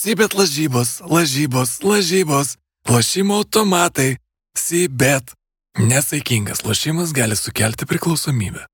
Sibet lažybos, lažybos, lažybos, lošimo automatai, Sibet. Nesaikingas lošimas gali sukelti priklausomybę.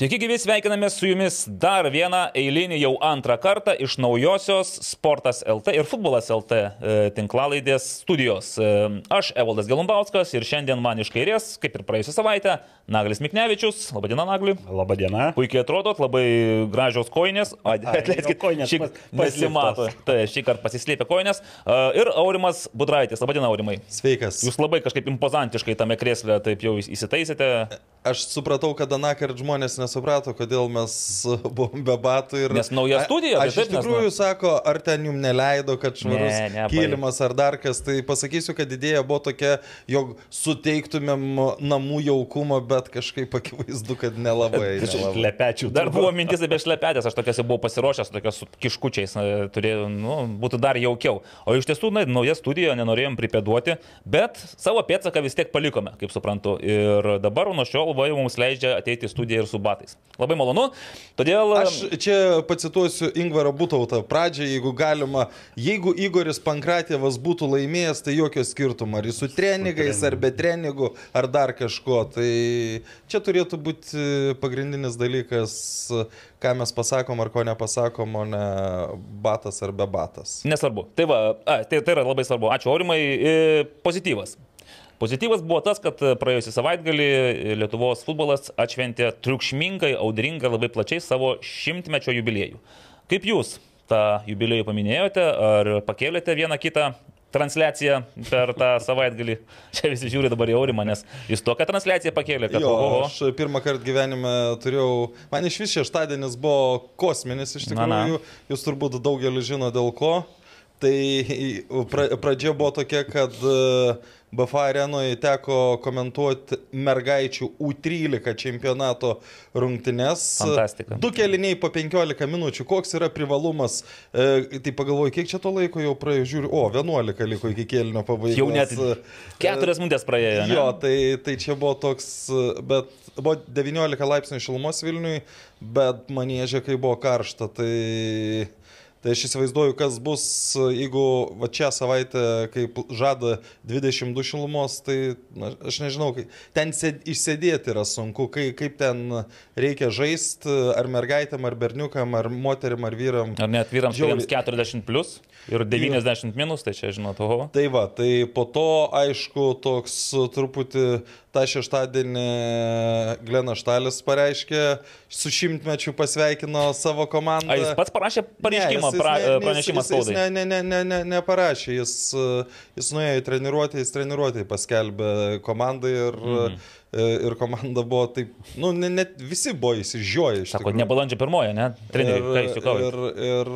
Sveiki gyvi, sveikiname su jumis dar vieną eilinį jau antrą kartą iš naujosios Sportas LT ir Futbolas LT e, tinklalaidės studijos. E, aš Evaldas Gelumbauskas ir šiandien man iš kairės, kaip ir praėjusią savaitę, Naglis Miknevičius. Labadiena, Nagli. Labadiena. Puikiai atrodot, labai gražios koinės. Atleiskit, koinės šį pasimato. Tai šį kartą pasislėpė koinės. E, ir Aurimas Budraitis. Labadiena, Aurimai. Sveikas. Jūs labai kažkaip impozantiškai tame krėslė taip jau įsitaisėte. Aš supratau, kad anakart žmonės nesuprato, kodėl mes buvom be batų. Ir... Nes nauja studija. Aš iš taip, nes tikrųjų nu- sako, ar ten jums neleido, kad švarus Ne, ne, kilimas ar dar kas. Tai pasakysiu, kad idėja buvo tokia, jog suteiktumėm namų jaukumo, bet kažkaip akivaizdu, kad nelabai. nelabai. Lepečių. Dar buvo mintis apie šlepetės, aš tokias jau buvau pasiruošęs, tokias su kiškučiais, turėjau, nu, būtų dar jaukiau. O iš tiesų, na, nauja studija, nenorėjom pripėduoti, bet savo pėdsaką vis tiek palikome, kaip suprantu. Ir dabar nuo šiol va jau mums leidžia ateiti į studiją ir su batais. Labai malonu, todėl... Aš čia pacituosiu Ingvarą Butautą pradžią, jeigu galima. Jeigu Igoris Pankratėvas būtų laimėjęs, tai jokio skirtumo, ar jis su treningais, ar be treningų, ar dar kažko. Tai čia turėtų būti pagrindinis dalykas, ką mes pasakom ar ko nepasakom, o ne batas ar be batas. Nesvarbu. Tai va, a, tai, tai yra labai svarbu. Ačiū, Aurimai. E, Pozityvas. Pozityvas buvo tas, kad praėjusią savaitgalį Lietuvos futbolas atšventė triukšmingai, audringai, labai plačiai savo šimtmečio jubiliejų. Kaip jūs tą jubiliejų paminėjote, ar pakėlėte vieną kitą transliaciją per tą savaitgalį? Čia visi žiūri dabar į Aurimą, nes jis tokią transliaciją pakėlė, kad... Jo, oho. aš pirmą kartą gyvenime turėjau, man iš vis šeštadienis buvo kosminis iš Na, na. tikrųjų, jūs turbūt daugelis žino dėl ko. Tai pra, pradžia buvo tokia, kad e, BFA arenoje teko komentuoti mergaičių U13 čempionato rungtynes. Fantastika. Du keliniai po 15 minučių. Koks yra privalumas? E, tai pagalvoju, kiek čia to laiko jau praėjo, žiūriu, o 11 liko iki kelnio pabaigos. Jau net E, keturias minutės praėjo. ne? Jo, tai, tai čia buvo toks, bet buvo 19 laipsnių šilumos Vilniui, bet manėžė, kai buvo karšta, tai, tai aš įsivaizduoju, kas bus, jeigu va čia savaitę, kaip žada 22 šilumos, tai na, aš nežinau, ten sėd, išsėdėti yra sunku, kai, kaip ten reikia žaisti, ar mergaitėm, ar berniukam, ar moterim, ar vyram. Ar net vyrams, kuriems 40 plus ir 90 minus, tai čia žinot, oho. Tai va, tai po to, aišku, toks truputį tą šeštadienį Glenas Štalis pareiškė, su šimtmečiu pasveikino savo komandą. A, jis pats parašė pareiškimą, Ne, jis- pra, jis ne- pranešimą jis- jis spaudai. Ne, ne, ne, ne, ne, neparašė, jis, e, jis nuėjo į treniruotę, jis treniruotę paskelbė komandai ir, mm. ir komanda buvo taip, nu, ne, net visi buvo įsižioję. Sako, tikrųjų. ne balandžio pirmoji, ne? Treneriai, juokaujate? ir, ir,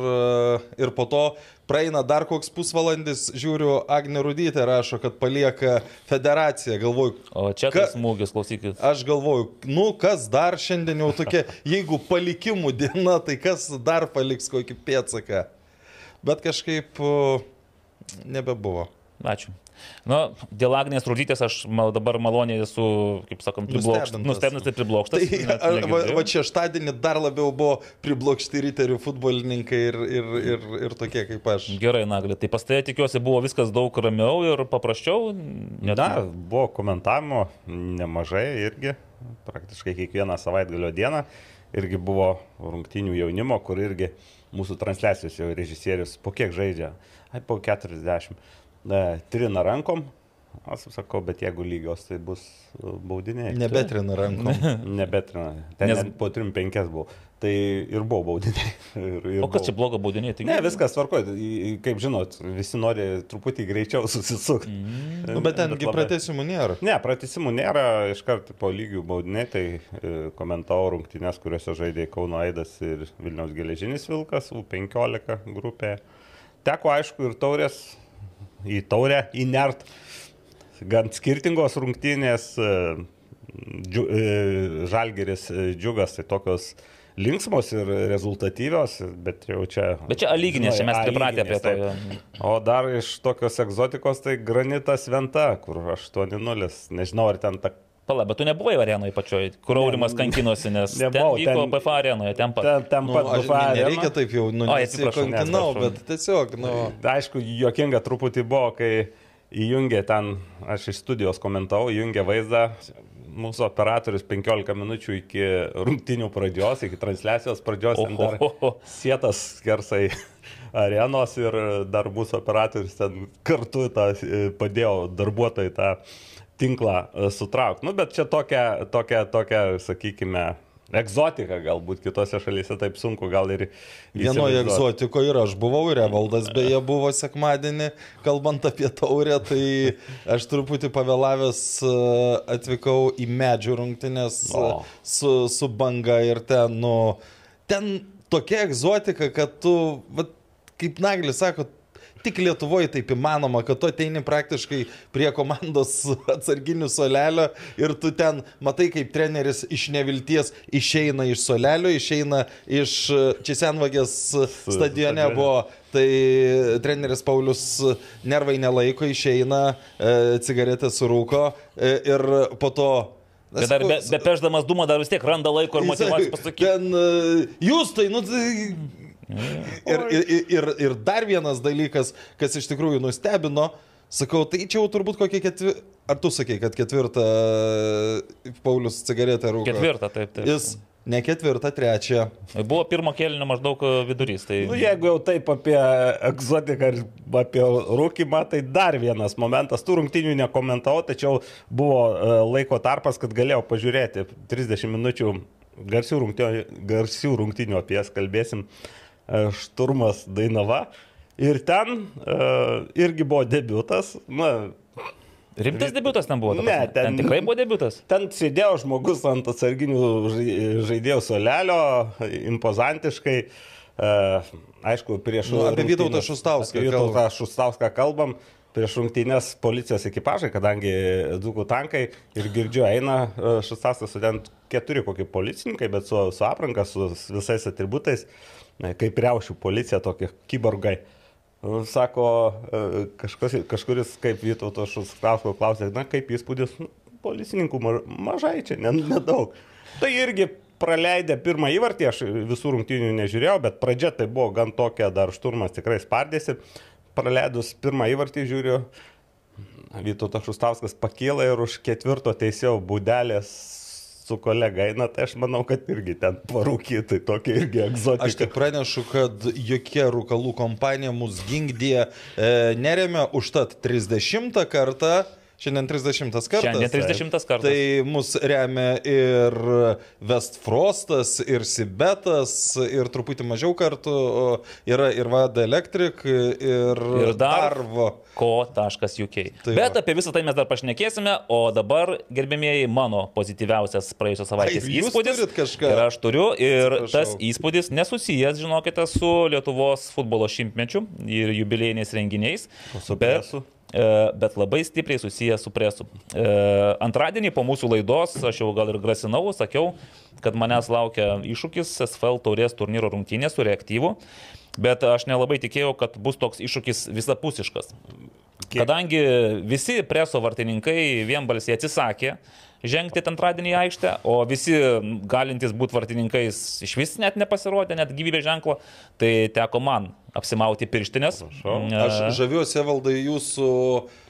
ir po to praeina dar koks pusvalandis, žiūriu, Agne Rudytė rašo, kad palieka federaciją. Galvoju, O čia Ka- tas smūgis, klausykit. aš galvoju, nu kas dar šiandien jau tokia, jeigu palikimų diena, tai kas dar paliks kokį pėtsaką. Bet kažkaip nebebuvo. Ačiū. Na, dėl Agnės Rudytės aš mal, dabar maloniai esu, kaip sakom, priblokštas. Nustebintas. Tai priblokštas. Tai va, va šeštadienį dar labiau buvo priblokšti riterių futbolininkai ir, ir, ir, ir tokie kaip aš. Gerai, Naglė, tai pas tai tikiuosi buvo viskas daug ramiau ir paprasčiau. Net, Na, buvo komentavimo nemažai irgi, praktiškai kiekvieną savaitgalio dieną. Irgi buvo rungtinių jaunimo, kur irgi mūsų transliacijos jau režisierius po kiek žaidžia. Ai, po 40. Ne, trina rankom. Aš sakau, bet jeigu lygios, tai bus uh, baudiniai. Nebetrina rankom. Nebetrina. Ten Nes- po 3-5 buvo. Tai ir buvo baudiniai. Ir, ir o kas buvo. čia blogo baudiniai? Tai Ne, viskas tvarkoja. Kaip žinot, visi nori truputį greičiau susisukti. Mm. Nu, bet tengi pratesimų nėra. Ne, pratesimų nėra, iškart po lygių baudiniai, tai e, komentavo rungtynės, kuriuose žaidė Kauno Aidas ir Vilniaus geležinis Vilkas, U15 grupė. Teko aišku ir taurės, į taurę įnert, gan skirtingos rungtynės, e, džiu, e, Žalgeris, e, Džiugas, tai tokios linksmos ir rezultatyvios, bet jau čia... Bet čia alyginės, čia mes pripratę prie to. O dar iš tokios egzotikos tai granitas Venta, kur 8-0. Nežinau, ar ten ta Pala, bet tu nebuvai arenoje pačioj, kur Aurimas kankinosi, nes nebuvau, ten vyko ten- PFA arenoje, ten pat. Ten, ten Nu, pat aš BFA nereikia arena. taip jau, nu, nesikankinau, bet tiesiog, nu, Aišku, juokinga truputį buvo, kai įjungė ten, aš iš studijos komentavau, įjungė vaizdą. Mūsų operatorius 15 minučių iki rungtinių pradžios, iki transliacijos pradžios, ten dar Ohohoho. sėtas skersai arenos ir dar mūsų operatorius ten kartu tą, e, padėjo darbuotojai tą tinklą e, sutraukti. Nu, bet čia tokia, tokia, tokia, sakykime, egzotika galbūt kitose šalyse taip sunku gal ir... Vienoje egzotikoje ir aš buvau, ir Evaldas beje buvo sekmadienį, kalbant apie taurę, tai aš truputį pavėlavęs e, atvykau į medžių rungtynės e, O. su, su banga ir ten, nu, ten tokia egzotika, kad tu, vat, kaip Naglis sako, tik Lietuvoje taip įmanoma, kad tu ateini praktiškai prie komandos atsarginių solelio ir tu ten matai, kaip treneris iš nevilties išeina iš solelio, išeina iš čia senvagės stadione stadione. buvo. Tai treneris Paulius nervai nelaiko, išeina, e, cigaretę surūko e, ir po to... Bet dar be, be peždamas dūmą dar vis tiek randa laiko ir motivacijos pasakyti. Ten e, jūs tai, nu, tai... Ir, ir, ir, ir dar vienas dalykas, kas iš tikrųjų nustebino, sakau, tai čia jau turbūt kokie ketvirtą, ar tu sakei, kad ketvirtą Paulius cigaretę rūko? Ketvirtą, taip, taip. Jis ne ketvirtą, trečią. Buvo pirmo kelnio maždaug e, vidurys. Tai... Nu, jeigu jau taip apie egzotiką ir apie rūkimą, tai dar vienas momentas. Tų rungtinių nekomentavau, tačiau buvo e, laiko tarpas, kad galėjau pažiūrėti 30 minučių garsių rungtinių, garsių rungtinių apie jas kalbėsim. E, Šturmas Dainava. Ir ten uh, irgi buvo debutas. Na, Rimtas debutas ten buvo. Ne, ten... ten- tikrai buvo debutas. Ten sėdėjo žmogus ant atsarginių žai- žaidėjų solelio, impozantiškai. Uh, aišku, prieš... Nu, apie Vytautą Šustauską Vytautą Šustauską kalbam. Prieš rungtynės policijos ekipažai, kadangi dzukų tankai ir girdžiu eina e, Šustauskas su ten keturi kokie policininkai, bet su, su apranga, su visais atributais, e, kaip riaušių policija, tokie kiborgai. Nu, Sako, e, kažkas, kažkuris kaip Vytauto Šuskausko klausė, na kaip įspūdis, Nu, policininkų ma- mažai čia, ne- nedaug. Tai irgi praleidę pirmą įvartį, aš visų rungtynių nežiūrėjau, bet pradžia tai buvo gan tokia, dar šturmas tikrai spardėsi. Praleidus pirmą įvartį žiūriu, Vytautas Šustauskas pakėlė ir už ketvirto teisėjo būdelės su kolega eina, tai aš manau, kad irgi ten parūkyti, tokia irgi egzotika. Aš tik pranešu, kad jokia rūkalų kompanija mus gingdė, e, neremia užtat 30 kartą. Šiandien 30 kartas. Šiandien 30 kartas. Tai mus remia ir Westfrostas, ir Sibetas, ir truputį mažiau kartų o yra ir Vada Electric, ir, Ir dar- Darvo. ko.uk. Tai Bet apie visą tai mes dar pašnekėsime, o dabar, gerbėmieji, mano pozityviausias praėjusios savaitės Ai, įspūdis. Ir aš turiu, ir Atsiprašau. tas įspūdis nesusijęs, žinokite, su Lietuvos futbolo šimtmečiu ir jubiliejiniais renginiais. su bet- presu? E, Bet labai stipriai susijęs su presu. E, Antradienį po mūsų laidos, aš jau gal ir grasinau, sakiau, kad manęs laukia iššūkis SFL taurės turnyro rungtynė su reaktyvu. Bet aš nelabai tikėjau, kad bus toks iššūkis visapusiškas. Kadangi visi preso vartininkai vienbalsiai atsisakė žengti antradienį į aikštę, o visi galintys būti vartininkais iš vis net nepasirodė, net gyvybės ženklo, tai teko man apsimauti pirštinės. Prašau. Aš žaviuosi, valdai, jūsų, e,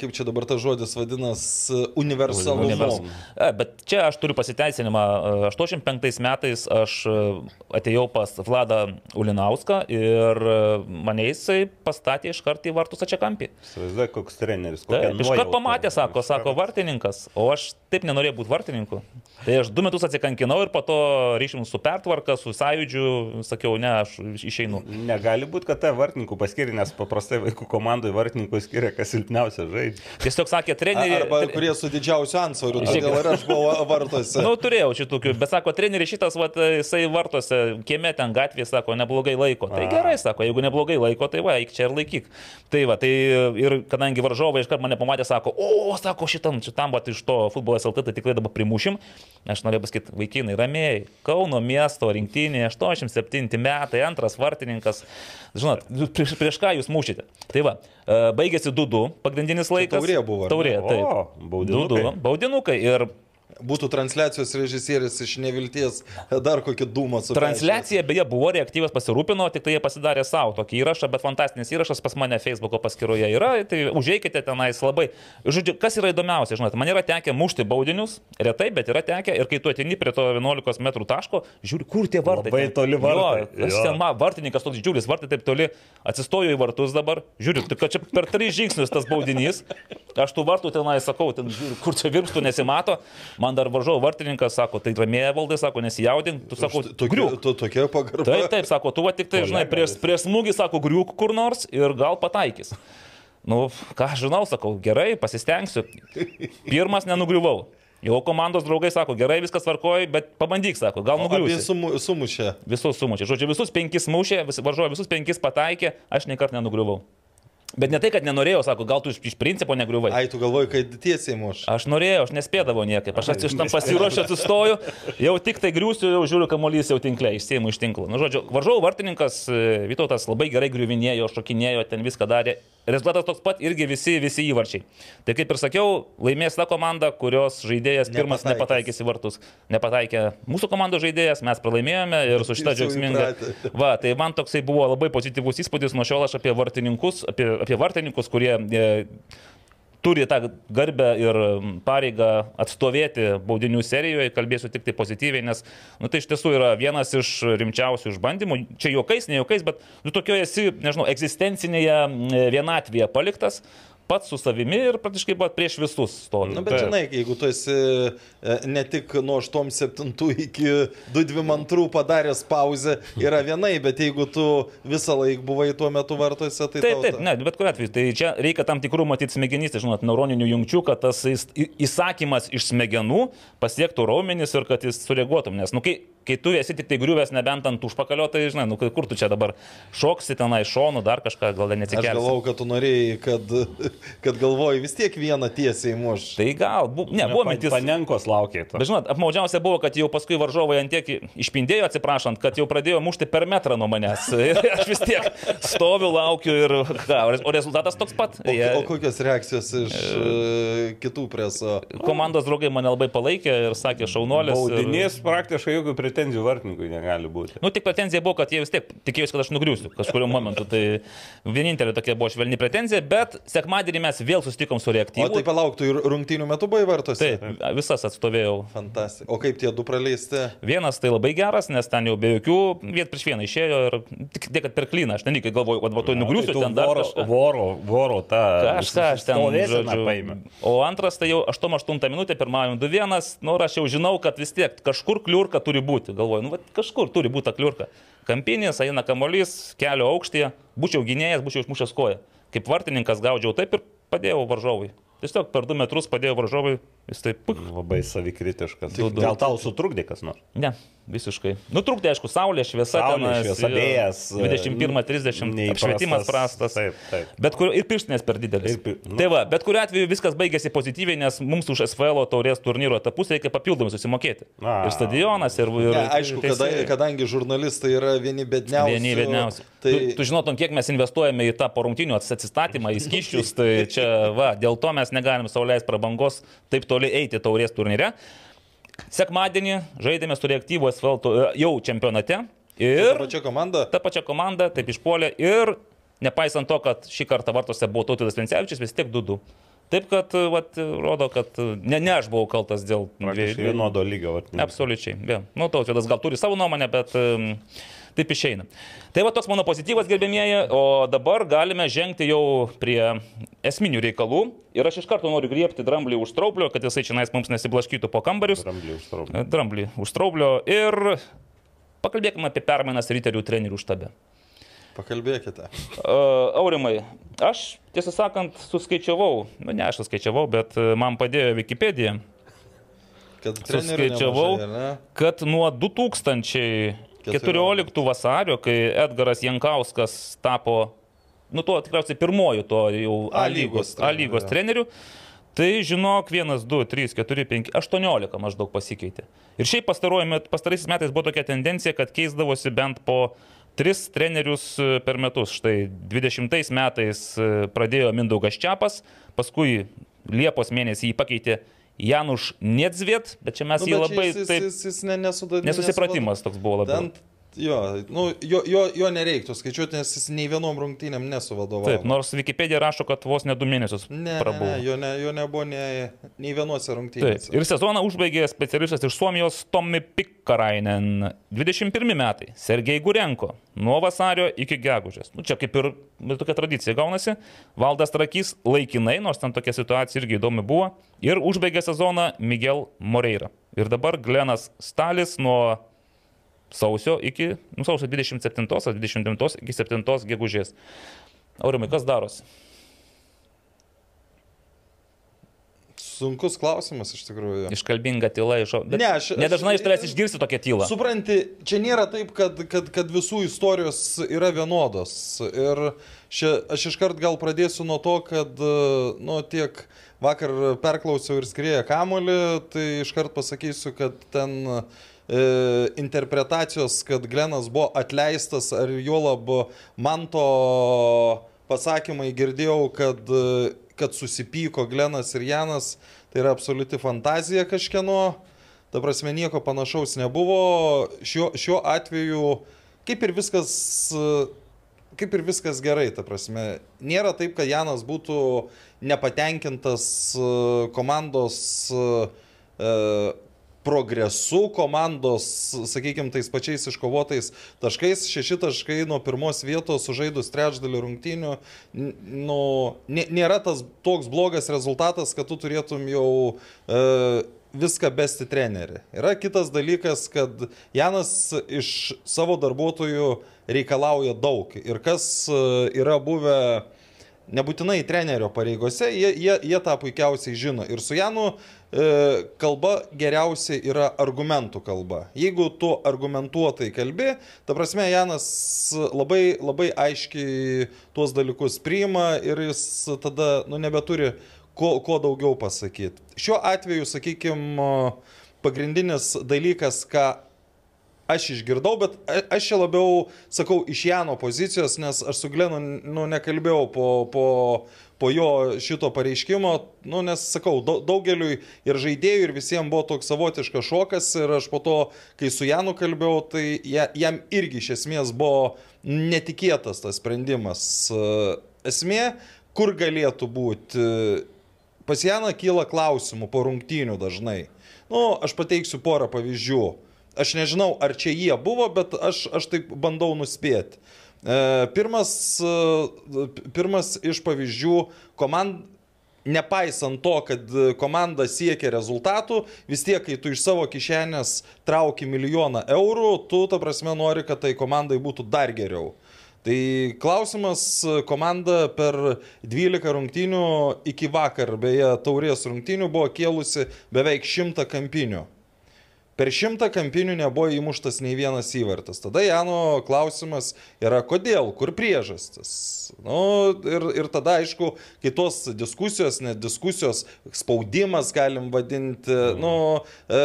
kaip čia dabar tas žodis vadinasi, universalumu. Univers... E, Bet čia aš turiu pasiteisinimą. E, 85 metais aš e, atėjau pas Vladą Ulinauską ir e, mane jisai pastatė iš karto į vartus ačiakampį. Įsivaizduoju, koks treneris. kokia Taip, iškart nuojauta. pamatė, sako, sako vartininkas, o aš taip nenorėjau būti vartininku. Tai aš du metus atsikankinau ir po to ryšim su pertvarka, su sąjūdžiu, sakiau, ne, aš išeinu. Negali būti, kad tai vartininkų paskiria, nes paprastai vaikų komandai vartininkų skiria, kas silpniausia žaidžia. Tiesiog sakė, treneri. Arba kurie su didžiausiu ansvariu, todėl ir aš buvau vartuose. Nu, turėjau šitokių, bet sako, treneri šitas, vat, jisai vartose, kieme ten gatvėje, sako, neblogai laiko. Tai A. gerai, sako, jeigu neblogai laiko, tai va, eik čia ir laikyk. Tai va, tai ir kadangi varžovai iškart mane pamatė, sako, o, sako, šitam, šitam, va, iš to futbolo SLT, tai tikrai dabar primušim. Aš norėjau pasakyti, vaikinai, ramiai, Kauno miesto rinktinė, 87 metai, antras vartininkas, Žinot, prieš, prieš ką jūs mušite. Tai va, e, baigėsi 2-2 pagrindinis laikas. taurė buvo? Taurė, taip. O, baudinukai. 2-2. Baudinukai. Ir Būtų transliacijos režisierius iš nevilties dar kokį dūmą su Transliacija beje buvo reaktyvas pasirūpino, tik tai jie pasidarė savo tokį įrašą, bet fantastinis įrašas pas mane Facebook'o paskyroje yra, tai užeikite tenais labai. Žodžiu, kas yra įdomiausia, žinote, man yra tekę mušti baudinius, retai, bet yra tekę ir kai tu atini prie to 11 m taško, žiūri, kur tie vartai. Labai ten. toli vartai. Jo, Jo. ten, ma, vartininkas toks didžiulis, vartai taip toli, atsistoju į vartus dabar, žiūriu, tai kad čia per tris žingsnius tas baudinys, aš tų vartų tenai sakau, ten, žiūriu, kur čia virpstų nesimato, man dar varžau vartininkas, sako, tai ramėje valdai, sako, nesijaudink, tu sako, griūk. to, tokia pagarba. Taip, taip, sako, tu va tik tai, žinai, prieš, prieš smūgį, sako, griūk kur nors ir gal pataikys. Nu, ką žinau, sakau, gerai, pasistengsiu. Pirmas nenugriuvau. Jau komandos draugai sako, gerai, viskas tvarkoja, bet pabandyk, sako, gal Apie nugriusi. sumu, sumušę. Visus sumušė. Žodžiu, visus penkis mušė, vis, varžojo visus penkis pataikė, aš nei kartą nenugriuvau. Bet ne tai, kad nenorėjau, sako, gal tu iš, iš principo negriuvai. Ai, tu galvoji, kad tiesiai muš. Aš norėjau, aš nespėdavau niekaip. Aš aš tam pasiruošęs atsistoju, jau tik tai griūsiu, jau žiūriu, kamuolys jau tinklė, išsiemu iš tinklo. Nu, žodžiu, varžovų vartininkas e, Vytautas labai gerai griuvinėjo, šokinėjo, ten viską darė. Rezultatas toks pat irgi visi, visi įvarčiai. Tai kaip ir sakiau, laimės ta komanda, kurios žaidėjas pirmas Nepataikys. į vartus. Nepataikė mūsų komandos žaidėjas, mes pralaimėjome ir su džiaugsmingą. įpratę. Va, tai man toksai buvo labai pozityvus įspūdis nuo šiol aš apie vartininkus, apie, apie vartininkus, kurie e, turi tą garbę ir pareigą atstovėti baudinių serijoje, kalbėsiu tik tai pozityviai, nes nu, tai iš tiesų yra vienas iš rimčiausių išbandymų. Čia juokais, ne juokais, bet tu tokio esi, nežinau, egzistencinėje vienatvėje paliktas, pats su savimi ir praktiškai pat prieš visus stovi. Na, Nu, bet žinai, jeigu tu esi e, ne tik nuo 8-7 iki 2-2 padaręs pauzę, yra vienai, bet jeigu tu visą laiką buvai tuo metu vartuose, tai... Taip, taip, ta- ne, bet kuriu atveju. Tai čia reikia tam tikrų matyti smegenys, tai žinot, neuroninių jungčių, kad tas įsakymas iš smegenų pasiektų raumenis ir kad jis sureaguotum. Nes, nu, kai, kai tu esi tik tai griuvęs nebent ant užpakalio, tai žinai, nu, kur tu čia dabar šoksi tenai šonų, dar kažką, gal dar Aš galvau, kad tu norėjai, kad, kad galvoji vis tiek vieną tiesiai muš. Tai gal, bu, ne, buvo mintis. Panenkos laukia. Bet žinot, apmaudžiausia buvo, kad jau paskui varžovai ant tiek išpindėjo, atsiprašant, kad jau pradėjo mušti per metrą nuo manęs. Ir aš vis tiek stoviu, laukiu ir ką, o rezultatas toks pat. O, Jie- o kokios reakcijos iš e, kitų preso? Komandos draugai mane labai palaikė ir sakė šaunuolis. ir- Baudinys praktiškai jokių pretenzijų vartininkui negali būti. Nu, tik pretenzija buvo, kad jie vis tiek tikėjosi, kad aš nugriūsiu kažkurio momentu. Tai vienintelė tokia buvo švelni pretenzija, bet sekmadienį mes vėl susitikom su O reaktyvu. tai palauktų ir rungtynių metu buvai vartuose? Taip, visas atstovėjau. Fantastika. O kaip tie du praleisti? Vienas tai labai geras, nes ten jau be jokių, viet prieš vieną išėjo ir tik tiek, kad per klyną. Aš nenikai galvoju, kad va, tu nugriūsiu Tai ten dar voro, kažką. voro, voro tą. Kažką aš ten žodžiu. O antras tai jau 8-8 minutė, pirmajam 2-1, nu ir aš jau žinau, kad vis tiek kažkur kliurka turi būti. Galvoju, nu va, kažkur turi būti ta kliurka. Kampinės, eina kamolys, kelio aukštyje, būčiau gynėjas, būčiau išmušęs koją. Kaip vartininkas gaudžiau taip ir padėjau varžovui. Tiesiog per 2 metrus padėjau varžovui, jis taip, puk, Labai savikritiškas. Du- du. Gal tau sutrukdė kas nors? ne, visiškai. Nutrūkdė, aišku, saulė, šviesa, Saulė, tenais, šviesa, vėjas, 21-30, neįprastas. apšvietimas prastas. Taip, taip. Bet kur ir pirštinės per didelis. Ir pi- nu. Tai va, bet kuriu atveju viskas baigėsi pozityviai, nes mums už SFL taurės turnyro etapus reikia papildomai susimokėti. A. Ir stadionas, ir... ir Ne, aišku, kada, teisėjai. kadangi žurnalistai yra vieni bedniausių. Vieni vieniausi. Tai Tu, tu žinotum, kiek mes investuojame į tą porungtinių atsistatymą, į skyščius, tai čia, va, dėl to mes negalim sauliais prabangos taip toli eiti taurės turnyre. Sekmadienį žaidėme su reaktyvu SFL tu- jau čempionate. ir Ir pačia komanda. ta pačia komanda taip išpuolė ir nepaisant to, kad šį kartą vartose buvo Tautidas Vencevičius, vis tiek 2-2. Taip, kad, vat, rodo, kad ne, ne aš buvau kaltas dėl vienodo lygio vartininkas. Absoliučiai. Ja. Nu, Tautvydas gal turi savo nuomonę, bet um, taip išeina. Tai va toks mano pozityvas, gerbėmieji, o dabar galime žengti jau prie esminių reikalų. Ir aš iš karto noriu griebti dramblį už straublio, kad jisai čia mums nesiblaškytų po kambarius. Ramblį užtraukė. Dramblį už straublio ir pakalbėkime apie permainas ryterių trenerių štabe. Pakalbėkite. Uh, aurimai, aš tiesą sakant suskaičiavau, nu ne aš suskaičiavau, bet e, man padėjo Wikipedija, Kad suskaičiavau, nemažai, kad nuo 2014 vasario, kai Edgaras Jankauskas tapo, nu tuo tikriausiai pirmoju to jau A lygos A lygos treneriu. treneriu, tai žinok, 1, 2, 3, 4, 5, 18 maždaug pasikeitė. Ir šiaip pastaraisiais metais buvo tokia tendencija, kad keisdavosi bent po tris trenerius e, per metus. Štai 20 metais e, pradėjo Mindaugas Čiapas, paskui Liepos mėnesį jį pakeitė Januš Niedzviet, bet čia mes Nu, jį labai jis, jis, taip jis, jis ne, nesuda, nesusipratimas toks buvo labiau. Ten, jo, nu, jo, jo, jo nereiktų skaičiuoti, nes jis nei vienom rungtynėm nesuvadovavo. Taip, nors Wikipedia rašo, kad vos ne du mėnesius Ne, ne, prabuvo. ne, jo, ne, jo nebuvo nei, nei vienuose Taip. rungtynėse. Ir sezoną užbaigė specialistas iš Suomijos Tommi Pikkarainen. 21 metai. Sergei Gurenko. Nuo vasario iki gegužės. Nu, čia kaip ir tokia tradicija gaunasi. Valdas Trakys laikinai, nors ten tokia situacija irgi įdomi buvo. Ir užbaigė sezoną Miguel Moreira. Ir dabar Glenas Stalis nuo sausio iki, nu, sausio 27 ar 29 iki 7 gegužės. Aurimai, kas darosi? Sunkus klausimas iš tikrųjų. Iškalbinga tyla iš... Ne, aš- nedažnai iš tavęs išgirsti tokią tylą. Supranti, čia nėra taip, kad, kad, kad visų istorijos yra vienodos. Ir šia, aš iškart gal pradėsiu nuo to, kad, nu, tiek vakar perklausiau ir skrieja kamolį, tai iškart pasakysiu, kad ten e, interpretacijos, kad Glenas buvo atleistas, ar juolab man to pasakymai girdėjau, kad, e, kad susipyko Glenas ir Janas, tai yra absoliuti fantazija kažkieno. Ta prasme, nieko panašaus nebuvo. Šiuo, šiuo atveju, kaip ir viskas, e, kaip ir viskas gerai, ta prasme. Nėra taip, kad Janas būtų nepatenkintas e, komandos progresu, komandos, sakykime, tais pačiais iškovotais taškais. Šeši taškai nuo pirmos vietos sužaidus trečdalį rungtynių. Nu, nė- nėra tas toks blogas rezultatas, kad tu turėtum jau e, viską besti trenerį. Yra kitas dalykas, kad Janas iš savo darbuotojų reikalauja daug. Ir kas e, yra buvę nebūtinai trenerio pareigose, jie, jie, jie tą puikiausiai žino. Ir su Janu e, kalba geriausiai yra argumentų kalba. Jeigu tu argumentuotai kalbi, ta prasme, Janas labai, labai aiškiai tuos dalykus priima ir jis tada nu, nebeturi ko, ko daugiau pasakyti. Šiuo atveju, sakykime, pagrindinis dalykas, ką aš išgirdau, bet aš čia labiau sakau iš Jano pozicijos, nes aš su Glenu nu, nekalbėjau po, po, po jo šito pareiškimo, nu, nes sakau, dau- daugeliui ir žaidėjų, ir visiems buvo toks savotiškas šokas ir aš po to, kai su Janu kalbėjau, tai ja- jam irgi iš esmės buvo netikėtas tas sprendimas. E, Esmė, kur galėtų būti. Pas Janą kyla klausimų po rungtynių dažnai. Nu, aš pateiksiu porą pavyzdžių. Aš nežinau, ar čia jie buvo, bet aš, aš taip bandau nuspėti. E, pirmas, e, pirmas iš pavyzdžių komand, nepaisant to, kad komanda siekia rezultatų, vis tiek, kai tu iš savo kišenės trauki milijoną eurų, tu, ta prasme, nori, kad tai komandai būtų dar geriau. Tai klausimas, komanda per 12 rungtynių iki vakar, beje, taurės rungtynių buvo kėlusi beveik 100 kampinių. Per šimtą kampinių nebuvo įmuštas nei vienas įvartas. Tada Jano klausimas yra, kodėl, kur priežastis. Nu, ir, ir tada, aišku, kai tos diskusijos, net diskusijos, spaudimas galim vadinti, mm. nu, e,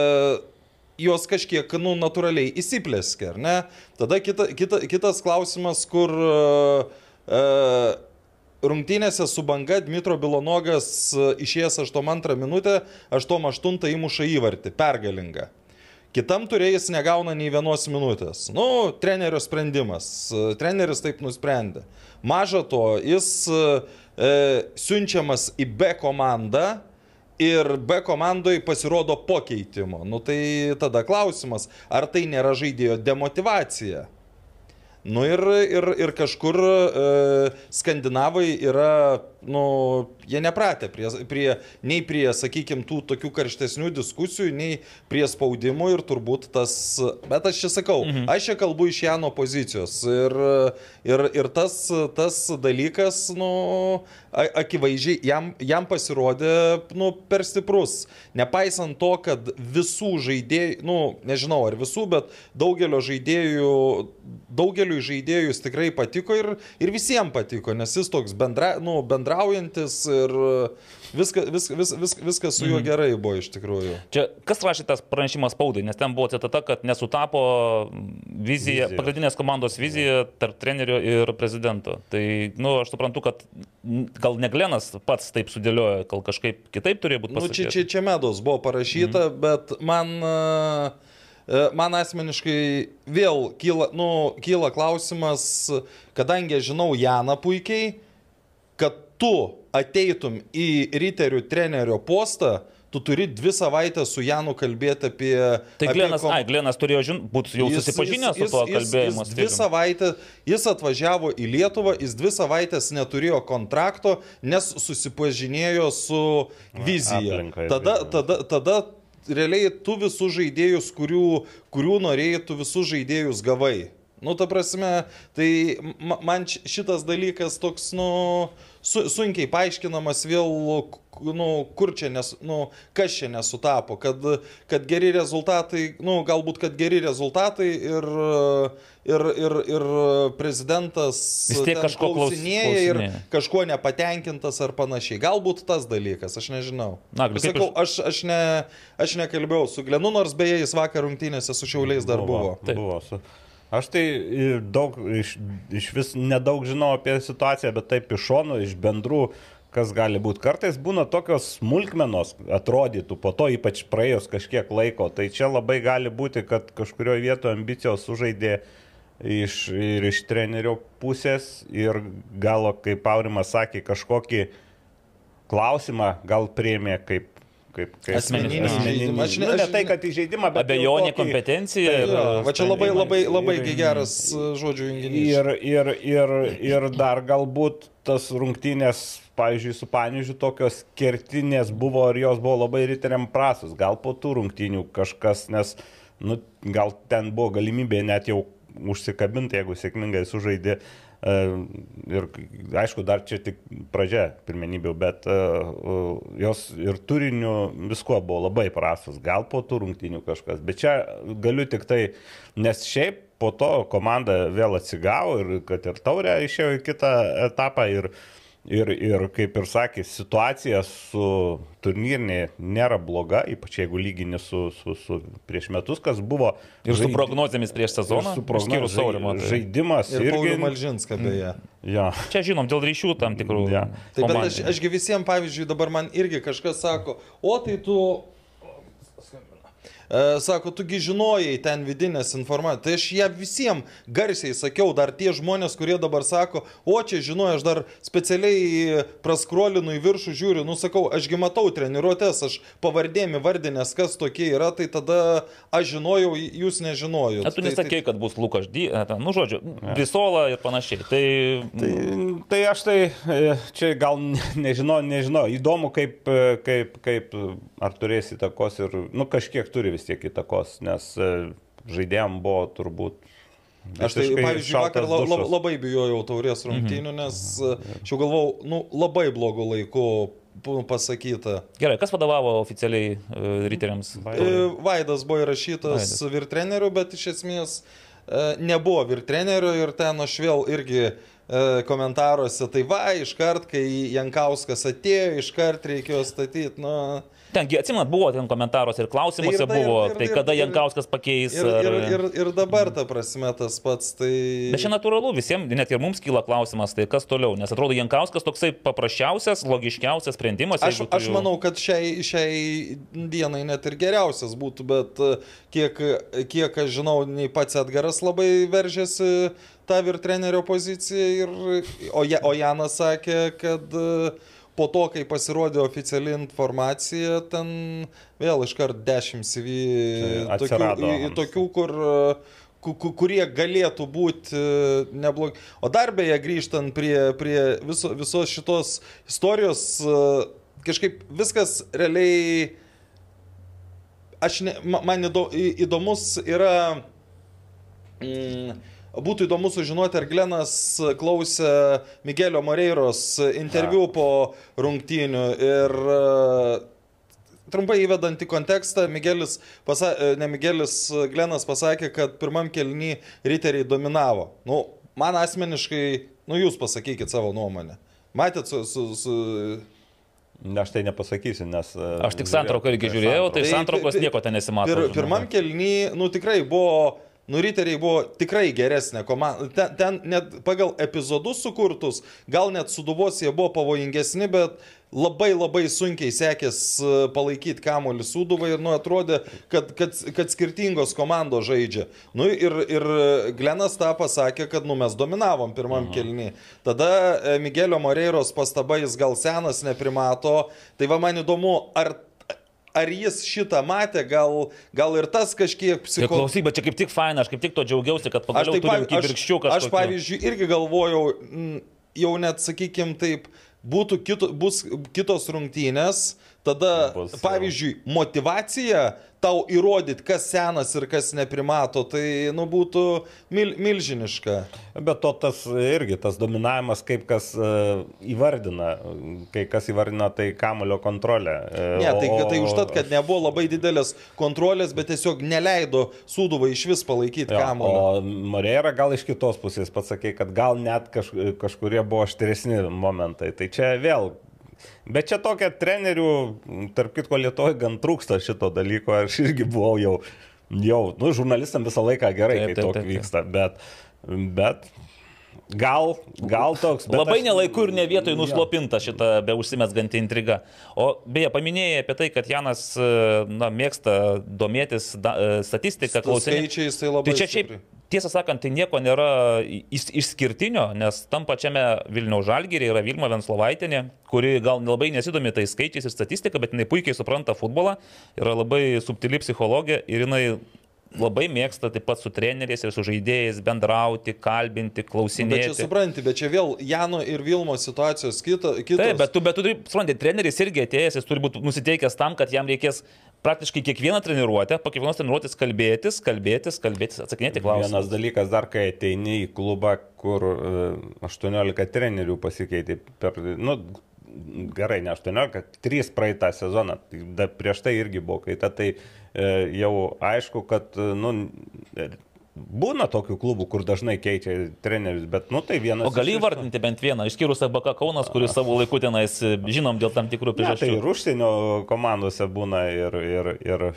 jos kažkiek, nu, natūraliai įsiplėskė, ar ne? Tada kita, kita, kitas klausimas, kur e, e, rungtynėse su banga Dmitro Bilonogas e, išėjęs 8-2 minutę, 8-8 įmuša įvartį, pergalingą. Kitam turėjai jis negauna nei vienos minutės. Nu, trenerio sprendimas. E, Treneris taip nusprendė. Maža to, jis e, e, siunčiamas į B komandą ir B komandai pasirodo po keitimo. Nu tai tada klausimas, ar tai nėra žaidėjo demotivacija? Nu ir, ir, ir kažkur e, skandinavai yra, nu, jie nepratę prie, prie, nei prie, sakykime, tų tokių karštesnių diskusijų, nei prie spaudimų ir turbūt tas, bet aš čia sakau, mhm. aš čia kalbu iš Jano pozicijos ir, ir, ir tas, tas dalykas, nu, akivaizdžiai jam, jam pasirodė, nu, per stiprus. Nepaisant to, kad visų žaidėjų, nu, nežinau ar visų, bet daugelio žaidėjų, daugeliu žaidėjų jis tikrai patiko ir, ir visiems patiko, nes jis toks bendra, nu, bendraujantis ir viskas, vis, vis, vis, viskas su juo Mhm. gerai buvo iš tikrųjų. Čia kas rašė tas pranešimas spaudai, nes ten buvo citata, kad nesutapo vizija, Vizija. pagrindinės komandos vizija tarp trenerio ir prezidento. Tai, na, nu, aš suprantu, kad gal ne Glenas pats taip sudėliojo, gal kažkaip kitaip turėjo būti Nu, čia, pasakyta. čia, čia medos buvo parašyta, mm. bet man, e, e, man asmeniškai vėl kyla, nu, kyla klausimas, kadangi aš žinau Janą puikiai, tu ateitum į riterių trenerio postą, tu turi dvi savaitės su Janu kalbėti apie... Tai Glenas, kom- ai, Glenas turėjo žin, būti jau susipažinęs su tuo kalbėjimu. Jis, jis dvi savaitės, jis atvažiavo į Lietuvą, jis dvi savaitės neturėjo kontrakto, nes susipažinėjo su vizija. aplinka ir Tada, tada, tada realiai tu visus žaidėjus, kurių, kurių norėjai, tu visus žaidėjus gavai. Nu, ta prasme, tai ma- man šitas dalykas toks, nu, su, sunkiai paaiškinamas vėl, nu, kur čia, nes, nu, kas čia nesutapo, kad, kad geri rezultatai, nu, galbūt, kad geri rezultatai ir, ir, ir, ir prezidentas Vis tiek kažko klaus- klausinėja ir kažkuo nepatenkintas ar panašiai. Galbūt tas dalykas, aš nežinau. Nagli, kaip Sakau, aš, aš, ne, aš nekalbėjau su Glenu, nors beje jis vakar rungtynėse su Šiauliais dar buvo. Taip. buvo su... Aš tai daug, iš, iš vis nedaug žinau apie situaciją, bet taip iš šonų, iš bendrų, kas gali būti. Kartais būna tokios smulkmenos, atrodytų po to, ypač praėjus kažkiek laiko. Tai čia labai gali būti, kad kažkurioje vietoje ambicijos sužaidė iš, ir iš trenerio pusės ir gal, kaip Aurimas sakė, kažkokį klausimą gal priemė kaip... Kaip, kaip Asmeninį žaidimą. Aš ne- nu, ne tai, kad į žaidimą, bet Abejonė, tokį- kompetencija. Tai ir- Jo, va čia labai, labai, labai Ir- geras uh, žodžių junginys. Ir, ir, ir, ir dar galbūt tas rungtynės, pavyzdžiui, su Pavyzdžiu, tokios kertinės buvo ir jos buvo labai riteriam prasus. Gal po tų rungtynių kažkas, nes nu, gal ten buvo galimybė net jau užsikabinti, jeigu sėkmingai sužaidė. E, Ir aišku, dar čia tik pradžia pirmenybių, bet uh, jos ir turiniu visko buvo labai prastas. Gal po tų rungtynių kažkas. Bet čia galiu tik tai, nes šiaip po to komanda vėl atsigavo ir kad ir taurė išėjo į kitą etapą ir, ir, ir kaip ir sakė, situacija su turnyrinė nėra bloga, ypač jeigu lygini su, su, su prieš metus, kas buvo. Ir su žaidi- prognozėmis prieš sezoną. su prognozėmis. Saurimo, tai- Žaidimas Ir irgi. Malžinską beje. Ja. Čia žinom, dėl ryšių tam tikrų. Ja. Tai bet aš, ašgi visiems, pavyzdžiui, dabar man irgi kažkas sako, o tai tu... E, Sako, tugi žinojai ten vidinės informacijos. Tai aš ją visiems garsiai sakiau, dar tie žmonės, kurie dabar sako, o čia žinojai, aš dar specialiai praskrolinu į viršų, žiūriu, nu sakau, ašgi matau treniruotės, aš pavardėmi vardinės, kas tokie yra, tai tada aš žinojau, jūs nežinojot. A, tu Tai- nesakei, kad bus Lukas ten, nu žodžiu, Brisola ir panašiai. Tai, Tai, tai aš tai e, čia gal ne- nežinau, nežinau. Įdomu, kaip, e, kaip, kaip ar turės įtakos ir, nu, kažkiek turi vis tiek įtakos, nes e, žaidėjom buvo turbūt. Aš tai, pavyzdžiui, vakar la, la, dušas. labai bijojau taurės rungtynių, nes e, aš jau galvau, nu, labai blogų laikų p- pasakyta. gerai, kas vadovavo oficialiai uh, riteriams? Vaidas buvo įrašytas Vaidas. vyr treneriu, bet iš esmės e, nebuvo vyr treneriu ir ten aš vėl irgi e, komentaruose, tai va, iškart, kai Jankauskas atėjo, iškart reikėjo statyti, nu... Tengi, atsimenat, buvo ten komentaruose ir klausimuose Tai ir tai- buvo, ir- tai ir- kada ir- Jankauskas pakeis. Ir, ar- ir, ir, ir dabar ta prasme tas pats, tai... Bet čia natūralu, visiems, net ir mums kyla klausimas, tai kas toliau, nes atrodo Jankauskas toksai paprasčiausias, logiškiausias sprendimas. Aš, tu aš manau, kad šiai, šiai dienai net ir geriausias būtų, bet e, kiek, kiek aš žinau, nei pats Edgaras labai veržėsi tą ir trenerio poziciją, ir, o, ja, o Janas sakė, kad e, po to, kai pasirodė oficiali informacija, ten vėl iškart 10 CV Tai tokių, tokių kur e, ku- ku- kurie galėtų būti neblogi. O dar beje, grįžtant prie, prie viso, visos šitos istorijos, e, kažkaip viskas realiai, aš ne, ma- man įdomus yra, mm, būtų įdomu sužinoti, ar Glenas klausė Miguelio Moreiros interviu po rungtynių ir e, trumpai įvedant į kontekstą, Miguelis, pasa, e, ne Miguelis, Glenas pasakė, kad pirmam kelny riteriai dominavo. Nu, man asmeniškai, nu jūs pasakykit savo nuomonę. Matėt su... su, su Ne, aš tai nepasakysiu, nes... e, Aš tik santrauką irgi žiūrėjau, tai Tai- santraukos tai- nieko ten nesimato. Žinoma. pirmam kelny, nu tikrai buvo, nu riteriai buvo tikrai geresnė komanda. Ten, ten net pagal epizodus sukurtus, gal net suduvos jie buvo pavojingesni, bet labai labai sunkiai sekės e, palaikyti kamuolį suduvą ir nu atrodė, kad, kad, kad skirtingos komandos žaidžia. Nu ir, ir Glenas tą pasakė, kad nu mes dominavom pirmam kelny. Tada e, Miguelio Moreiros pastaba, jis gal senas neprimato. Tai va man įdomu, ar Ar jis šitą matė, gal, gal ir tas kažkiek psichologiškai. klausyk, bet čia kaip tik faina, aš kaip tik to džiaugiausi, kad pagaliau turim kibirkščių aš, kažką. aš pavyzdžiui irgi galvojau, jau net sakykim taip, būtų kito, bus kitos rungtynės, tada, Bus, pavyzdžiui, motivacija tau įrodyti, kas senas ir kas neprimato, tai, nu, būtų mil, milžiniška. Bet to tas irgi, tas dominavimas, kaip kas e, įvardina, kai kas įvardina tai kamulio kontrolę. E, Ne, tai, o- tai užtat, kad nebuvo labai didelės kontrolės, bet tiesiog neleido sūduvai iš vis palaikyti kamuolį. O Moreira gal iš kitos pusės pats sakė, kad gal net kaž, kažkurie buvo aštresni momentai. Tai čia vėl. Bet čia tokia trenerių, tarp kitko Lietuvoje gan trūksta šito dalyko, aš irgi buvau jau, jau nu, žurnalistam visą laiką gerai, Taip, kai taip, taip, taip. vyksta, bet, bet gal, gal toks. Labai aš- nelaiku ir ne vietoj nuslopinta šita be užsimesganti intriga. O beje, paminėjai apie tai, kad Janas na, mėgsta domėtis da, e, statistiką, skaičiais tai čia šiaip. Tiesą sakant, tai nieko nėra iš, išskirtinio, nes tam pačiame Vilniaus žalgyrė yra Vilma Venslovaitinė, kuri gal labai nesidomi tai skaičiais ir statistika, bet jinai puikiai supranta futbolą, yra labai subtili psichologija ir jinai labai mėgsta taip pat su treneriais ir su žaidėjais bendrauti, kalbinti, Nu, Bet čia klausinėti. supranti, bet čia vėl Jano ir Vilmos situacijos kita, kitos. Taip, bet tu, bet tu supranti, treneris irgi atėjęs, jis turi būti nusiteikęs tam, kad jam reikės praktiškai kiekvieną treniruotę, po kiekvienos treniruotės kalbėtis, kalbėtis, kalbėtis, atsakinėti Vienas klausimus. dalykas dar, kai ateini į klubą, kur e, 18 trenerių pasikeitė per, nu, gerai, ne 18, 3 praeitą sezoną, dar prieš tai irgi buvo kaita, tai e, jau aišku, kad, e, nu, e, būna tokių klubų, kur dažnai keičia trenerius, bet, nu, tai vienas. O gali įvardinti bent vieną, išskyrus ABK Kaunas, kuris savo laiku tenais e, žinom dėl tam tikrų Ne, tai priežasčių. ir užsienio komandose būna ir... ir, ir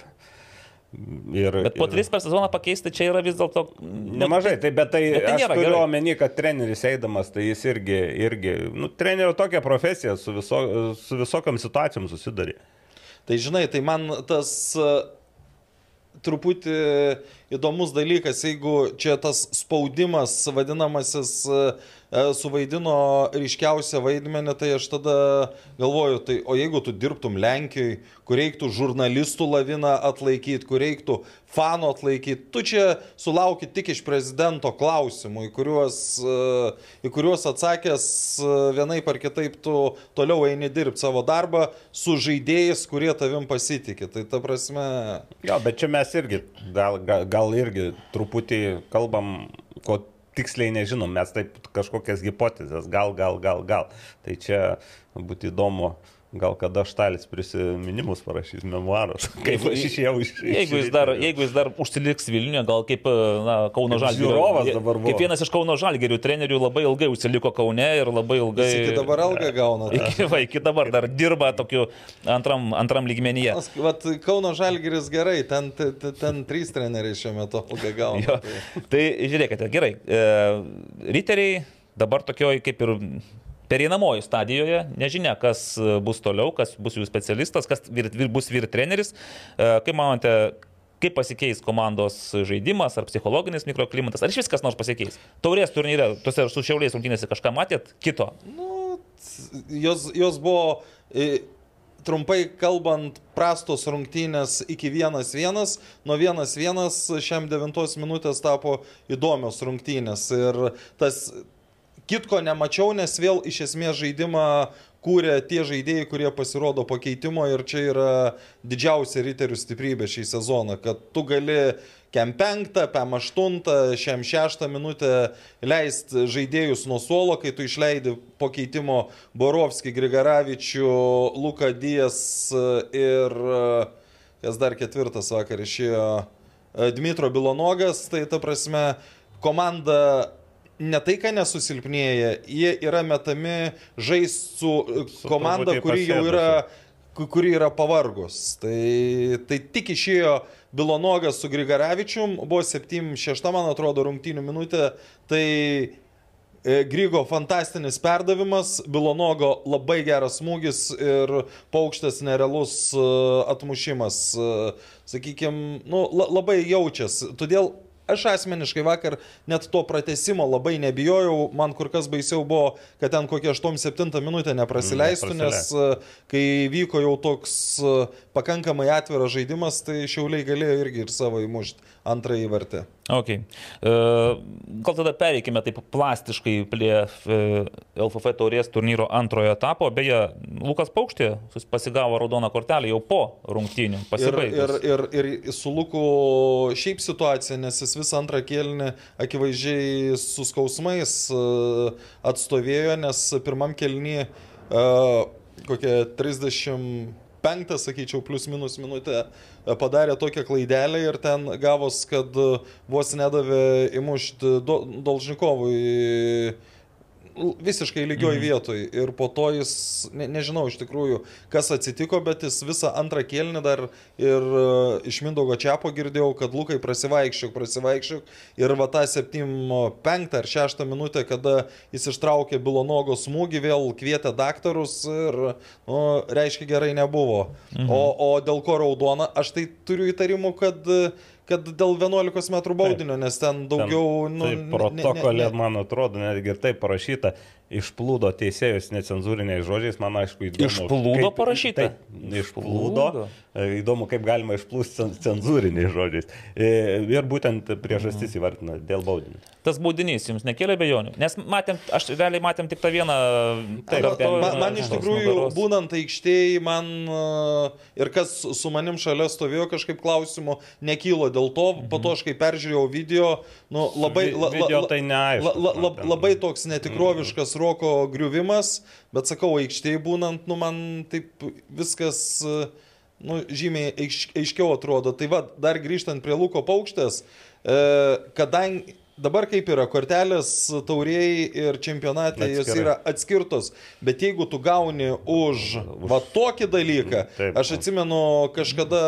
Ir, Bet po ir- tris per sezoną pakeisti čia yra vis dėlto... Nemažai, tai bet tai, Bet tai aš turiu omeny, kad treneris eidamas, tai jis irgi, irgi nu, trenerio tokia profesija su, viso, su visokiam situacijom susidarė. Tai žinai, tai man tas truputį įdomus dalykas, jeigu čia tas spaudimas vadinamasis suvaidino ryškiausią vaidmenį, tai aš tada galvoju, tai o jeigu tu dirbtum Lenkijoje, kur reiktų žurnalistų laviną atlaikyti, kur reiktų fanų atlaikyti, tu čia sulauki tik iš prezidento klausimų, į kuriuos, e, į kuriuos atsakęs e, vienaip ar kitaip tu toliau eini dirbti savo darbą su žaidėjais, kurie tavim pasitikė. Tai ta prasme, Jo, bet čia mes irgi, gal, gal, gal irgi truputį kalbam, ko tiksliai nežinom, mes taip kažkokias hipotezės, gal, gal, gal, gal. Tai čia būtų įdomu. Gal kada Štalis prisiminimus parašys memoarus, kaip aš išėjau iš... Jeigu jis, dar, jeigu jis dar užsiliks Vilniuje, gal kaip e, na, Kauno Kaip Žalgirio. žiūrovas dabar buvo. Kaip vienas iš Kauno Žalgirių trenerių labai ilgai užsiliko Kaune ir labai ilgai... jis iki dabar algą gauna. tai. Iki, va, iki dabar dar dirba tokiu antram, antram lygmenyje. Nes, Vat Kauno Žalgiris gerai, ten, ten, ten trys treneriai šiuo metu algą gauna. Jo. Tai. Tai žiūrėkite, gerai. E, riteriai dabar tokioj kaip ir pereinamoji stadijoje, nežinia, kas e, bus toliau, kas bus jų specialistas, kas vyr, vyr, bus vyr treneris. E, kaip manote, kaip pasikeis komandos žaidimas ar psichologinis mikroklimatas, ar iš viskas nors pasikeis? Taurės turnyre, tuose su šiauliais rungtynėse kažką matėt kito? Nu, jos, jos buvo, e, trumpai kalbant, prastos rungtynės iki 1-1, nuo 1-1 šiam 9 minutės tapo įdomios rungtynės. Ir tas kitko nemačiau, nes vėl iš esmės žaidimą kūrė tie žaidėjai, kurie pasirodo pakeitimo ir čia yra didžiausia riterių stiprybė šį sezoną, kad tu gali kem penktą, pem aštuntą, šiam šeštą minutę leisti žaidėjus nuo suolo, kai tu išleidi po keitimo Borovskį, Grigaravičių, Luką Dijas ir kas dar ketvirtas vakar išėjo Dmitro Bilonogas, tai ta prasme komanda ne tai, kad nesusilpnėja, jie yra metami žaisti su, su komanda, kuri jau yra kuri yra pavargus. Tai, tai tik išėjo Bilonogas su Grigaravičium, buvo 7-6, man atrodo, rungtynių minutė. Tai e, Grygo fantastinis perdavimas, Bilonogo labai geras smūgis ir paukštas nerealus e, atmušimas. E, Sakykime, nu, labai jaučiasi. Todėl Aš asmeniškai vakar net to pratesimo labai nebijojau, man kur kas baisiau buvo, kad ten kokią 8-7 minutę neprasileistų, nes e, kai vyko jau toks e, pakankamai atviras žaidimas, tai šiauliai galėjo irgi ir savo įmušti antrąjį vartę. Okay. Gal tada pereikime taip plastiškai prie uh, LFF taurės turnyro antrojo etapo. Beje, Lukas Paukštė pasigavo raudoną kortelę jau po rungtynių. Ir, ir, ir, ir su Luku šiaip situacija, nes jis visą antrą kėlinį akivaizdžiai su skausmais uh, atstovėjo, nes pirmam kėlinį kokie 30 penktą, sakyčiau, plus minus minutę e, padarė tokią klaidelę ir ten gavos, kad e, vos nedavė įmušti Dolžnikovui visiškai lygioj mhm. vietoj ir po to jis, ne, nežinau iš tikrųjų, kas atsitiko, bet jis visą antrą kėlinį dar ir uh, iš Mindogo Čiapo girdėjau, kad Lukai prasivaikščiok, prasivaikščiok ir va tą 7-5 ar 6 minutę, kada jis ištraukė Bilonogo smūgį, vėl kvietė daktarus ir, nu, reiškia, gerai nebuvo. Mhm. O, o dėl ko raudona, aš tai turiu įtarimų, kad uh, kad dėl 11 metrų baudinio, nes ten daugiau... Ten, nu, tai protokolė, man atrodo, netgi ir taip parašyta, išplūdo teisėjus necenzūriniais žodžiais, man aišku, įdomu. Išplūdo kaip, parašyta? Taip, išplūdo. E, įdomu, kaip galima išplūsti cenzūriniais žodžiais. E, ir būtent priežastis įvardina dėl baudinio. Tas baudinys jums nekėlė bejonių? Nes matėm, aš realiai matėm tik tą vieną. Taip, kartą, man, man iš tikrųjų, būnant aikštėje, man e, ir kas su manim šalia stovėjo kažkaip klausimų, nekylo dėl to, mhm. po to aš kai peržiūrėjau video, nu, labai, la, la, la, tai neaišku, la, la, la, labai toks netikroviškas mhm roko griuvimas, bet sakau, aikštėje būnant, nu man taip viskas nu, žymiai aiš, aiškiau atrodo. Tai va, dar grįžtant prie Luko paukštės, e, kadangi dabar kaip yra, kortelės tauriai ir čempionatė jos yra atskirtos, bet jeigu tu gauni už va tokį dalyką, Taip, aš atsimenu kažkada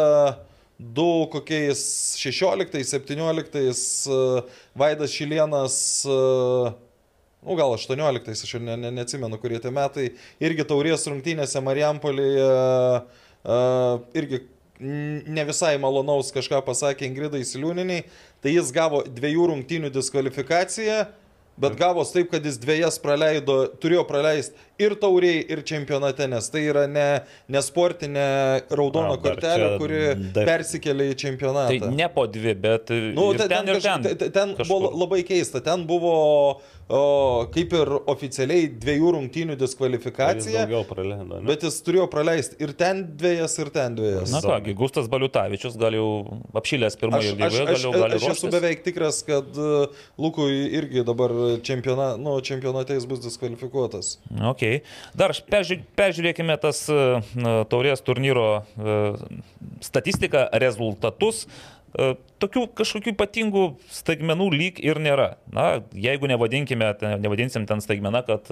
du kokiais 16-17 Vaidas Šilienas nu gal 18, aš jau ne, ne, neatsimenu, kurie tie metai, irgi taurės rungtynėse Marijampolėje, uh, irgi ne visai malonaus kažką pasakė Ingridai Siliūniniai, tai jis gavo dviejų rungtynių diskvalifikaciją, bet gavos taip, kad jis dviejas praleido, turėjo praleisti ir tauriai, ir čempionate, nes tai yra ne, ne sportinė raudona kortelė, kuri dar... persikėlė į čempionatą. Tai ne po dvi, bet nu, ten, ten, ir ten. Ten, ten buvo labai keista, ten buvo o, kaip ir oficialiai dviejų rungtynių diskvalifikacija. Jis praleido, bet jis turėjo praleisti ir ten dviejas, ir ten dviejas. Na kągi, Gustas Baliutavičius gal jau apšylęs pirmoje lygoje, gal jau gali. Aš esu beveik tikras, kad uh, Lukui irgi dabar čempiona, nu, čempionate jis bus diskvalifikuotas. Okay. Dar peržiūrėkime tas e, taurės turnyro e, statistiką, rezultatus. E, tokių kažkokių ypatingų staigmenų lyg ir nėra. Na, jeigu nevadinkime, nevadinsim ten staigmeną, kad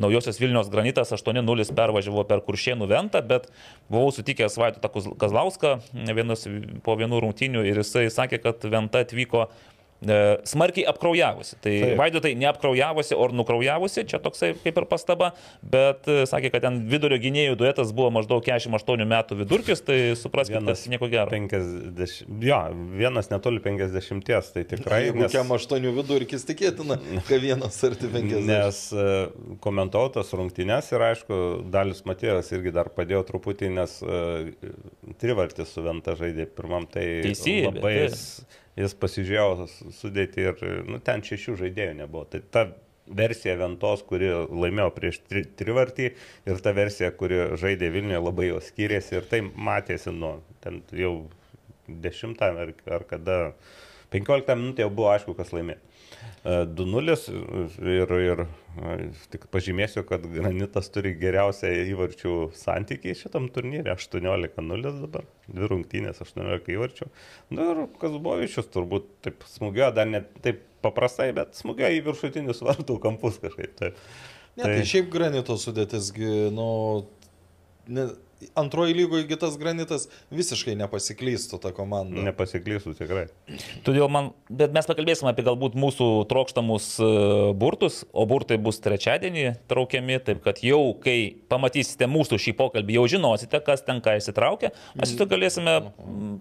Naujosios Vilnius granitas 8-0 pervažiavo per Kuršienų ventą, bet buvau sutikęs Vaitą Kazlauską vienas, po vienų rungtynių ir jisai sakė, kad venta atvyko E, smarkiai apkraujavusi. Tai Vaidotai neapkraujavusi, o nukraujavusi, čia toksai kaip ir pastaba, bet e, sakė, kad ten vidurio gynėjų duetas buvo maždaug 48 metų vidurkis, tai supraskite, vienas nieko gero. 50, jo, vienas netoli 50, tai tikrai. Jeigu nes... kiam 8 vidurkis tikėtina, kad vienas arti 50. Nes e, komentuotas rungtynės ir aišku, Dalius Matėjas irgi dar padėjo truputį, nes uh, trivartis su Venta žaidė pirmam, tai Teisybė, labai... Tai jis pasižiūrėjo sudėti ir nu, ten šešių žaidėjų nebuvo. Tai ta versija Ventos, kuri laimėjo prieš tri, trivartį ir ta versija, kuri žaidė Vilniuje, labai jau skiriasi ir tai matėsi, nu, ten jau 10 ar, ar kada 15 minutė jau buvo aišku, kas laimė. 2-0 ir, ir tik pažymėsiu, kad Granitas turi geriausią įvarčių santykį šitam turnyrė. 18-0 dabar, dvi rungtynės, 18 įvarčių. Na ir Kazbovičius turbūt taip smūgėjo, dar net taip paprastai, bet smūgėjo į viršutinius vartų kampus kažkaip. Taip. Ne, tai, tai šiaip Granito sudėtisgi, nu, ne, antroji lygoje tas granitas visiškai nepasiklystų tą komandą. Nepasiklystų tikrai. Todėl man, bet mes pakalbėsime apie galbūt mūsų trokštamus e, burtus, o burtai bus trečiadienį traukiami, taip kad jau kai pamatysite mūsų šį pokalbį, jau žinosite, kas ten ką įsitraukia, mes šitą galėsime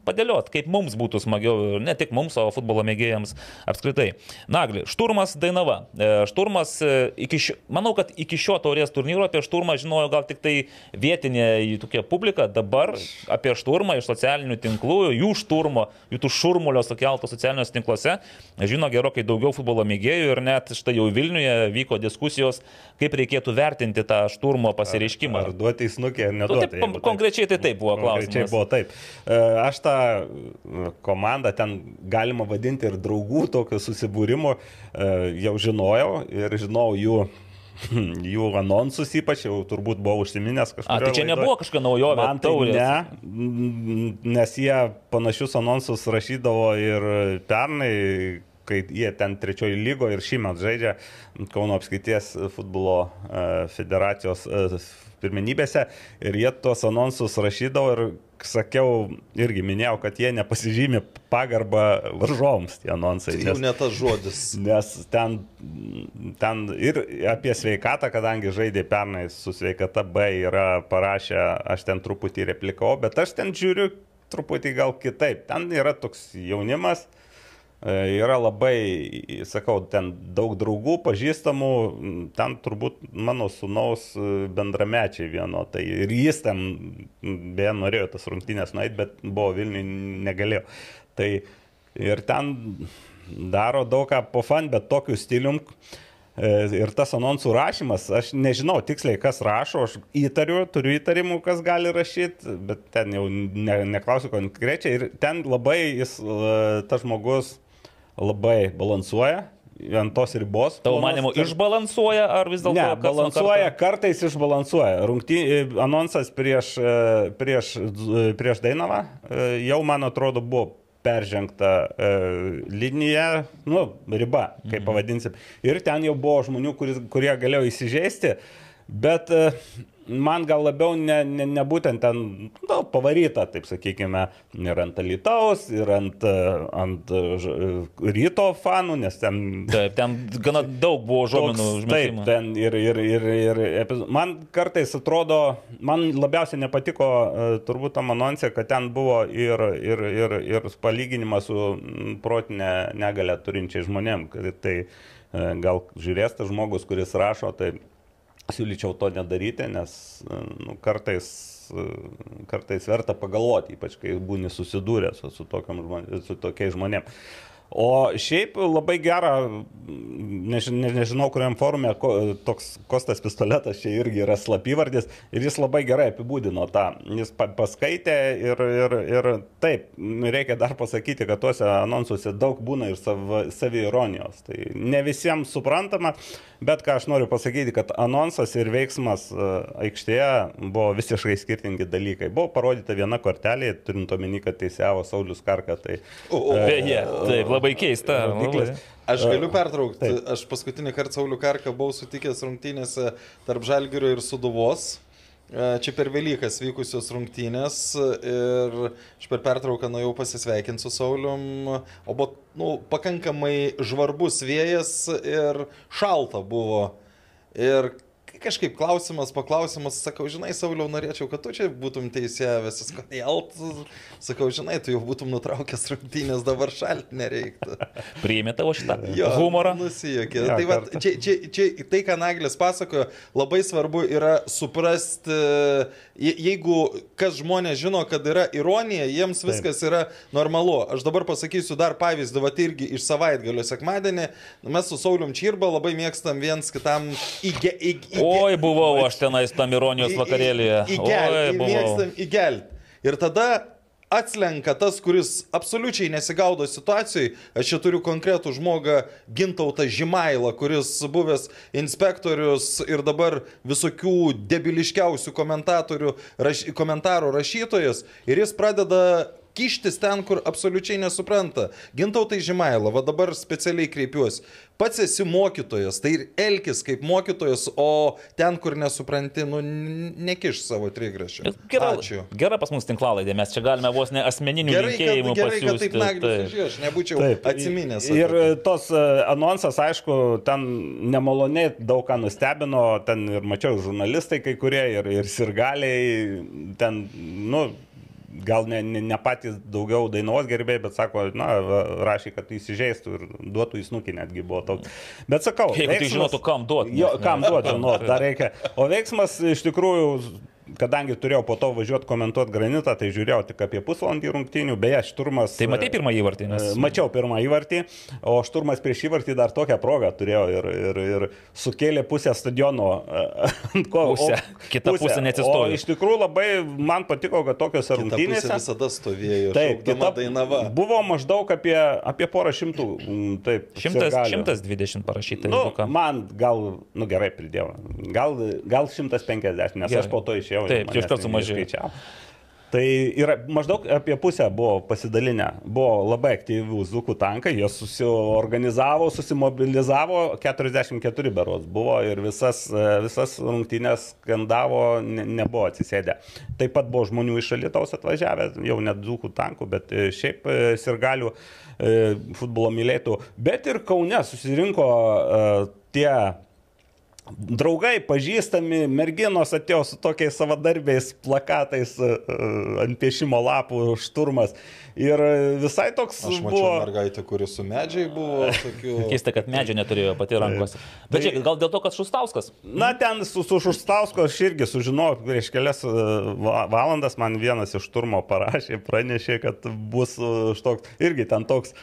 padėlioti, kaip mums būtų smagiau, ne tik mums, o futbolo mėgėjams apskritai. Nagli, šturmas Dainava. E, šturmas, e, iki šio, manau, kad iki šio taurės turnyro apie šturmą žinojo gal tik tai vietinė tokia publika dabar apie šturmą iš socialinių tinklų, jų šturmo, jų tų šurmulio sukelto socialiniuose tinkluose žino gerokai daugiau futbolo mėgėjų ir net štai jau Vilniuje vyko diskusijos, kaip reikėtų vertinti tą šturmo pasireiškimą. Ar, ar duoti į snukį, ar neduoti. Nu, taip, konkrečiai tai taip buvo klausimas. Konkrečiai buvo taip. E, aš tą komandą ten galima vadinti ir draugų tokio susibūrimo e, jau žinojau ir žinojau jų jų anonsus ypač jau turbūt buvo užsiminęs kažkas. A, tai čia nebuvo kažkokia naujovė. Man tai ne, nes jie panašius anonsus rašydavo ir pernai, kai jie ten trečioji lygo ir šį metą žaidžia Kauno apskaities futbolo e, federacijos e, pirmenybėse ir jie tuos anonsus rašydavo ir sakiau, irgi minėjau, kad jie nepasižymė pagarbą varžoms, tie anonsai. Tai jau ne tas žodis. Nes ten, ten ir apie sveikatą, kadangi žaidė pernai su sveikata B yra parašę, aš ten truputį replikau, bet aš ten žiūriu truputį gal kitaip. Ten yra toks jaunimas, yra labai, sakau, ten daug draugų, pažįstamų, ten turbūt mano sunaus e, bendramečiai vieno, tai ir jis ten, beje, norėjo tas rungtynės nueiti, bet buvo Vilniui negalėjo. Tai ir ten daro daug ką po fan, bet tokiu stilium. E, ir tas anonsų rašymas, aš nežinau tiksliai, kas rašo, aš įtariu, turiu įtarimų, kas gali rašyti, bet ten jau ne, neklausiu konkrečiai. Ir ten labai jis, tas žmogus, labai balansuoja ant tos ribos. Tavo manimo išbalansuoja ar vis dėlto? Ne, balansuoja, kartais išbalansuoja. Rungty, anonsas prieš, e, prieš, e, prieš Dainavą e, jau, man atrodo, buvo peržengta e, linija, nu, riba, kaip mhm. pavadinsim. Ir ten jau buvo žmonių, kuris, kurie galėjo įsižeisti, bet e, man gal labiau ne, ne, ne būtent ten nu, pavaryta, taip sakykime, ir ant Alitaus, ir ant, ant ryto fanų, nes ten... Taip, ten gana daug buvo žmonių. Taip, ten ir, ir, ir, ir man kartais atrodo, man labiausiai nepatiko e, turbūt tam anonsė, kad ten buvo ir, ir, ir, ir palyginimas su protinė negalę turinčiai žmonėm. Tai e, gal žiūrės tas žmogus, kuris rašo, tai siūlyčiau to nedaryti, nes nu, kartais, kartais verta pagalvoti, ypač kai būni susidūręs su, su, žmonė, su tokiais žmonėmis. O šiaip labai gera, než, ne, nežinau, kuriam forume ko, toks Kostas Pistoletas čia irgi yra slapyvardis ir jis labai gerai apibūdino tą. Jis pa, paskaitė ir, ir, ir taip, reikia dar pasakyti, kad tuose anonsuose daug būna ir sav, saviironijos. Tai ne visiems suprantama, bet ką aš noriu pasakyti, kad anonsas ir veiksmas e, aikštėje buvo visiškai skirtingi dalykai. Buvo parodyta viena kortelė, turint omeny, kad teisėjavo Saulis Karka. Tai, o, o, beje, taip, labai keista. Labai. Aš galiu pertraukti. Taip. Aš paskutinį kartą Saulių Karką buvau sutikęs rungtynėse tarp Žalgirio ir Suduvos. E, čia per Velykas vykusios rungtynės ir aš per pertrauką nuėjau pasisveikinti su Saulium, o buvo nu, pakankamai žvarbus vėjas ir šalta buvo. Ir kažkaip klausimas, paklausimas, sakau, žinai, Sauliau, norėčiau, kad tu čia būtum teisėjęs, kodėl, sakau, žinai, tu jau būtum nutraukęs rungtynės, dabar šalti nereiktų. Priėmė tavo šitą jo, humorą. Nusijokė. Tai va, čia, čia, čia tai, ką Naglis pasakojo, labai svarbu yra suprasti, jeigu kas žmonės žino, kad yra ironija, jiems viskas Taip. yra normalu. Aš dabar pasakysiu dar pavyzdį, va irgi iš savaitgalio sekmadienį, mes su Saulium Čirba labai mėgstam viens kitam įge, įge, įge, Oi, buvau aš tenais tam ironijos vakarėlėje. Įgelti. Mėgstam įgelti. Ir tada atslenka tas, kuris absoliučiai nesigaudo situacijai. Aš čia turiu konkretų žmogą Gintautą Žimailą, kuris buvęs inspektorius ir dabar visokių debiliškiausių komentatorių, raš, komentarų rašytojas. Ir jis pradeda kištis ten, kur absoliučiai nesupranta. Gintautai Žimaila, va dabar specialiai kreipiuosi. Pats esi mokytojas, tai ir elkis kaip mokytojas, o ten, kur nesupranti, nu, nekiš savo trigrašio. Gera, Ačiū. gera pas mus tinklalaidė, mes čia galime vos ne asmeninių Gerai, linkėjimų kad, gerai, kad taip pasiūsti. naglis Taip. žiūrėjau, aš nebūčiau Taip. atsiminęs. Ir tai. tos e, anonsas, aišku, ten nemaloniai daug ką nustebino, ten ir mačiau žurnalistai kai kurie, ir, ir sirgaliai, ten, nu, gal ne, ne, ne patys daugiau dainos gerbėjai, bet sako, na, rašė, kad įsižeistų ir duotų į snukį netgi buvo toks. Bet sakau, Jeigu tai žinotų, kam duot, Jo, kam duoti, žinot, dar reikia. O veiksmas iš tikrųjų kadangi turėjau po to važiuoti komentuoti granitą, tai žiūrėjau tik apie pusvalandį rungtynių, beje, šturmas. Tai matai pirmą įvartį, nes... E, Mačiau pirmą įvartį, o šturmas prieš įvartį dar tokią progą turėjo ir, ir, ir sukėlė pusę stadiono. e, ant ko- Pusę. o- Kita pusė neatsistojo. O Iš tikrųjų labai man patiko, kad pusė rungtynėse. visada stovėjo. Taip, kita kita dainava. Buvo maždaug apie, apie porą šimtų. mm, Taip, Šimtas, sirgalių. 120 parašyta. Nu, man gal, nu gerai pridėjau, gal, gal 150, nes Gerai. aš po to išėjau. Ir Taip, iškart ne- sumažėjo. Tai yra maždaug apie pusę buvo pasidalinę. Buvo labai aktyvių zukų tankai, jie susiorganizavo, susimobilizavo, 44 beros buvo ir visas, e, visas rungtynės skandavo, ne, nebuvo atsisėdę. Taip pat buvo žmonių iš šalitaus atvažiavę, jau net zukų tankų, bet e, šiaip e, sirgalių futbolo mylėtų. Bet ir Kaune susirinko tie draugai, pažįstami, merginos atėjo su tokiais savadarbiais plakatais e, e, ant piešimo lapų šturmas. Ir visai toks Aš mačiau buvo. mergaitę, kuri su medžiai buvo. Tokių... Keista, kad medžio neturėjo pati rankose. Bet Tai- žiūrėk, gal dėl to, kad Šustauskas. Na, ten su, su Šustausko aš irgi sužinojau prieš kelias e, va- valandas, man vienas iš turmo parašė, pranešė, kad bus e, štoks, irgi ten toks.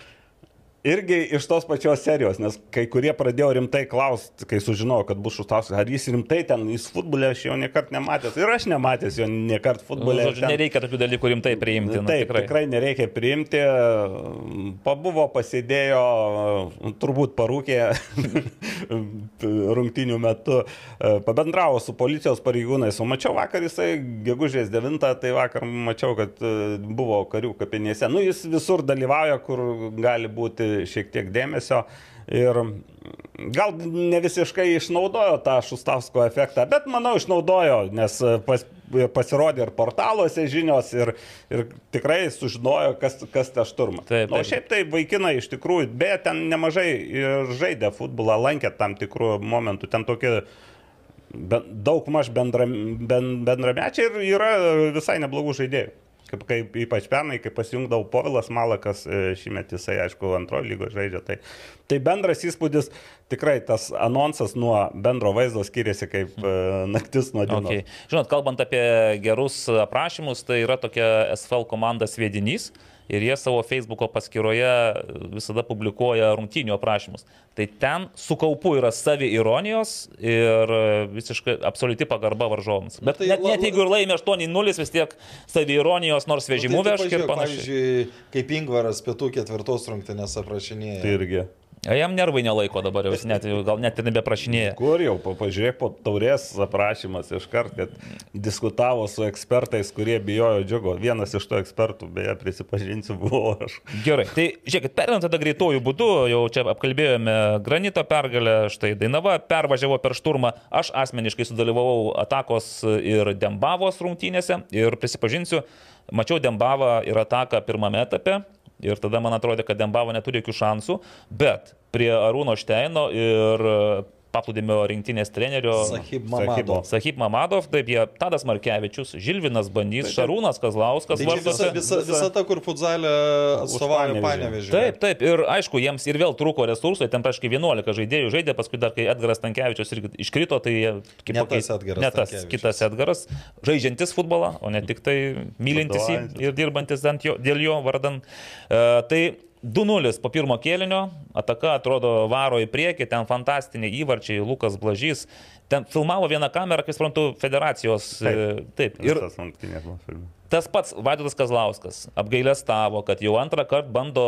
Irgi iš tos pačios serijos, nes kai kurie pradėjo rimtai klausti, kai sužinojo, kad bus Šustauskas, ar jis rimtai ten, jis futbolė aš jo niekart nematęs. Ir aš nematęs jo niekart futbolė. Žodžiu, nereikia tokių dalykų rimtai priimti. Nu, Taip, tikrai. tikrai nereikia priimti. Pabuvo, pasidėjo, turbūt parūkė rungtinių metu, pabendravo su policijos pareigūnais. O mačiau vakar jisai, gegužės 9, tai vakar mačiau, kad e, buvo karių kapinėse. Nu, jis visur dalyvauja, kur gali būti šiek tiek dėmesio. Ir gal ne visiškai išnaudojo tą Šustavsko efektą, bet manau išnaudojo, nes pas, pasirodė ir portaluose žinios ir, ir tikrai sužinojo, kas, kas ta šturma. Taip, O taip. šiaip tai vaikinai iš tikrųjų, beje, ten nemažai žaidė futbolą, lankė tam tikrų momentų, ten tokie ben, daug maž bendra, ben, bendramečiai ir yra visai neblogų žaidėjų. Kaip, kaip ypač pernai, kai pasijungdavo Povilas Malakas, e, šįmet jisai, aišku, antrojo lygo žaidžia. Tai, tai bendras įspūdis, tikrai tas anonsas nuo bendro vaizdo skiriasi kaip e, naktis nuo dienos. Okay. Žinot, kalbant apie gerus aprašymus, tai yra tokia SFL komanda Sviedinys ir jie savo Facebook'o paskyroje visada publikuoja rungtynių aprašymus. Tai ten su kaupu yra savi ironijos ir visiškai absoliuti pagarba varžovams. Bet tai net, net jeigu ir laimi 8-0, vis tiek savi ironijos, nors vežimų Nu, tai tu vežk ir panašiai. Pavyzdžiui, kaip Ingvaras pietų ketvirtos rungtynės aprašinėja. Tai irgi. A, Jam nervai nelaiko dabar, jau net, gal net ir nebeprašinėja. Kur jau, pa- pažiūrėk po taurės aprašymas iš karto, kad diskutavo su ekspertais, kurie bijojo džiugo. Vienas iš tų ekspertų, beje, prisipažinsiu, buvo aš. Gerai, tai žiūrėkit, perinant tada greitojų būdų, jau čia apkalbėjome granito pergalę, štai Dainava pervažiavo per šturmą, aš asmeniškai sudalyvavau atakos ir Dembavos rungtynėse ir prisipažinsiu, mačiau Dembavą ir ataką pirmame etape. Ir tada man atrodė, kad Dembavo neturi jokių šansų, bet prie Arūno Šteino ir paplūdimio rinktinės trenerio Sahib Sahibo. Mamado. Sahib Mamadov, taip jie Tadas Markevičius, Žilvinas Bandys, Šarūnas Kazlauskas, Tai visa, vartuose. visa, visa ta, kur futzalė atstovauja. Panevežį. Taip, taip, ir aišku, jiems ir vėl trūko resursų, ten praškai 11 žaidėjų žaidė, paskui dar kai Edgaras Tankievičius irgi iškrito, tai jie kaip Ne tas Edgaras ne tas kitas Edgaras, žaidžiantis futbolą, o ne tik tai mylintis jį ir dirbantis ant jo, dėl jo vardan. Uh, tai 2-0 po pirmo kėlinio, ataka atrodo varo į priekį, ten fantastiniai įvarčiai, Lukas Blažys, ten filmavo vieną kamerą, kaip suprantu, federacijos. e, Taip, Ir tas rungtynės buvo filmas. Tas pats Vaidotas Kazlauskas apgailę stavo, kad jau antrą kartą bando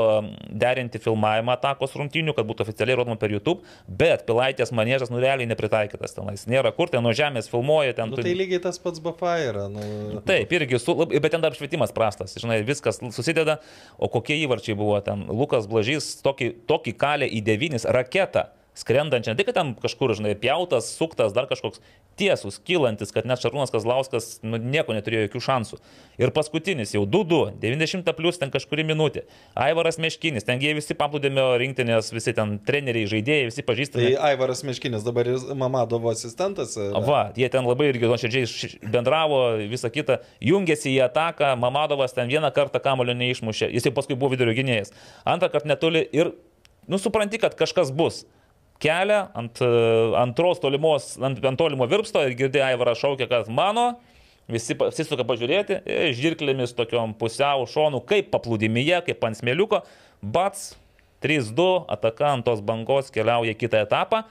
derinti filmavimą atakos rungtynių, kad būtų oficialiai rodoma per YouTube, bet Pilaitės manėžas nu realiai nepritaikytas tenais. Nėra kur, ten nuo žemės filmuoja, ten... Nu, tu- tai lygiai tas pats BFA yra. Nu, Taip, irgi, su, bet ten dar apšvietimas prastas, žinai, viskas susideda, o kokie įvarčiai buvo ten. Lukas Blažys tokį, tokį kalę į devynis raketą. Skrendančią, ne tik ten kažkur, žinai, pjautas, suktas, dar kažkoks tiesus, kylantis, kad net Šarūnas Kazlauskas nu, nieko neturėjo jokių šansų. Ir paskutinis jau 2-2, 90 plus ten kažkuri minutė. Aivaras Meškinis, ten jie visi paplūdėmio rinktinės, visi ten treneriai, žaidėjai, visi pažįstami. tai Aivaras Meškinis dabar ir Mamadovo asistentas. yra. Va, jie ten labai irgi nuoširdžiai bendravo, visą kitą, jungėsi į ataką, Mamadovas ten vieną kartą kamulio neišmušė, jis jau paskui buvo vidurio gynėjas. Antrą kartą netoli ir, nu, supranti, kad kažkas bus. Kelia ant e, antros tolimos, ant, ant tolimo virpsto ir girdė Aivarą šaukia, kad mano, visi pasisuka pažiūrėti, ir žirklėmis tokiom pusiau šonų, kaip paplūdimyje, kaip ant smėliuko, bats, 3-2, ataka ant tos bangos keliauja kitą etapą.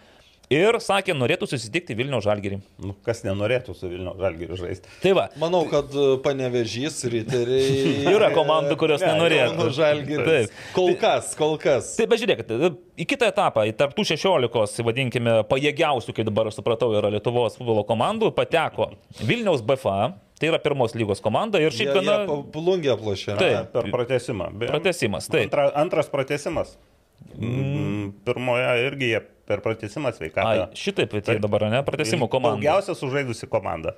Ir sakė, norėtų susitikti Vilnių žalgerį. Nu, kas nenorėtų su Vilnių žalgiriu žaisti. Tai va, Manau, kad e, panevežys, riteriai. Yra komandų, kurios Ne, nenorėtų. Žalgiris. Taip. Kol kas, kol kas. Tai bežiūrėkit, į kitą etapą, į tarptų 16, vadinkime, pajėgiausių, kaip dabar supratau, yra Lietuvos futbolo komandų, pateko Vilniaus BFA, tai yra pirmos lygos komanda ir šiaip gana Plungė aplošė. Taip. Per pratesimas. Beje, pratesimas. Taip. Antra, antras pratesimas. Mm. Pirmoje irgi jie per pratesimą sveikatą. šitaip, tai dabar, ne, pratesimų komanda. Daugiausia sužaidusi komanda.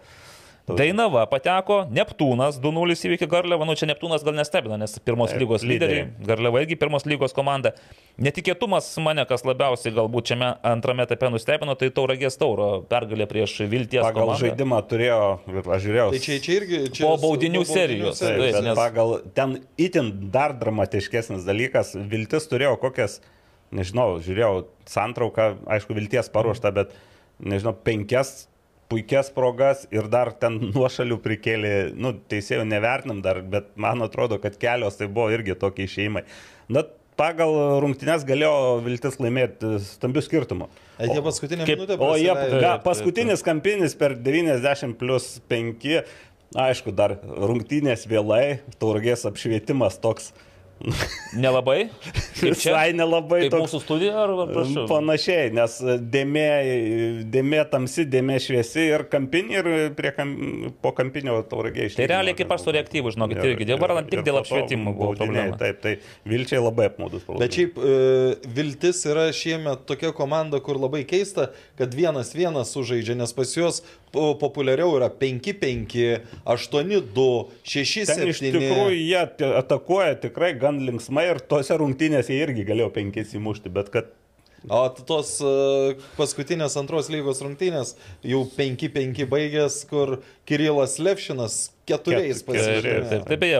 Dainava pateko, Neptūnas 2-0 įveikė Garliavą, nu čia Neptūnas gal nestebina, nes pirmos Taip, lygos lyderiai, lyderiai. Garliava irgi pirmos lygos komanda. Netikėtumas mane, kas labiausiai galbūt šiame antrame etape nustebino, tai Tauragės Tauro pergalė prieš Vilties Pagal komandą. žaidimą turėjo, aš žiūrėjau, Tai čia, čia irgi. Čia Po baudinių po serijos, Taip, Taip, nes- pagal ten itin dar dramatiškesnis dalykas, Viltis turėjo kokias, nežinau, žiūrėjau santrauką, aišku, Vilties paruošta, bet nežinau, penkias puikias progas ir dar ten nuošalių prikėlė, nu, teisėjų nevertinam dar, bet man atrodo, kad kelios tai buvo irgi tokie išeimai. Na, pagal rungtynes galėjo Viltis laimėti stambių skirtumų. Ai, Jie paskutinę Kaip- minutę. O jie, ga, paskutinis kampinis per 90 plus 5, aišku, dar rungtynės vėlai, tauragės apšvietimas toks Nelabai. Visai nelabai Kaip toks. mūsų studija, ar prašau? Panašiai, nes dėmė, dėmė tamsi, dėmė šviesi ir kampinė, ir prie kam, po kampinio tauragė iš Tai realiai kaip aš su reaktyvu, žinokit, irgi. Dabar tik dėl apšvietimo buvo problema. Taip, tai Vilčiai labai apmaudus. Bet šiaip e, Viltis yra šiemet tokia komanda, kur labai keista, kad vienas vienas sužaidžia, nes pas juos po- populiariau yra 5-5, 8-2, Ten iš 6-7. tikrųjų jie atakuoja tikrai gan linksmai ir tose rungtynėse irgi galėjo penkis įmušti, bet kad O tos e, paskutinės antros lygos rungtynės jau 5-5 baigęs, kur Kirilas Levšinas keturiais Ket- Taip, taip, beje,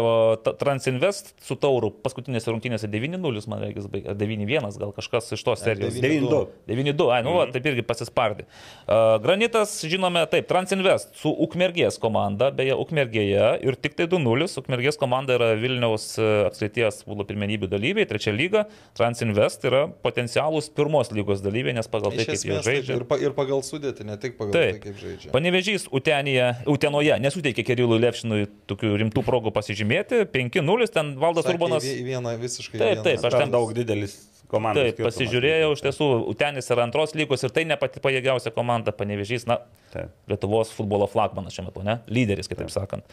Transinvest su Tauru paskutinėse rungtynėse 9-0, man reikia, baigė, 9-1, gal kažkas iš tos serijos. 9-2. 9-2, ai, nu, mm. taip irgi pasispardė. Uh, Granitas, žinome, taip, Transinvest su Ukmergės komanda, beje, Ukmergėje ir tik tai 2-0. Ukmergės komanda yra Vilniaus e, apskrities futbolo pirmenybių dalyviai, trečia lyga. Transinvest yra potencialūs pirmos lygos dalyviai, nes pagal tai, kaip jie žaidžia. ir, pa, ir pagal sudėti, ne tik pagal Taip. tai, kaip žaidžia. Panevežys Utenėje, Utenoje nesuteikė Kirilui Levšinui tokių rimtų progų pasižymėti. 5-0, ten Valdas Sakė, Urbanas. vieną visiškai. Taip, vieną. taip, aš ten- daug didelis komandos. Taip, pasižiūrėjau, iš tiesų, Utenis yra antros lygos ir tai ne pati pajėgiausia komanda, panevežys, na, Taip. Lietuvos futbolo flagmanas šiuo metu, ne? Lyderis, kitaip sakant.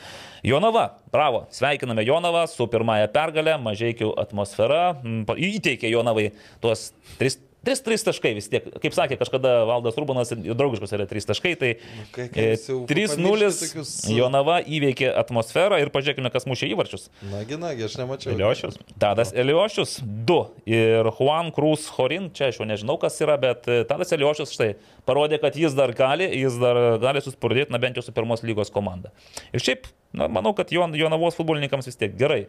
Jonava, bravo, sveikiname Jonavą su pirmąją pergalę, mažiekių atmosfera, įteikė Jonavai tuos tris. 3-3 taškai vis tiek, kaip sakė kažkada Valdas Urbanas, ir draugiškos yra 3 taškai, tai kai- kai e, jūs jau 3-0 pamiršti tokius- Jonava įveikė atmosferą ir pažiūrėkime, kas mušė įvarčius. Nagi, nagi, aš nemačiau. Iliošius. Tadas Eliošius 2 ir Juan Cruz Horin, čia aš jau nežinau, kas yra, bet e, Tadas Eliošius štai parodė, kad jis dar gali, jis dar gali suspurdėti, na bent jau su pirmos lygos komanda. Ir šiaip, na, manau, kad Jon, Jonavos futbolininkams vis tiek gerai.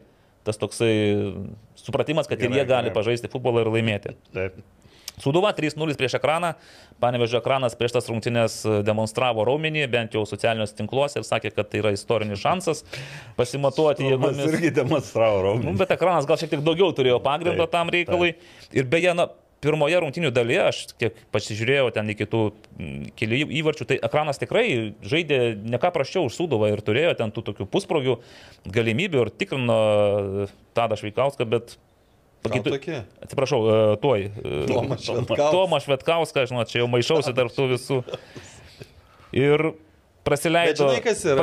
Tas toksai supratimas, kad ir Gerai, jie gali gerai. pažaisti futbolą ir laimėti. Taip. Suduva 3-0 prieš ekraną, panevežio ekranas prieš tas rungtynės demonstravo raumenį, bent jau socialiniuose tinkluose ir sakė, kad tai yra istorinis šansas pasimatuoti Jėgomis jėgomis. irgi demonstravo Nu, raumenį. bet ekranas gal šiek tiek daugiau turėjo pagrindo Taip, tam reikalui. Ir beje, na, pirmoje rungtinių dalyje, aš kiek pasižiūrėjau ten iki tų kelių įvarčių, tai ekranas tikrai žaidė ne ką praščiau už Sūduvą ir turėjo ten tų tokių pusprogių galimybių ir tikrino Tadą Šveikauską, bet Tokie? Atsiprašau, e, tuoj. e, Tomas Švedkauskas. Tomas Švetkauskas, žinot, čia jau maišausi tarp tų visų. Ir Bet praleido, žinai, yra?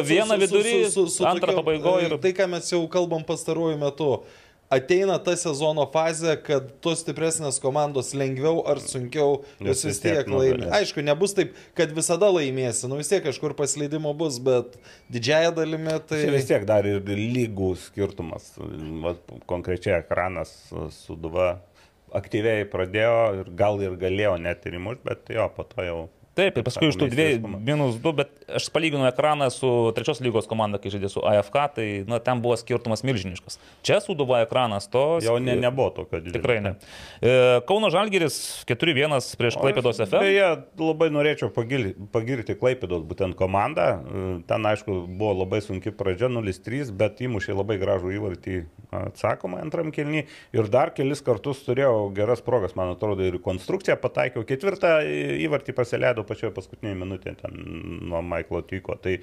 su- vieną su- su- vidurį, su- su- su antrą pabaigoje ir Tai, ką mes jau kalbam pastaruoju metu. Ateina ta sezono fazė, kad tos stipresnės komandos lengviau ar sunkiau Jos vis tiek tiek laimi. nugalės. Aišku, nebus taip, kad visada laimėsi, nu vis tiek kažkur pasleidimo bus, bet didžiaja dalimi tai... Tai vis tiek dar ir lygų skirtumas. Vat, konkrečiai ekranas suduva aktyviai pradėjo ir gal ir galėjo net ir įmušti, bet jo, po to jau. Taip, ir paskui iš tų dviejų minus du, bet aš palyginu ekraną su trečios lygos komanda, kai žaidė su AFK, tai na, ten buvo skirtumas milžiniškas. Čia suduva ekranas to. Jau ne, nebuvo tokio didelio. Tikrai ne. E, Kauno Žalgiris 4-1 prieš Klaipėdos FM. Beje, labai norėčiau pagili- pagirti Klaipėdos būtent komandą. E, Ten, aišku, buvo labai sunki pradžia 0-3, bet įmušė labai gražų įvartį atsakomą antram kelnį. Ir dar kelis kartus turėjau geras progas, man atrodo, ir konstrukciją pataikiau. Ketvirtą įvartį pasileido pačioje paskutinėje minutėje nuo Maiklo Tyko. Tai e,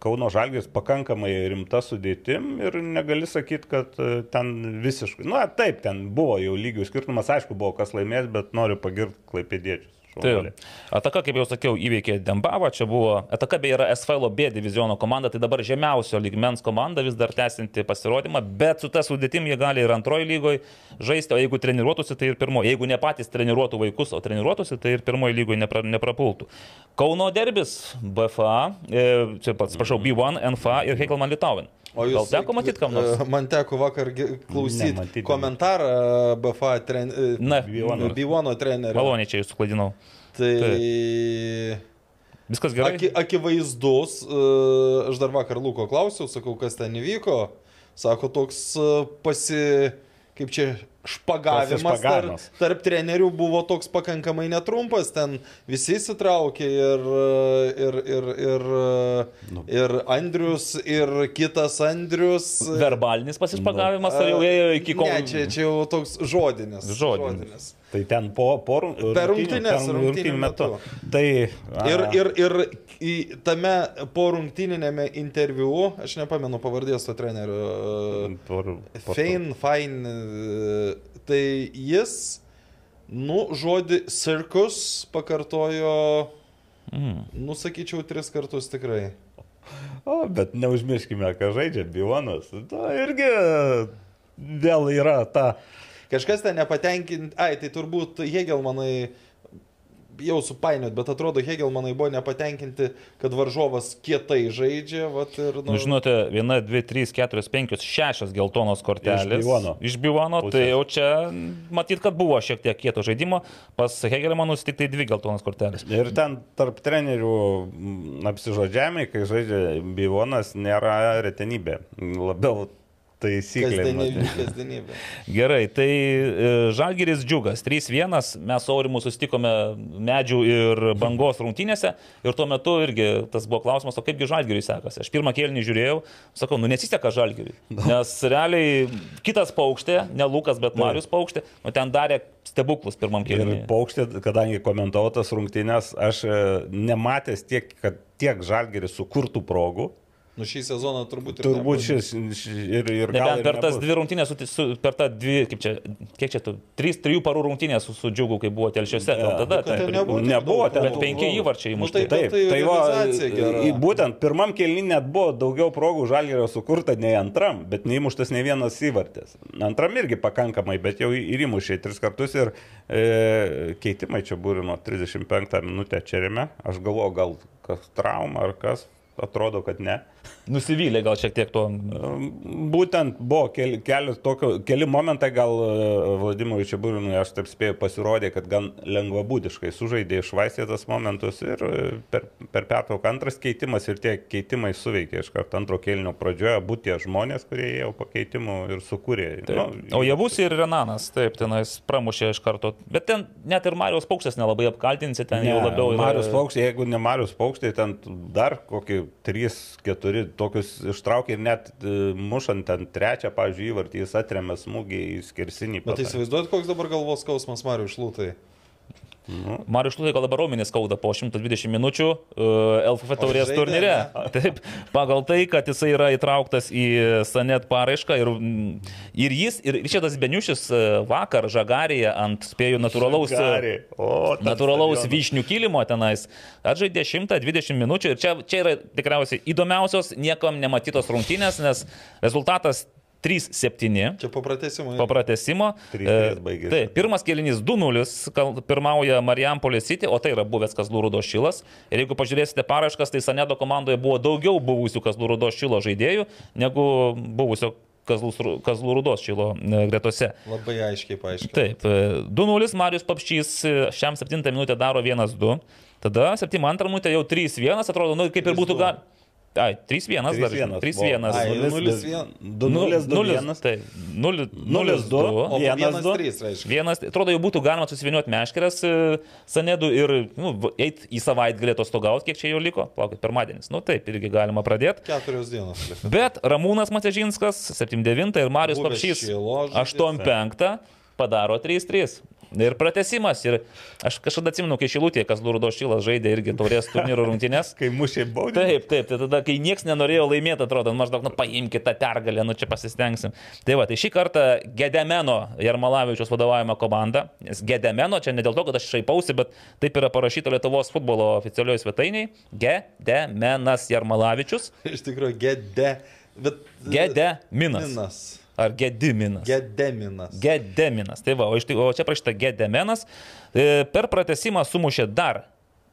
Kauno Žalgis pakankamai rimta sudėtim ir negali sakyti, kad e, ten visiškai, na taip, ten buvo jau lygių skirtumas, aišku, buvo kas laimės, bet noriu pagirti klaipėdiečius. Taip. Ataka, kaip jau sakiau, įveikė Dembavą, čia buvo, Ataka beje yra SFL B diviziono komanda, tai dabar žemiausio lygmens komanda vis dar tęsinti pasirodymą, bet su ta sudėtim jie gali ir antroji lygoje žaisti, o jeigu treniruotųsi, tai ir pirmoji. Jeigu ne patys treniruotų vaikus, o treniruotųsi, tai ir pirmoji lygoje nepra, neprapultų. Kauno derbis, BFA, e, čia pats, prašau, B1, NFA ir Hekelman Litauen. Gal teko matyti kam nors? Man teko vakar klausyti komentarą e, BFA tren... e, Na, B1. B1 trenerio. maloniai čia jūs suklaidinau. Tai Viskas gerai. aki, akivaizdus, e, aš dar vakar Luko klausiau, sakau, kas ten įvyko. Sako, toks pasi, kaip čia, špagavimas tarp, tarp trenerių buvo toks pakankamai netrumpas, ten visi įsitraukė ir, e, ir, ir, ir, Nu. ir Andrius, ir kitas Andrius. Verbalinis pasišpagavimas, ar jau ėjo iki Ne, kol... čia, čia jau toks žodinis. Žodinis. Tai ten po, po rung- Per rungtynes, per rungtynių metu. metu. Tai a, Ir, ir, ir tame po rungtyninėme interviu, aš nepamenu pavardės to trenerio, por, por, Fein, Fine, e, tai jis, nu, žodį cirkus pakartojo, Mm. nu, sakyčiau, tris kartus tikrai. O, bet neužmirškime, ką žaidžia Bilonas. Tai irgi vėl yra ta. Kažkas ten nepatenkinti, ai, tai turbūt Hegelmanai jau supainiot, bet atrodo Hegelmanai buvo nepatenkinti, kad varžovas kietai žaidžia, vat ir, Nu, žinote, viena, dvi, trys, keturios, penkios, šešios geltonos kortelės. Iš Bivono. Iš Bivono, Pusės. tai jau čia matyt, kad buvo šiek tiek kieto žaidimo. Pas Hegelmanus tik tai dvi geltonos kortelės. Ir ten tarp trenerių apsižodžiami, kai žaidžia Bilonas, nėra retenybė. Labiau taisyklė. Kasdienybė. kasdienybė. Gerai, tai e, Žalgiris džiugas 3-1, mes Aurimu sustikome medžių ir bangos rungtynėse ir tuo metu irgi tas buvo klausimas, o kaipgi Žalgiriui sekasi. Aš pirmą kėlinį žiūrėjau, sakau, nu nesiseka Žalgiriui, nes realiai kitas paukštė, ne Lukas, bet Marius paukštė, nu ten darė stebuklus pirmam Ir kėlinį. paukštė, kadangi komentavau tas rungtynės, aš e, nematęs tiek, kad tiek žalgeris sukurtų progų. Nu šį sezoną turbūt ir Turbūt šis ši- ir, ir Nebent ir per tas dvi rungtynės, su, su, per tą dvi, kaip čia, kiek čia, tu, trys, trijų parų rungtynės su, su džiugu, kai buvo telšiuose. Ne, tada Nu, ten ten nebuvo Nebuvo daug ten Bet penki įvarčiai Nu, įmušti. tai, Taip, tai, tai va, būtent pirmam kelnį net buvo daugiau progų žalgerio sukurta nei antram, bet neįmuštas ne vienas įvartis. Antram irgi pakankamai, bet jau ir įmušė tris kartus ir e, keitimai čia būrino 35 minutę čerime. Aš galvoju, gal kas trauma ar kas, atrodo, kad ne. Nusivylė gal šiek tiek tuo. Būtent buvo keli, keli, tokio, keli momentai, gal e, Vladimirui Čiaburinui, aš taip spėjau, pasirodė, kad gan lengvabūdiškai sužaidė išvaistė tas momentus ir e, per, per pertrauką antras keitimas ir tie keitimai suveikė iš karto antro kėlinio pradžioje, būtų tie žmonės, kurie ėjo po keitimų ir sukūrė. Nu, O Javus ir Renanas, taip, tenais pramušė iš karto. Bet ten net ir Marijos Paukštas nelabai apkaltinsi, ten Ne, jau labiau Marius Paukštė, jeigu ne Marius Paukštė, ten dar kokį 3-4 tokius ištraukė ir net e, mušant ten trečią, pavyzdžiui, įvartį jis atremė smūgį į skersinį. Bet pataikė. įsivaizduojat, koks dabar galvos skausmas Mariu išlūtai. Mariu Šlutai gal dabar raumenis skauda po 120 minučių uh, LFF taurės turnyre. Taip, pagal tai, kad jisai yra įtrauktas į Sanet paraišką ir, mm, ir jis, ir Ričardas Beniušis uh, vakar žagarėje ant spėjų natūralaus, Žagarė. O, natūralaus vyšnių kilimo tenais atžaidė 120 minučių ir čia, čia yra tikriausiai įdomiausios, niekam nematytos rungtynės, nes rezultatas 3-7 Čia po pratesimo. po pratesimo. 3-3 E, baigėsi. Taip, pirmas kelinys 2-0, kal- pirmauja Marijampolė City, o tai yra buvęs Kazlų Rudo Šilas. Ir jeigu pažiūrėsite paraškas, tai Sanedo komandoje buvo daugiau buvusių Kazlų Rudo Šilo žaidėjų negu buvusio Kazlų, Rudos Šilo e, gretose. Labai aiškiai paaiškinti. Taip, e, 2-0 Marius Papšys e, šiam 7 minutę daro 1-2. Tada 7-2 minutę jau 3-1, atrodo, nu, kaip ir būtų 3-2. galima. Ai, 3-1 dar. 3-1. 3-1. Ai, Nulis, 0-1. 2-0-2-1. Taip, 0-2. 0-2. O Vienas, du. 1-3 reiškia. Vienas, atrodo, jau būtų galima susiviniuoti meškerės e, Sanedų ir nu, eiti į savaitę galėtų stogauti, kiek čia jau liko, plaukit, pirmadienis. Nu taip, irgi galima pradėti. Keturios dienos. liko. Bet Ramūnas Matežinskas 7-9 ir Marius Papšys Šilo žaidėjas. 8-5 padaro 3-3. Ir pratesimas. Ir aš kažkada atsimenu, kai Šilutė, kas Lurdo Šilas žaidė irgi taurės turnyro rungtynės. Kai mušė baudė. Taip, taip, tai tada, kai niekas nenorėjo laimėti, atrodo, maždaug, nu paimkite tą pergalę, nu čia pasistengsim. Tai va, tai šį kartą Gedemeno Jarmalavičius vadovaujama komanda, nes Gedemeno, čia ne dėl to, kad aš šaipausi, bet taip yra parašyta Lietuvos futbolo oficialioje svetainiai, Gedemenas Jarmalavičius, Iš tikrųjų, gede. Bet... Gedeminas. Minas. Ar Gediminas. Gedeminas. Gedeminas. Tai va, o, tik- o čia prašyta Gedemenas. E, Per pratesimą sumušė dar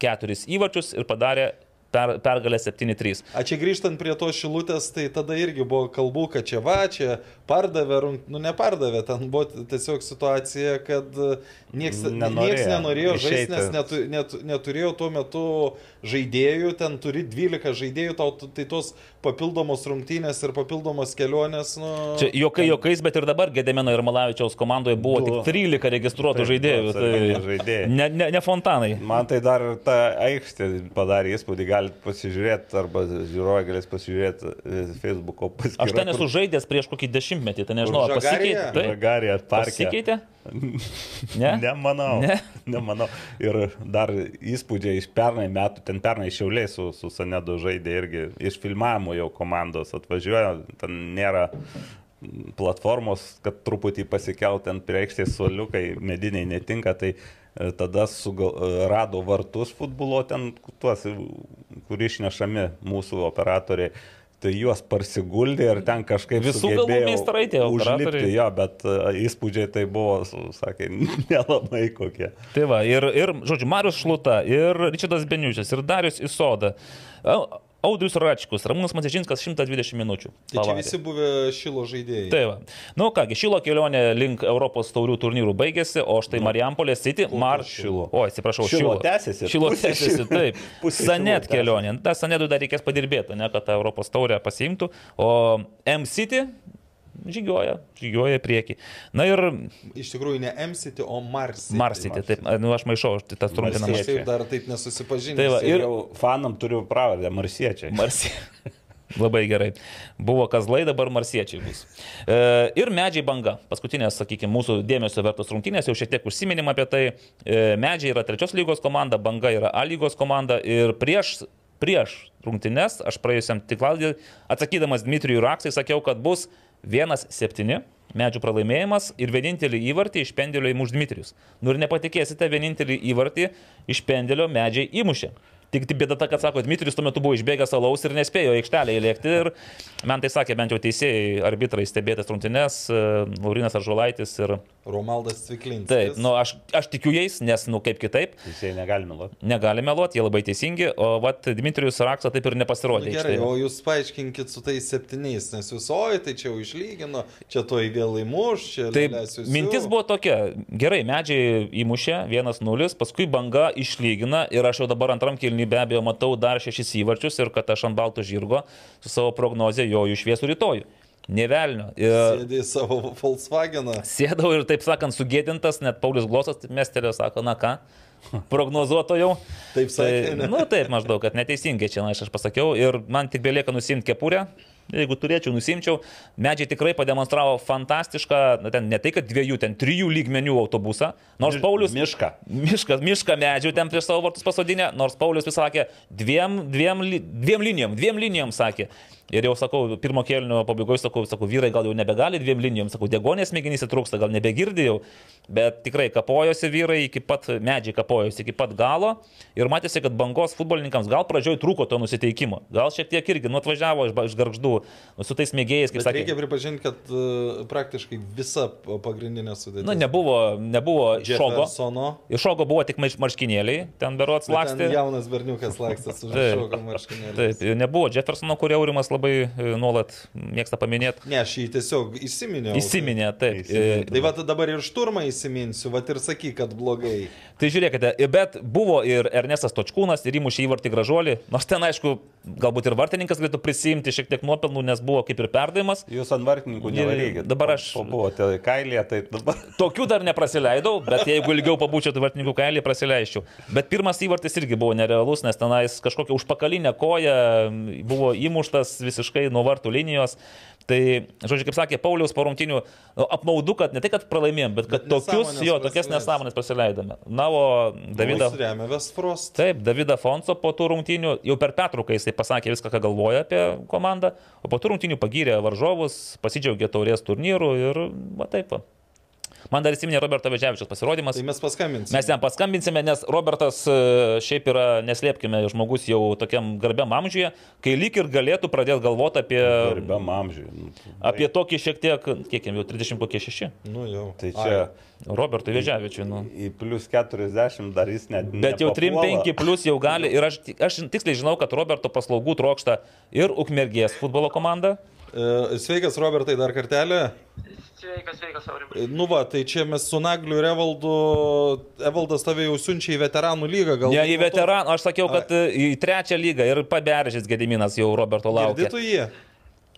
keturis įvarčius ir padarė per, pergalę 7-3. A čia grįžtant prie to šilutės, tai tada irgi buvo kalbų, kad čia va, čia pardavė, rung... nu nepardavė, ten buvo tiesiog situacija, kad niekas Nenorėjo nieks nenorėjo žaisti, nes netu, net, neturėjo tuo metu žaidėjų, ten turi 12 žaidėjų, tau tai tos papildomos rungtynės ir papildomos kelionės. Nu, Čia jokai jokais, bet ir dabar Gedemino ir Malavičiaus komandoje buvo Du. tik 13 registruotų Taip, žaidėjų. atsarginiai žaidėjai. Ne, ne, ne fontanai. Man tai dar ta aikštė padarė įspūdį, galite pasižiūrėti, arba žiūrovai galės pasižiūrėti e, Facebook'o paskyrą. Aš ten esu žaidęs prieš kokį dešimtmetį, tai nežinau, ar pasikeitė. Taip, Žagarė, parke. pasikeitė? Ne? Nemanau. Ne? Nemanau. Ir dar įspūdžiai iš pernai metų, ten pernai šiauliai su, su Sanedu žaidė irgi iš filmavimo jau komandos atvažiuoja, ten nėra platformos, kad truputį pasikelt ten prie aikštės suoliukai, mediniai netinka, tai e, tada sugal, e, rado vartus futbolo ten, tuos, e, kur išnešami mūsų operatoriai. Tai juos parsiguldė ir ten kažkaip Visų sugebėjo meistrai tie užlipti, jo, bet įspūdžiai tai buvo, sakė, nelabai kokie. Tai va, ir, ir, žodžiu, Marius Šluta, ir Ričardas Beniučius, ir Darius Isoda, Audrius Račkus, Ramūnas Macežinskas 120 minučių. tai čia pavarė. visi buvę šilo žaidėjai. Tai va. Nu kągi, Šilo kelionė link Europos taurių turnyrų baigėsi, o štai Marijampolė City, Mar... Šilo? O, atsiprašau, Šilo Šilo. tęsiasi. Šilo tęsiasi, taip. Pusė Sanet kelionė. Ta Sanetui dar reikės padirbėti, ne, kad tą Europos taurę pasiimtų. O M City žygioja, žygioja į priekį. Na ir Iš tikrųjų ne M-City, o Mars. City. Mars City, taip, nu aš maišau, aš tai tas Aš trumpinamas. Marsiečiai. taip dar taip nesusipažinęs. Tai va, Ir jau fanam turiu pravardę, marsiečiai. Marsi. Labai gerai. Buvo kazlai, dabar marsiečiai bus. E, ir medžiai banga. Paskutinės, sakykime, mūsų dėmesio vertos rungtynės, jau šiek tiek užsiminėm apie tai. E, medžiai yra trečios lygos komanda, banga yra A lygos komanda. Ir prieš, prieš rungtynės, aš praėjusiam tiklalį, atsakydamas Dmitrijui Raksai, sakiau, kad bus 1-7 medžių pralaimėjimas ir vienintelį įvartį iš pendelio įmuš Dmitrijus. Nu ir nepatikėsite, vienintelį įvartį iš pendelio medžiai įmušė. Tik tik bėda ta, kad sako, Dmitrijus tuo metu buvo išbėgęs alaus ir nespėjo į aikštelę įlėkti. Ir man tai sakė bent jau teisėjai, arbitrai stebėtas rungtynes, e, Laurinas Aržuolaitis ir... Romaldas Cviklinskas. Taip, nu, aš, aš tikiu jais, nes, nu, kaip kitaip, Jisai negali meluoti. negali meluoti, jie labai teisingi, o vat Dmitrijus Raksa taip ir Nu, nepasirodė. gerai, aikštėje. o jūs paaiškinkit su tais septyniais, nes jūs, oi, tai čia jau išlygino, čia to į vėl įmuš, čia Taip, mintis buvo tokia, gerai, medžiai įmušė 1-0, paskui banga išlygina ir aš jau dabar antram kilnį be abejo matau dar šešis įvarčius ir kad aš ant balto žirgo su savo prognoze joju šviesų rytojų. Nevelnio. Ir Sėdė į savo Volkswageną. sėdau ir taip sakant sugėdintas, net Paulius Glosas mestelėjo, sako, na ką, prognozuotojų. Taip sakė, Tai, nu taip maždaug, kad neteisingai čia na, aš, aš pasakiau ir man tik belieka nusimti kepurę. Jeigu turėčiau, nusimčiau. Medžiai tikrai pademonstravo fantastišką, na, ten ne tai, kad dviejų, ten trijų lygmenių autobusą. Nors Paulius... Mišką. Miškas, mišką medžių ten prieš savo vartus pasodinę, nors Paulius vis sakė, dviem, dviem, dviem linijom, dviem linijom sakė. Ir jau sakau, pirmo kėlinio pabaigoje sakau, sakau, vyrai gal jau nebegali dviem linijom, sakau, degonės smegenyse trūksta, gal nebegirdėjau, bet tikrai kapojosi vyrai iki pat, medžiai kapojosi iki pat galo ir matėsi, kad bangos futbolininkams gal pradžioj trūko to nusiteikimo, gal šiek tiek irgi nuotvažiavo iš, ba- iš garždų su tais mėgėjais, kaip Bet sakė. reikia pripažinti, kad uh, praktiškai visa pagrindinė sudėtis. Nu, nebuvo, nebuvo šogo. Iš šogo buvo tik marškinėliai, ten berots lakstė. Jaunas berniukas lakstė su šokom marškinėliais. Taip, nebuvo Jeffersono, kurio Aurimas labai e, nuolat mėgsta paminėti. Ne, aš jį tiesiog įsiminiau. Įsiminė, taip. Įsiminė. Tai va dabar ir šturmą įsiminsiu, va ir sakyk, kad blogai. E, Tai žiūrėkite, bet buvo ir Ernestas Točkūnas ir įmušė įvartį gražuolį, nors ten aišku, galbūt ir vartininkas galėtų prisimti šiek tiek nuopelnų, nes buvo kaip ir perdavimas. Jūs ant vartininkų nevarykit. dabar aš- Pabuvote kailėje, tai dabar. Tokių dar neprasileidau, bet jeigu ilgiau pabūčiau tai vartininkų kailį, prasileisčiau. Bet pirmas įvartis irgi buvo nerealus, nes tenais kažkokia užpakalinė koja buvo įmuštas visiškai nuo vartų linijos. Tai, žodžiu, kaip sakė Pauliaus porungtinių, nu, apmaudu, kad ne tai, kad pralaimėjom, bet kad Bet tokius, nesąmonės jo, tokias nesąmonės prasileidome. Na, o Davidas... Remia Westfrost. Taip, Davidas Fonso po tų rungtynių, jau per pertrauką jisai pasakė viską, ką galvoja apie komandą, o po tų rungtynių pagyrė varžovus, pasidžiaugė taurės turnyrų ir va taip. Va. Man dar įsiminė Roberto Vežiavičius pasirodymas. Tai mes paskambinsime. Mes jam paskambinsime, nes Robertas e, šiaip yra, neslėpkime, žmogus jau tokiam garbiam amžiuje, kai lyg ir galėtų pradėti galvoti apie, Garbiam amžiui. Nu, tai- apie tokį šiek tiek, kiek jam jau 30 kokie 6. Nu jau. Tai čia Robertui Vežiavičiui. Nu. į plus 40 dar jis net. Bet jau nepapuola. 3-5 plus jau gali ir aš, aš tiksliai žinau, kad Roberto paslaugų trokšta ir Ukmergės futbolo komanda. E, Sveikas, Robertai, dar kartelį. Sveikas, sveikas, Aurimai. E, Nu va, tai čia mes su Nagliu ir Evaldu. Evaldas tave jau siunčia į veteranų lygą, gal? Ne, į veteraną, aš sakiau, kad e, į trečią lygą ir paberžės Gediminas jau Roberto laukia. Girdytų jį.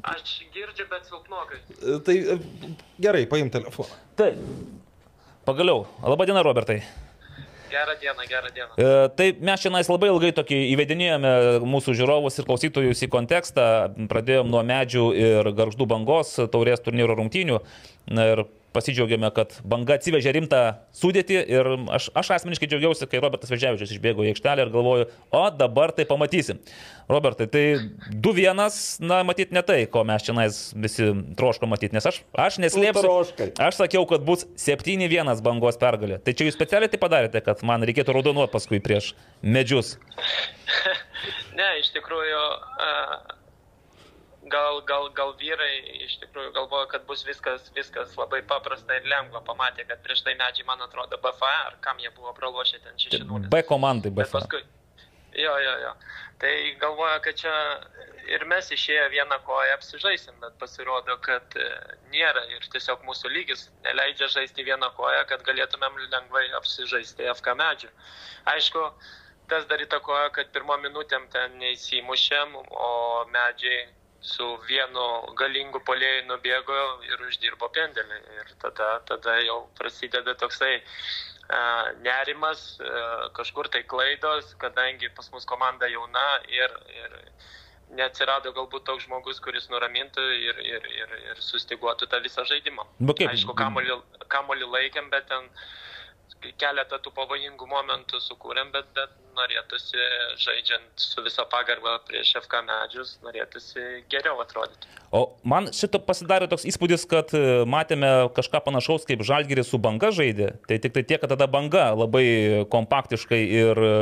Aš girdžiu, bet silpnokai. E, Tai gerai, paim telefoną. Taip. Pagaliau. Labadiena, Robertai. Gerą dieną, gerą dieną. E, tai mes šiandien labai ilgai tokį įvedinėjome mūsų žiūrovus ir klausytojus į kontekstą. Pradėjom nuo medžių ir garždų bangos taurės turnyro rungtynių. Na ir pasidžiaugiame, kad banga atsivežė rimtą sudėtį ir aš, aš asmeniškai džiaugiausi, kai Robertas Vežiavičius išbėgo į aikštelę ir galvoju, o dabar tai pamatysim. Robertai, tai 2-1, na, matyt, ne tai, ko mes čia visi troško matyti, nes aš, aš neslėpsiu. Aš sakiau, kad bus 7-1 bangos pergalė. Tai čia jūs specialiai tai padarėte, kad man reikėtų raudonuoti paskui prieš medžius. Ne, iš tikrųjų, a, gal, gal, gal vyrai iš tikrųjų galvoja, kad bus viskas, viskas labai paprasta ir lengva. Pamatė, kad prieš tai medžiai, man atrodo, BFA, ar kam jie buvo pralošę ten 6-0. B komandai, B. Bet paskui. Jo, jo, jo. Tai galvoja, kad čia ir mes išėję vieną koją apsižaisim, bet pasirodo, kad e, nėra ir tiesiog mūsų lygis neleidžia žaisti vieną koją, kad galėtumėm lengvai apsižaisti FK medžių. Aišku, tas dar įtakoja, kad pirmą minutėm ten neįsimušėm, o medžiai su vienu galingu polėjui nubėgo ir uždirbo pendelį. Ir tada, tada jau prasideda toksai a, nerimas, a, kažkur tai klaidos, kadangi pas mus komanda jauna ir, ir neatsirado galbūt toks žmogus, kuris nuramintų ir, ir, ir, ir sustiguotų tą visą žaidimą. Bet kaip? Aišku, kamolį, kamolį laikėm, bet ten keletą tų pavojingų momentų sukūrėm, bet, bet norėtųsi, žaidžiant su visa pagarba prieš FK medžius, norėtųsi geriau atrodyti. O man šito pasidarė toks įspūdis, kad e, matėme kažką panašaus, kaip Žalgiris su banga žaidė. Tai tik tai tiek, kad tada banga labai kompaktiškai ir e,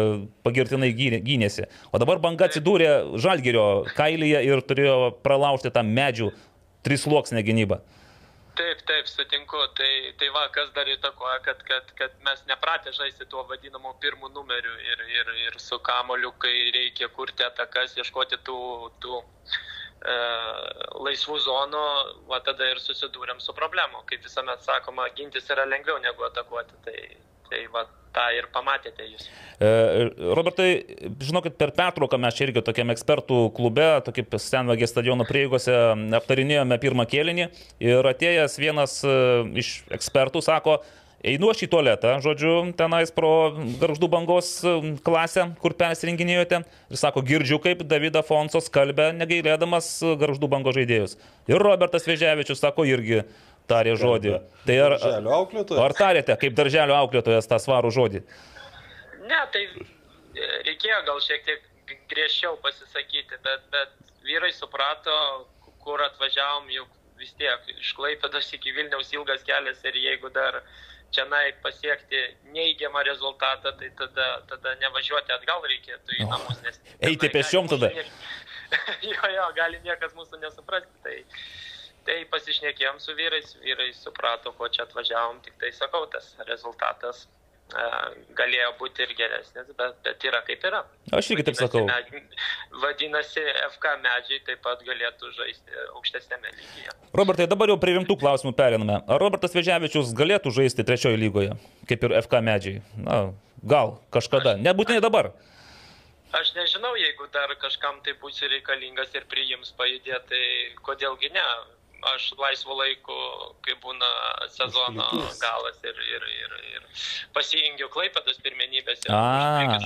pagirtinai gynė- gynėsi. O dabar banga atsidūrė Žalgirio kailyje ir turėjo pralaužti tą medžių trisluoksnę gynybą. Taip, taip, sutinku. Tai, tai va, kas dar įtakoja, kad, kad, kad mes nepratę žaisti tuo vadinamu pirmu numeriu ir, ir, ir su kamoliu, kai reikia kurti atakas, ieškoti tų, tų e, laisvų zonų, va tada ir susidūrėm su problemu. Kaip visuomet sakoma, gintis yra lengviau negu atakuoti. Tai, tai va, tą ir pamatėte jūs. E, Robertai, žinokit, per pertrauką mes čia irgi tokiam ekspertų klube, tokį Senvagės stadiono prieigose aptarinėjome pirmą kėlinį ir atėjęs vienas e, iš ekspertų sako, einu aš į tualetą, žodžiu, tenais pro garždų bangos e, klasę, kur persirinkinėjote, ir sako, girdžiu, kaip Davidas Fonsas kalbė, negailėdamas garždų bangos žaidėjus. Ir Robertas Veževičius sako irgi tarė žodį. Tai ar, ar tarėte, kaip darželio auklėtojas tą svarų žodį? Ne, tai e, reikėjo gal šiek tiek griežčiau pasisakyti, bet, bet vyrai suprato, kur atvažiavom, juk vis tiek iš Klaipėdos iki Vilniaus ilgas kelias ir jeigu dar čia pasiekti neįgiamą rezultatą, tai tada, tada nevažiuoti atgal reikėtų į namus. Nes Eiti gali tada. jo, jo, gali niekas mūsų nesuprasti. Tai, tai pasišnekėjom su vyrais, vyrai suprato, ko čia atvažiavom, tik tai sakau, tas rezultatas a, galėjo būti ir geresnis, bet, bet yra kaip yra. Aš irgi taip sakau. Med- Vadinasi, FK medžiai taip pat galėtų žaisti aukštesnėme lygyje. Robertai, dabar jau prie rimtų klausimų periname. Ar Robertas Veževičius galėtų žaisti trečiojo lygoje, kaip ir FK medžiai? Na, gal kažkada, nebūtinai dabar. Aš nežinau, jeigu dar kažkam tai bus reikalingas ir priims pajudėti, tai kodėlgi ne. Aš laisvo laiku, kai būna sezono galas ir, ir, ir, ir pasijungiu klaipėdos pirmenybėse. A.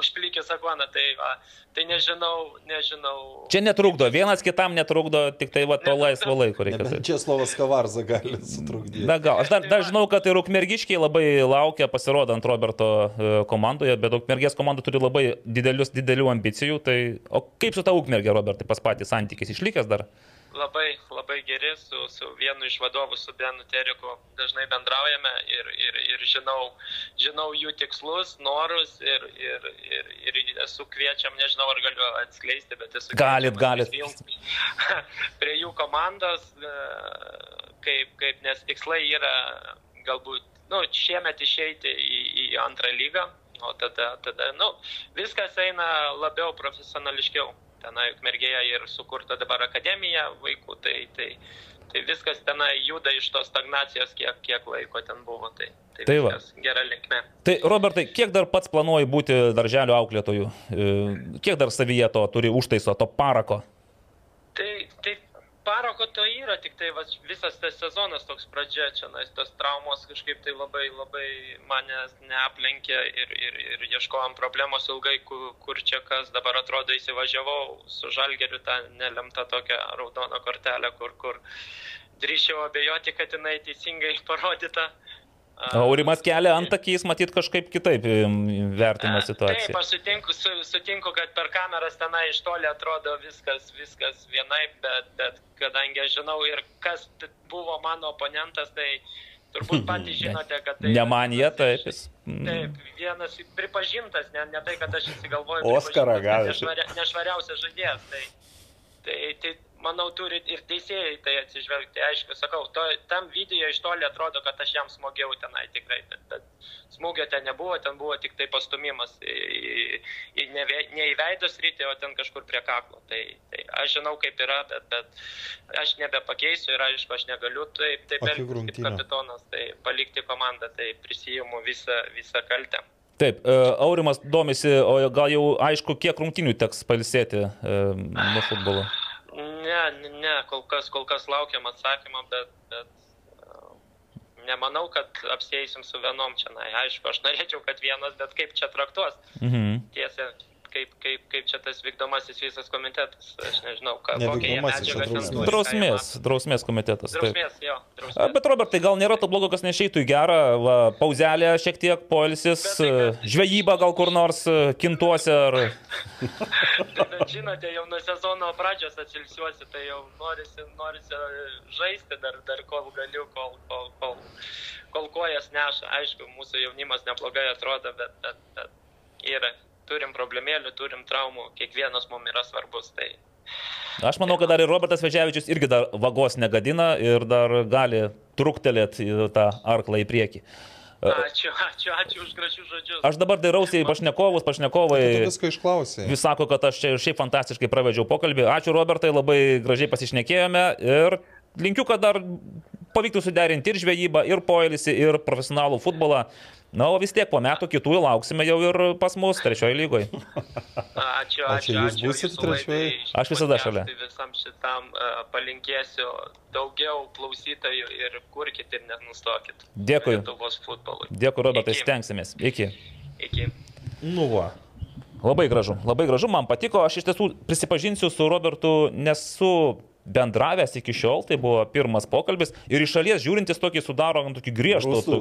Užplikė sakoną, tai, va, tai nežinau, nežinau. Čia netrukdo, vienas kitam netrukdo, tik tai va to laisvo laiko reikia. Nebent Česlovas Kavarza gali sutrukdyti. Na gal, aš dar, dar žinau, kad ir ukmergiškiai labai laukia pasirodant Roberto e, komandoje, bet ukmergės komanda turi labai didelius, didelių ambicijų. Tai, o kaip su ta ukmergė, Robertai, pas patį santykis išlikęs dar? Labai, labai geri, su, su vienu iš vadovų, su Benu Teriku dažnai bendraujame ir, ir, ir žinau, žinau jų tikslus, norus ir, ir, ir, ir esu kviečiam, nežinau ar galiu atskleisti, bet esu Galit, galit. prie jų komandos, e, kaip, kaip, nes tikslai yra galbūt, nu, šiemet išeiti į, į antrą lygą, o tada, tada, nu, viskas eina labiau profesionališkiau tenai ukmergėje ir sukurta dabar akademija vaikų, tai, tai, tai viskas tenai juda iš tos stagnacijos, kiek, kiek laiko ten buvo. Tai, tai, Tai va. viskas gera linkme. Tai, Robertai, kiek dar pats planuoji būti darželio auklėtoju? E, Kiek dar savyje to turi užtaiso, to parako? Tai paroko to yra, tik tai va, visas tas sezonas toks pradžia, čia nais, tos traumos kažkaip tai labai, labai manęs neaplenkė ir, ir, ir ieškojom problemos ilgai, kur, kur čia kas, dabar atrodo įsivažiavau su žalgeriu tą nelemtą tokią raudoną kortelę, kur, kur drįšiau abejoti, kad jinai teisingai parodyta. Aurimas kelia antakys, matyt, kažkaip kitaip vertina Taip, situaciją. aš sutinku, su, sutinku, kad per kameras tenai iš toli atrodo viskas, viskas vienaip, bet, bet kadangi aš žinau ir kas buvo mano oponentas, tai turbūt patys žinote, kad tai... Ne man jie, taip. Taip, jis- vienas pripažintas, ne, ne tai, kad aš įsigalvoju. Oskarą gavęs. nešvaria- Nešvariausias žaidėjas. Tai, tai, tai, manau, turi ir teisėjai tai atsižvelgti. Aišku, sakau, to, tam video iš toli atrodo, kad aš jam smogiau tenai tikrai, bet, bet smūgio ten nebuvo, ten buvo tik tai pastumimas į, į, į ne, ne į veidos rytį, o ten kažkur prie kaklo. Tai, tai aš žinau, kaip yra, bet, bet aš nebepakeisiu ir aišku, aš negaliu taip, taip elgtis kaip kapitonas, tai palikti komandą, tai prisijimu visą, visą kaltę. Taip, e, Aurimas domisi, o gal jau aišku, kiek rungtinių teks palisėti e, nuo futbolo. Ne, ne, kol kas, kol kas laukiam atsakymą, bet, bet uh, nemanau, kad apsėsim su vienom čia. Na, aišku, aš norėčiau, kad vienas, bet kaip čia traktuos. Mhm. Tiesa, kaip, kaip, kaip čia tas vykdomasis visas komitetas. Aš nežinau, ką, Ne kokią jie čia ten drausmės. turi, Drausmės, drausmės komitetas. Taip. Drausmės, jo, A, drausmės. Bet Robertai, gal nėra to blogo, kas nešeitų į gerą, va, pauzelę šiek tiek, poilsis, Bet tai e, kad- žvejyba gal kur nors e, kintuose ar... Tai, bet žinote, jau nuo sezono pradžios atsilsiuosi, tai jau norisi, norisi žaisti dar, dar kol galiu, kol, kol, kol, kol kojas neša. Aišku, mūsų jaunimas neblogai atrodo, bet, bet, bet yra, turim problemėlių, turim traumų, kiekvienas mums yra svarbus. Tai Aš manau, kad dar ir Robertas Veževičius irgi dar vagos negadina ir dar gali truktelėti tą arklą į priekį. ačiū, ačiū, ačiū už gražius žodžius. Aš dabar dairausi į pašnekovus, Tu pašnekovai. viską išklausai. Vis sako, kad aš čia ir šiaip fantastiškai pravedžiau pokalbį. Ačiū Robertai, labai gražiai pasišnekėjome ir linkiu, kad dar pavyktų suderinti ir žvejybą, ir poilsį, ir profesionalų futbolą. Na, o vis tiek po metų kitų lauksime jau ir pas mus trečiojo lygoje. Ačiū, ačiū, čia jūs ačiū. būsit jūsų trečioj? laidai, Aš visada šalia. Visam šitam uh, palinkėsiu daugiau klausytojų ir kurkit ir nenustokit. Dėkui. Dėkui, Robertai, Iki. stengsimės. Iki. Iki. Nu va. Labai gražu, labai gražu, man patiko. Aš iš tiesų prisipažinsiu su Robertu, nesu bendravęs iki šiol, tai buvo pirmas pokalbis ir iš šalies žiūrintis tokį sudaro tokį griežtą Rūstų-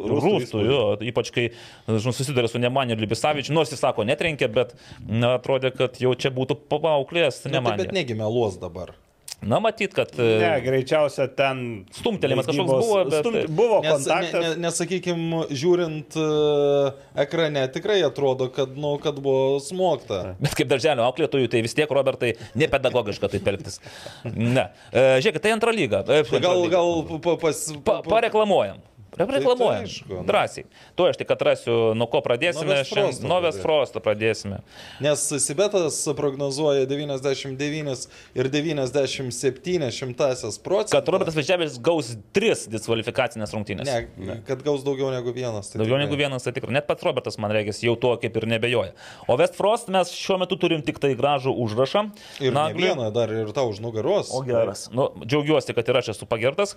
ypač kai žinau, susiduria su Nemaniu ir Libisavičiu, nors jis sako netrenkė, bet na, atrodė, kad jau čia būtų paauklės Ne, tai, bet Nemanė. negi meluos dabar. Na, matyt, kad... Ne, e, greičiausia ten. Stumtelėjimas kažkoks buvo, bet- Stumt, buvo Nes, ne, kontaktas. ne, nesakykime, žiūrint uh, ekrane, tikrai atrodo, kad, nu, kad buvo smogta. Bet kaip darželio auklėtojų, tai vis tiek, Robertai, nepedagogiška taip elgtis. Ne. E, žiūrėkit, tai antra lyga. E, antra Gal, lyga. gal pa, pas, Pa, pareklamuojam. Reklamuojam. Tai nu. Drąsiai. Tu aš tik atrasiu, nuo ko pradėsime. Pradėt. Frosto pradėsime. Nes Sibetas prognozuoja 99 ir 97 šimtasias procentų. Kad Robertas Vežėvis gaus tris diskvalifikacinės rungtynės. Ne, kad gaus daugiau negu vienas. Tai Daugiau tikrai. negu vienas, tai tikrai. Net pats Robertas, man reikia, jau tuo kaip ir nebejoja. O West Frost mes šiuo metu turim tik tai gražų užrašą. Ir Nagli- vieną dar ir tau už nugaros. O geras. Nu, džiaugiuosi, kad ir aš esu pagirtas.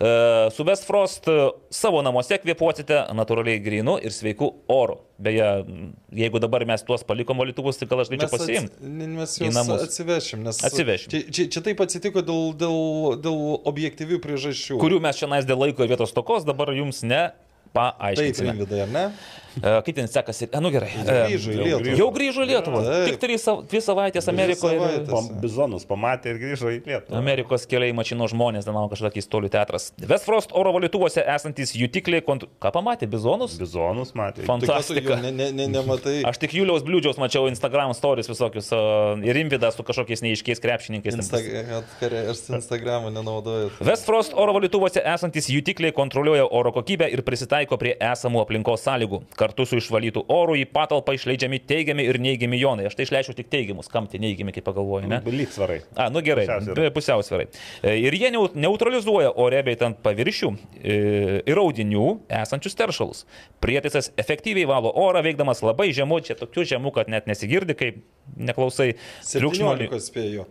E, su West Frost savo namuose kvėpuosite natūraliai grinu ir sveiku oru. Beje, jeigu dabar mes tuos palikom valytuvus, tai gal aš galėčiau pasiimti. mes juos atsivešim. Nes Atsivešim. Čia, čia, čia taip atsitiko dėl, dėl, dėl objektyvių priežasčių. Kurių mes čia nais dėl laiko ir vietos tokos dabar jums ne Taip, paaiškinsime. Rimvidai, ar ne? Kaip ten sekasi? E, nu gerai. Grįžo į Lietuvą. Jau grįžo į Lietuvą. Tik trys dvi savaitės Amerikoje. savaitės. Bizonus pamatė ir grįžo į Lietuvą. Amerikos keliai mašino žmonės, tenau kažkokį stolių teatras. Westfrost oro valytuvuose esantis jutikliai, kont... ką pamatė, bizonus? Bizonus matė. Tai Fantastika. ne, ne, ne, nematai? Aš tik Juliaus Bliūdžiaus mačiau Instagram stories visokius ir Rimvidą su kažkokiais neiškiais krepšininkais. Insta, atkarė, aš Instagramą nenaudoju. Westfrost oro valytuvuose esantis jutikliai kontroliuoja oro kokybę ir prisitaiko prie esamų aplinkos sąlygų. Kartu su išvalytų oru į patalpą išleidžiami teigiami ir neigiami jonai. Aš tai išleidžiu tik teigiamus, kam tie neigiami, kaip pagalvoju, ne? Lygsvarai. A, nu gerai, pusiausvyrai. E, Ir jie neu- neutralizuoja ore bei ant paviršių e, ir audinių esančius teršalus. Prietaisas efektyviai valo orą, veikdamas labai žemu, čia tokiu žemu, kad net nesigirdi, kai neklausai triukšmo. 17 spėjau.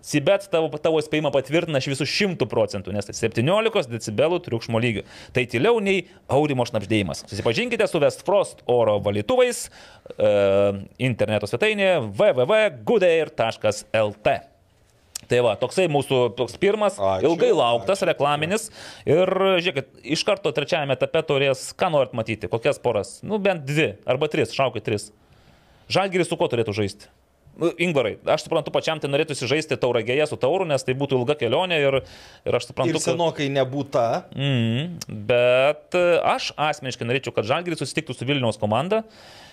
Sibet tavo, tavo spėjimą patvirtina aš visų šimtų procentų, nes tai 17 decibelų triukšmo lygio. Tai tyliau nei aurimo šnapždėjimas. Susipažinkite su Westfrost oro valytuvais e, interneto svetainėje www.goodair.lt. Tai va, toksai mūsų toks pirmas, Ačiū, ilgai lauktas ačiū. reklaminis. Ir žiūrėkit, iš karto trečiajame etape turės, ką norit matyti, kokias poras. Nu, bent dvi arba tris, šaukit tris. Žalgiris su kuo turėtų žaisti? Nu, Ingvarai, aš suprantu, pačiam tai norėtųsi žaisti tauragėje su tauru, nes tai būtų ilga kelionė ir, ir aš suprantu, Ir senokai nebūta. Mm, bet e, aš asmeniškai norėčiau, kad Žalgiris susitiktų su Vilniaus komanda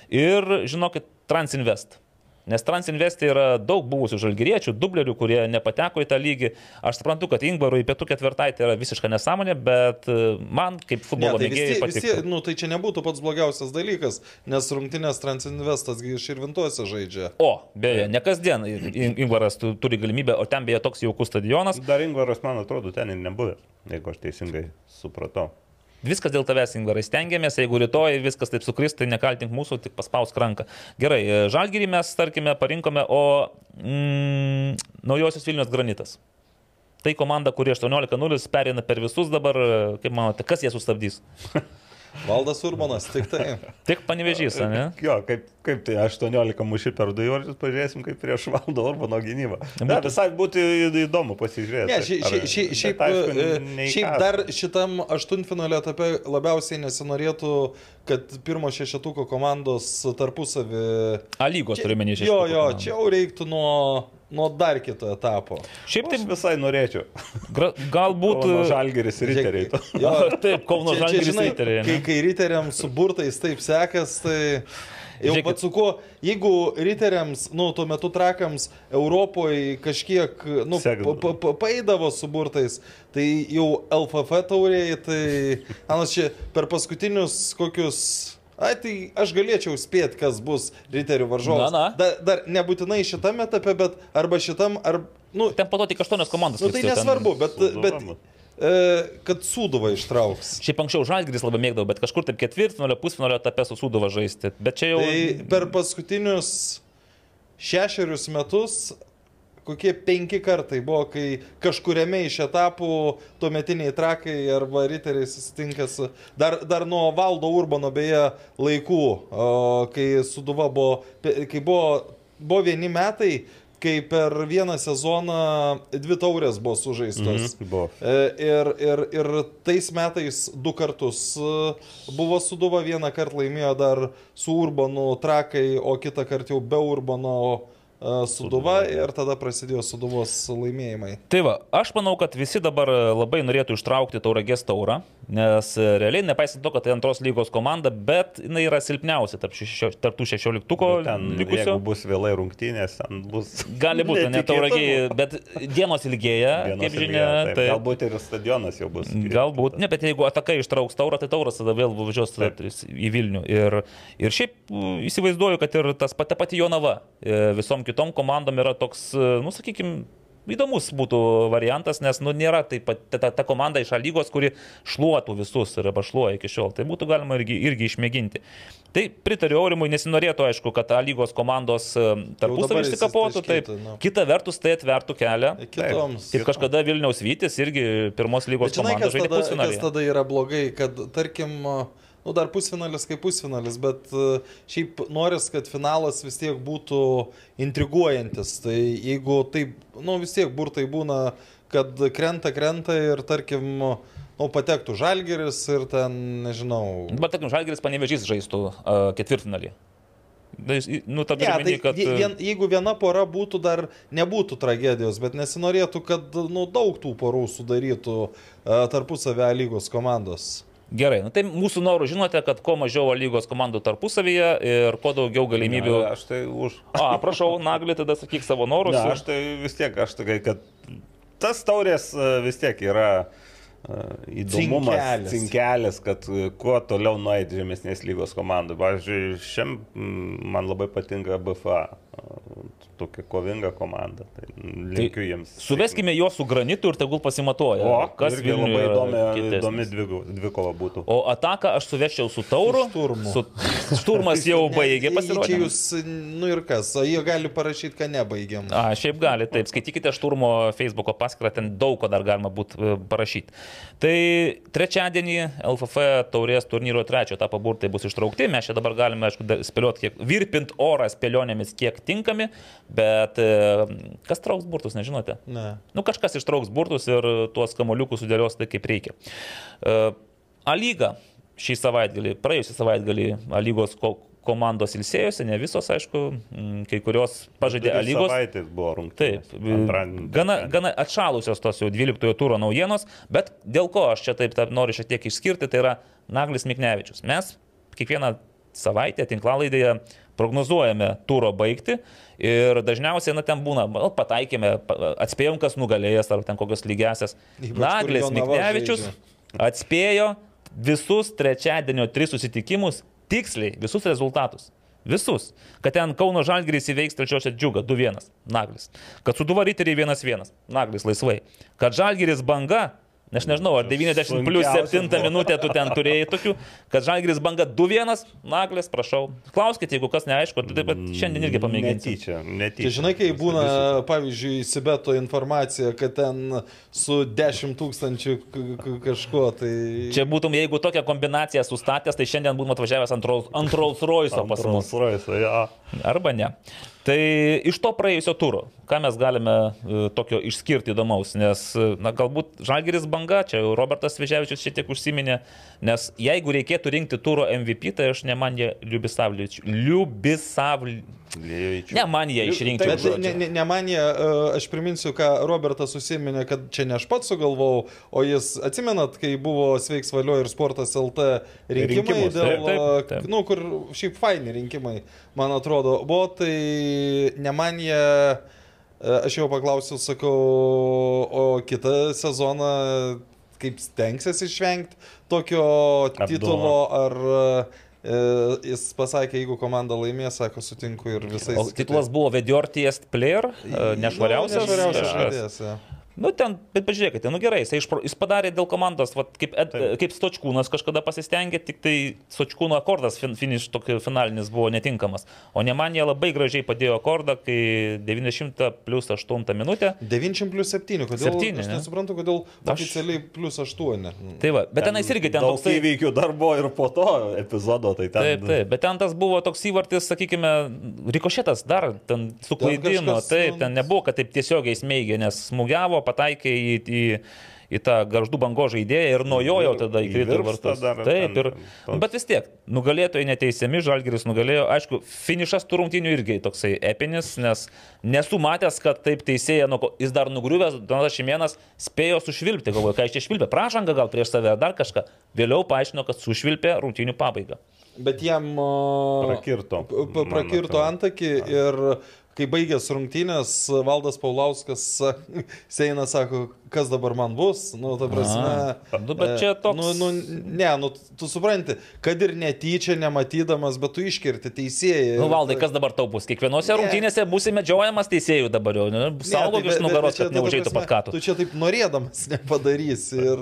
ir, žinokit, Transinvest. Nes Transinvest yra daug buvusių žalgyriečių, dublerių, kurie nepateko į tą lygį. Aš suprantu, kad Ingvarui pietų ketvirtai tai yra visiška nesąmonė, bet e, man kaip Ne, futbolo tai vis mėgėjai patiko. nu, tai čia nebūtų pats blogiausias dalykas, nes rungtynės Transinvestas iš Irvintuose žaidžia. O, beje, ne kasdien In- Ingvaras tu- turi galimybę, o ten beje toks jaukus stadionas. Dar Ingvaras, man atrodo, ten ir nebuvęs, jeigu aš teisingai supratau. Viskas dėl tavęs, Ingvarai, stengiamės, jeigu rytoj viskas taip sukris, tai nekaltink mūsų, tik paspausk ranką. Gerai, e, žalgyrį mes, tarkime, parinkome, o mm, naujosios Vilnius granitas. Tai komanda, kuri 18-0 perina per visus dabar, e, kaip manote, kas jie sustabdys? Valdas Urbanas, tik tai. Tik panevežys, ne? Jo, kaip, kaip tai 18 muši per du įvarčius, pažiūrėsim, kaip prieš valdo Urbano gynybą. Ne, Būtų- visai būtų į- įdomu pasižiūrėti. Ne, šiaip, Ar- šiaip, šiaip, bet aišku, e, nei šiaip dar šitam aštuntfinalio etape labiausiai nesinorėtų, kad pirmo šešetuko komandos tarpusavį... A lygos turiu menį Jo, jo, čia jau reiktų nuo, nuo dar kito etapo. Šiaip Aš tai visai norėčiau. gra- galbūt... Kauno Žalgiris ir riteriai. Jo, Taip, Kauno čia, Žalgiris žinai, riteriai, kai, kai riteriams su burtais taip sekas, tai... Jau Žiūrėkit. pat su kuo, jeigu riteriams, nu, tuo metu trakams Europoje kažkiek, nu, pa- pa- pa- paeidavo su burtais, tai jau LFF taurėjai, tai, anas čia per paskutinius kokius... Ai, tai aš galėčiau spėti, kas bus riterių varžovas. Na, na. Dar, dar nebūtinai šitame etape, bet arba šitam, ar... Nu, Ten po to tik aštuonios komandos. nu tai jau ten. nesvarbu, bet, bet Sūduvama. e, kad Sūduva ištrauks. Šiaip anksčiau Žalgiris labai mėgdavo, bet kažkur taip ketvirtfinalio, pusfinalio etape su Sūduva žaisti. Bet čia jau... Tai per paskutinius šešerius metus kokie penki kartai buvo, kai kažkuriame iš etapų tuometiniai trakai arba riteriai susitinka su... Dar, dar nuo valdo Urbano beje laikų, kai Suduva buvo, kai buvo, buvo vieni metai, kai per vieną sezoną dvi taurės buvo sužaistos. Mhm, buvo. E, Ir, ir, ir tais metais du kartus e, buvo Suduva, vieną kartą laimėjo dar su Urbanu trakai, o kitą kartą jau be Urbano Suduva ir tada prasidėjo Suduvos laimėjimai. Tai va, aš manau, kad visi dabar labai norėtų ištraukti tauragės taurą, nes e, realiai, nepaisant to, kad tai antros lygos komanda, bet jinai yra silpniausia tarp, šešio, tarp tų šešioliktuko Ten, likusio. jeigu bus vėlai rungtynės, ten bus... Gali būti, ne tauragiai, bet dienos ilgėja, Dienos kaip ilgėja, žinia. taip. Tai Galbūt ir stadionas jau bus. Galbūt, ne, bet jeigu atakai ištrauks taurą, tai tauras tada vėl važiuos į Vilnių. Ir, ir šiaip m, įsivaizduoju, kad ir tas pati pati Jonava e, visom kitom komandom yra toks, e, nu, sakykime, įdomus būtų variantas, nes nu, nėra taip pat ta, ta, ta komanda iš lygos, kuri šluotų visus ir arba šluoja iki šiol. Tai būtų galima irgi, irgi išmėginti. Tai pritariu Aurimui, nesinorėtų, aišku, kad A lygos komandos e, tarpusavį išsikapotų. Taip. nu. Kita vertus, tai atvertų kelią. Kitoms. Kaip kažkada Vilniaus Vytis irgi pirmos lygos kas žaidė tada, kas tada yra blogai, kad tarkim, nu dar pusfinalis kaip pusfinalis, bet e, šiaip noris, kad finalas vis tiek būtų intriguojantis. Tai jeigu taip, nu vis tiek burtai būna, kad krenta, krenta ir tarkim, nu patektų žalgeris ir ten, nežinau. Bet, tarkim, Žalgiris panevežys žaistų uh, ketvirtfinalį. Tai Nu, Ne, ja, tai kad... vie- vien, jeigu viena pora būtų, dar nebūtų tragedijos, bet nesinorėtų, kad nu, daug tų porų sudarytų uh, tarpusavę lygos komandos. Gerai, nu, tai mūsų norų žinote, kad kuo mažiau lygos komandų tarpusavyje ir kuo daugiau galimybių... Na, aš tai už. A, prašau, Nagli, tada sakyk savo norus. Ne, aš tai vis tiek, aš tai, kad tas taurės e, vis tiek yra e, įdomumas, Cinkelis. cinkelis, kad e, kuo toliau nueiti žemesnės lygos komandai. Pavyzdžiui, šiam man labai patinka BFA, tokia kovinga komanda. Tai linkiu jiems. Suveskime juos su granitu ir tegul pasimatuoja. O, kas Vilniuje labai įdomi, įdomi dvikova būtų. O ataką aš suvešiau su tauru. Su šturmu. Su, šturmas jau baigė pasirodyti. jūs, nu ir kas, o jie gali parašyti, kad nebaigiam. A, šiaip gali, taip, skaitykite Šturmo Facebook paskyrą, ten daug ko dar galima būtų parašyti. Tai trečiadienį LFF taurės turnyro trečio etapo burtai bus ištraukti, mes čia dabar galime, aišku, spėlioti, kiek virpint orą spėlionėmis, kiek tinkami, bet e, kas trauks burtus, nežinote? Ne. Nu, kažkas ištrauks burtus ir tuos kamoliukus sudėlios tai kaip reikia. E, A lyga šį savaitgalį, praėjusią savaitgalį A lygos ko komandos ilsėjosi, ne visos, aišku, kai kurios pažaidė A lygos. savaitės buvo rungtynės. Taip, gana, gana atšalusios tos jau 12 turo naujienos, bet dėl ko aš čia taip, taip noriu šiek tiek išskirti, tai yra Naglis Miknevičius. Mes kiekvieną savaitę tinklalaidėje prognozuojame turo baigti ir dažniausiai, na, ten būna, nu, pataikėme, pa- atspėjom, kas nugalėjęs ar ten kokios lygiasias. Naglis Miknevičius atspėjo visus trečiadienio tris susitikimus tiksliai, visus rezultatus. Visus. Kad ten Kauno Žalgirys įveiks trečiosios džiugą 2-1. Naglis. Kad Suduva Riteriai 1-1. Naglis laisvai. Kad Žalgirys banga. Aš nežinau, ar 90 plus Sunkiausia 7 buvo. minutę tu ten turėjai tokių, kad Žalgiris banga 2-1, Naglis, prašau. Klauskite, jeigu kas neaišku, tai taip pat šiandien irgi pamėginsiu. Netyčia, netyčia. Čia žinai, kai būna, pavyzdžiui, Sibeto informacija, kad ten su 10 tūkstančių kažko, tai... Čia būtum, jeigu tokią kombinaciją sustatęs, tai šiandien būtum atvažiavęs ant Rolls- ant Rolls Royce pas mus. Rolls-Royce, ja. Arba ne. Tai iš to praėjusio turo, ką mes galime e, tokio išskirti įdomaus, nes, e, na, galbūt Žalgeris banga, čia Robertas Vežiavičius šiek tiek užsiminė, nes jeigu reikėtų rinkti turo MVP, tai aš ne man jie Liubisavličiu. Liubisavličiu. Ne man jie išrinkčiau. Bet ne, ne, ne man jie, e, aš priminsiu, ką Robertas užsiminė, kad čia ne aš pats sugalvojau, o jis, atsimenat, kai buvo Sveiks valio ir sportas LT rinkimai, Rinkimus, dėl, taip, taip, taip. e, nu, kur šiaip faini rinkimai, man atrodo, buvo, tai ne man jie, e, aš jau paklausiau, sakau, o kitą sezoną kaip stengsiasi išvengti tokio titulo, ar e, jis pasakė, jeigu komanda laimės, sako, sutinku ir visais. O titulas buvo Vedortiest Player, e, nešvariausias. Nešvariausias kažkas. žaidėjas. Nu, ten, bet pažiūrėkite, nu gerai, jis, išpro, jis padarė dėl komandos, vat, kaip, Ed, Taip. kaip Stočkūnas kažkada pasistengė, tik tai Stočkūno akordas fin, finiš tokio finalinis buvo netinkamas. O ne man jie labai gražiai padėjo akordą, kai 90 plus 8 minutę. 90 plus 7, kodėl? Septyni, aš ne? nesuprantu, kodėl Aš- oficialiai plus 8. Tai va, bet tenais irgi ten daug toksai... įvykių dar buvo ir po to epizodo, tai ten. Taip, taip, bet ten tas buvo toks įvartis, sakykime, rikošėtas dar ten suklaidino, kažkas, taip, nu- ten nebuvo, kad taip tiesiogiai smėgė, nes smūgiavo, pataikė į, į, į tą garždų bango žaidėją ir nuo jo jau tada Į įkrito vartus. Taip, ten ir, toks. bet vis tiek, nugalėtojai neteisiami, Žalgiris nugalėjo, aišku, finišas tų rungtynių irgi toksai epinis, nes nesu matęs, kad taip teisėja, nu, jis dar nugriuvęs, Donatas Šimienas spėjo sušvilpti, galvoju, ką iš čia švilpė, prašanga gal prieš save ar dar kažką, vėliau paaiškino, kad sušvilpė rungtynių pabaigą. Bet jam Prakirto, Prakirto antakį ir kai baigės rungtynės, Valdas Paulauskas Seina sako, kas dabar man bus. Nu, ta prasme. Nu, bet čia e, toks- Nu, nu, ne, nu, tu supranti, kad ir netyčia, nematydamas, bet tu iškirti teisėjai. Nu, valdai, kas dabar tau bus? Kiekvienose Ne. rungtynėse būsi medžiojamas teisėjų dabar jau. Ne? Saugok tai nugaros, kad prasme, pat katų. Tu čia taip norėdamas nepadarysi. Ir,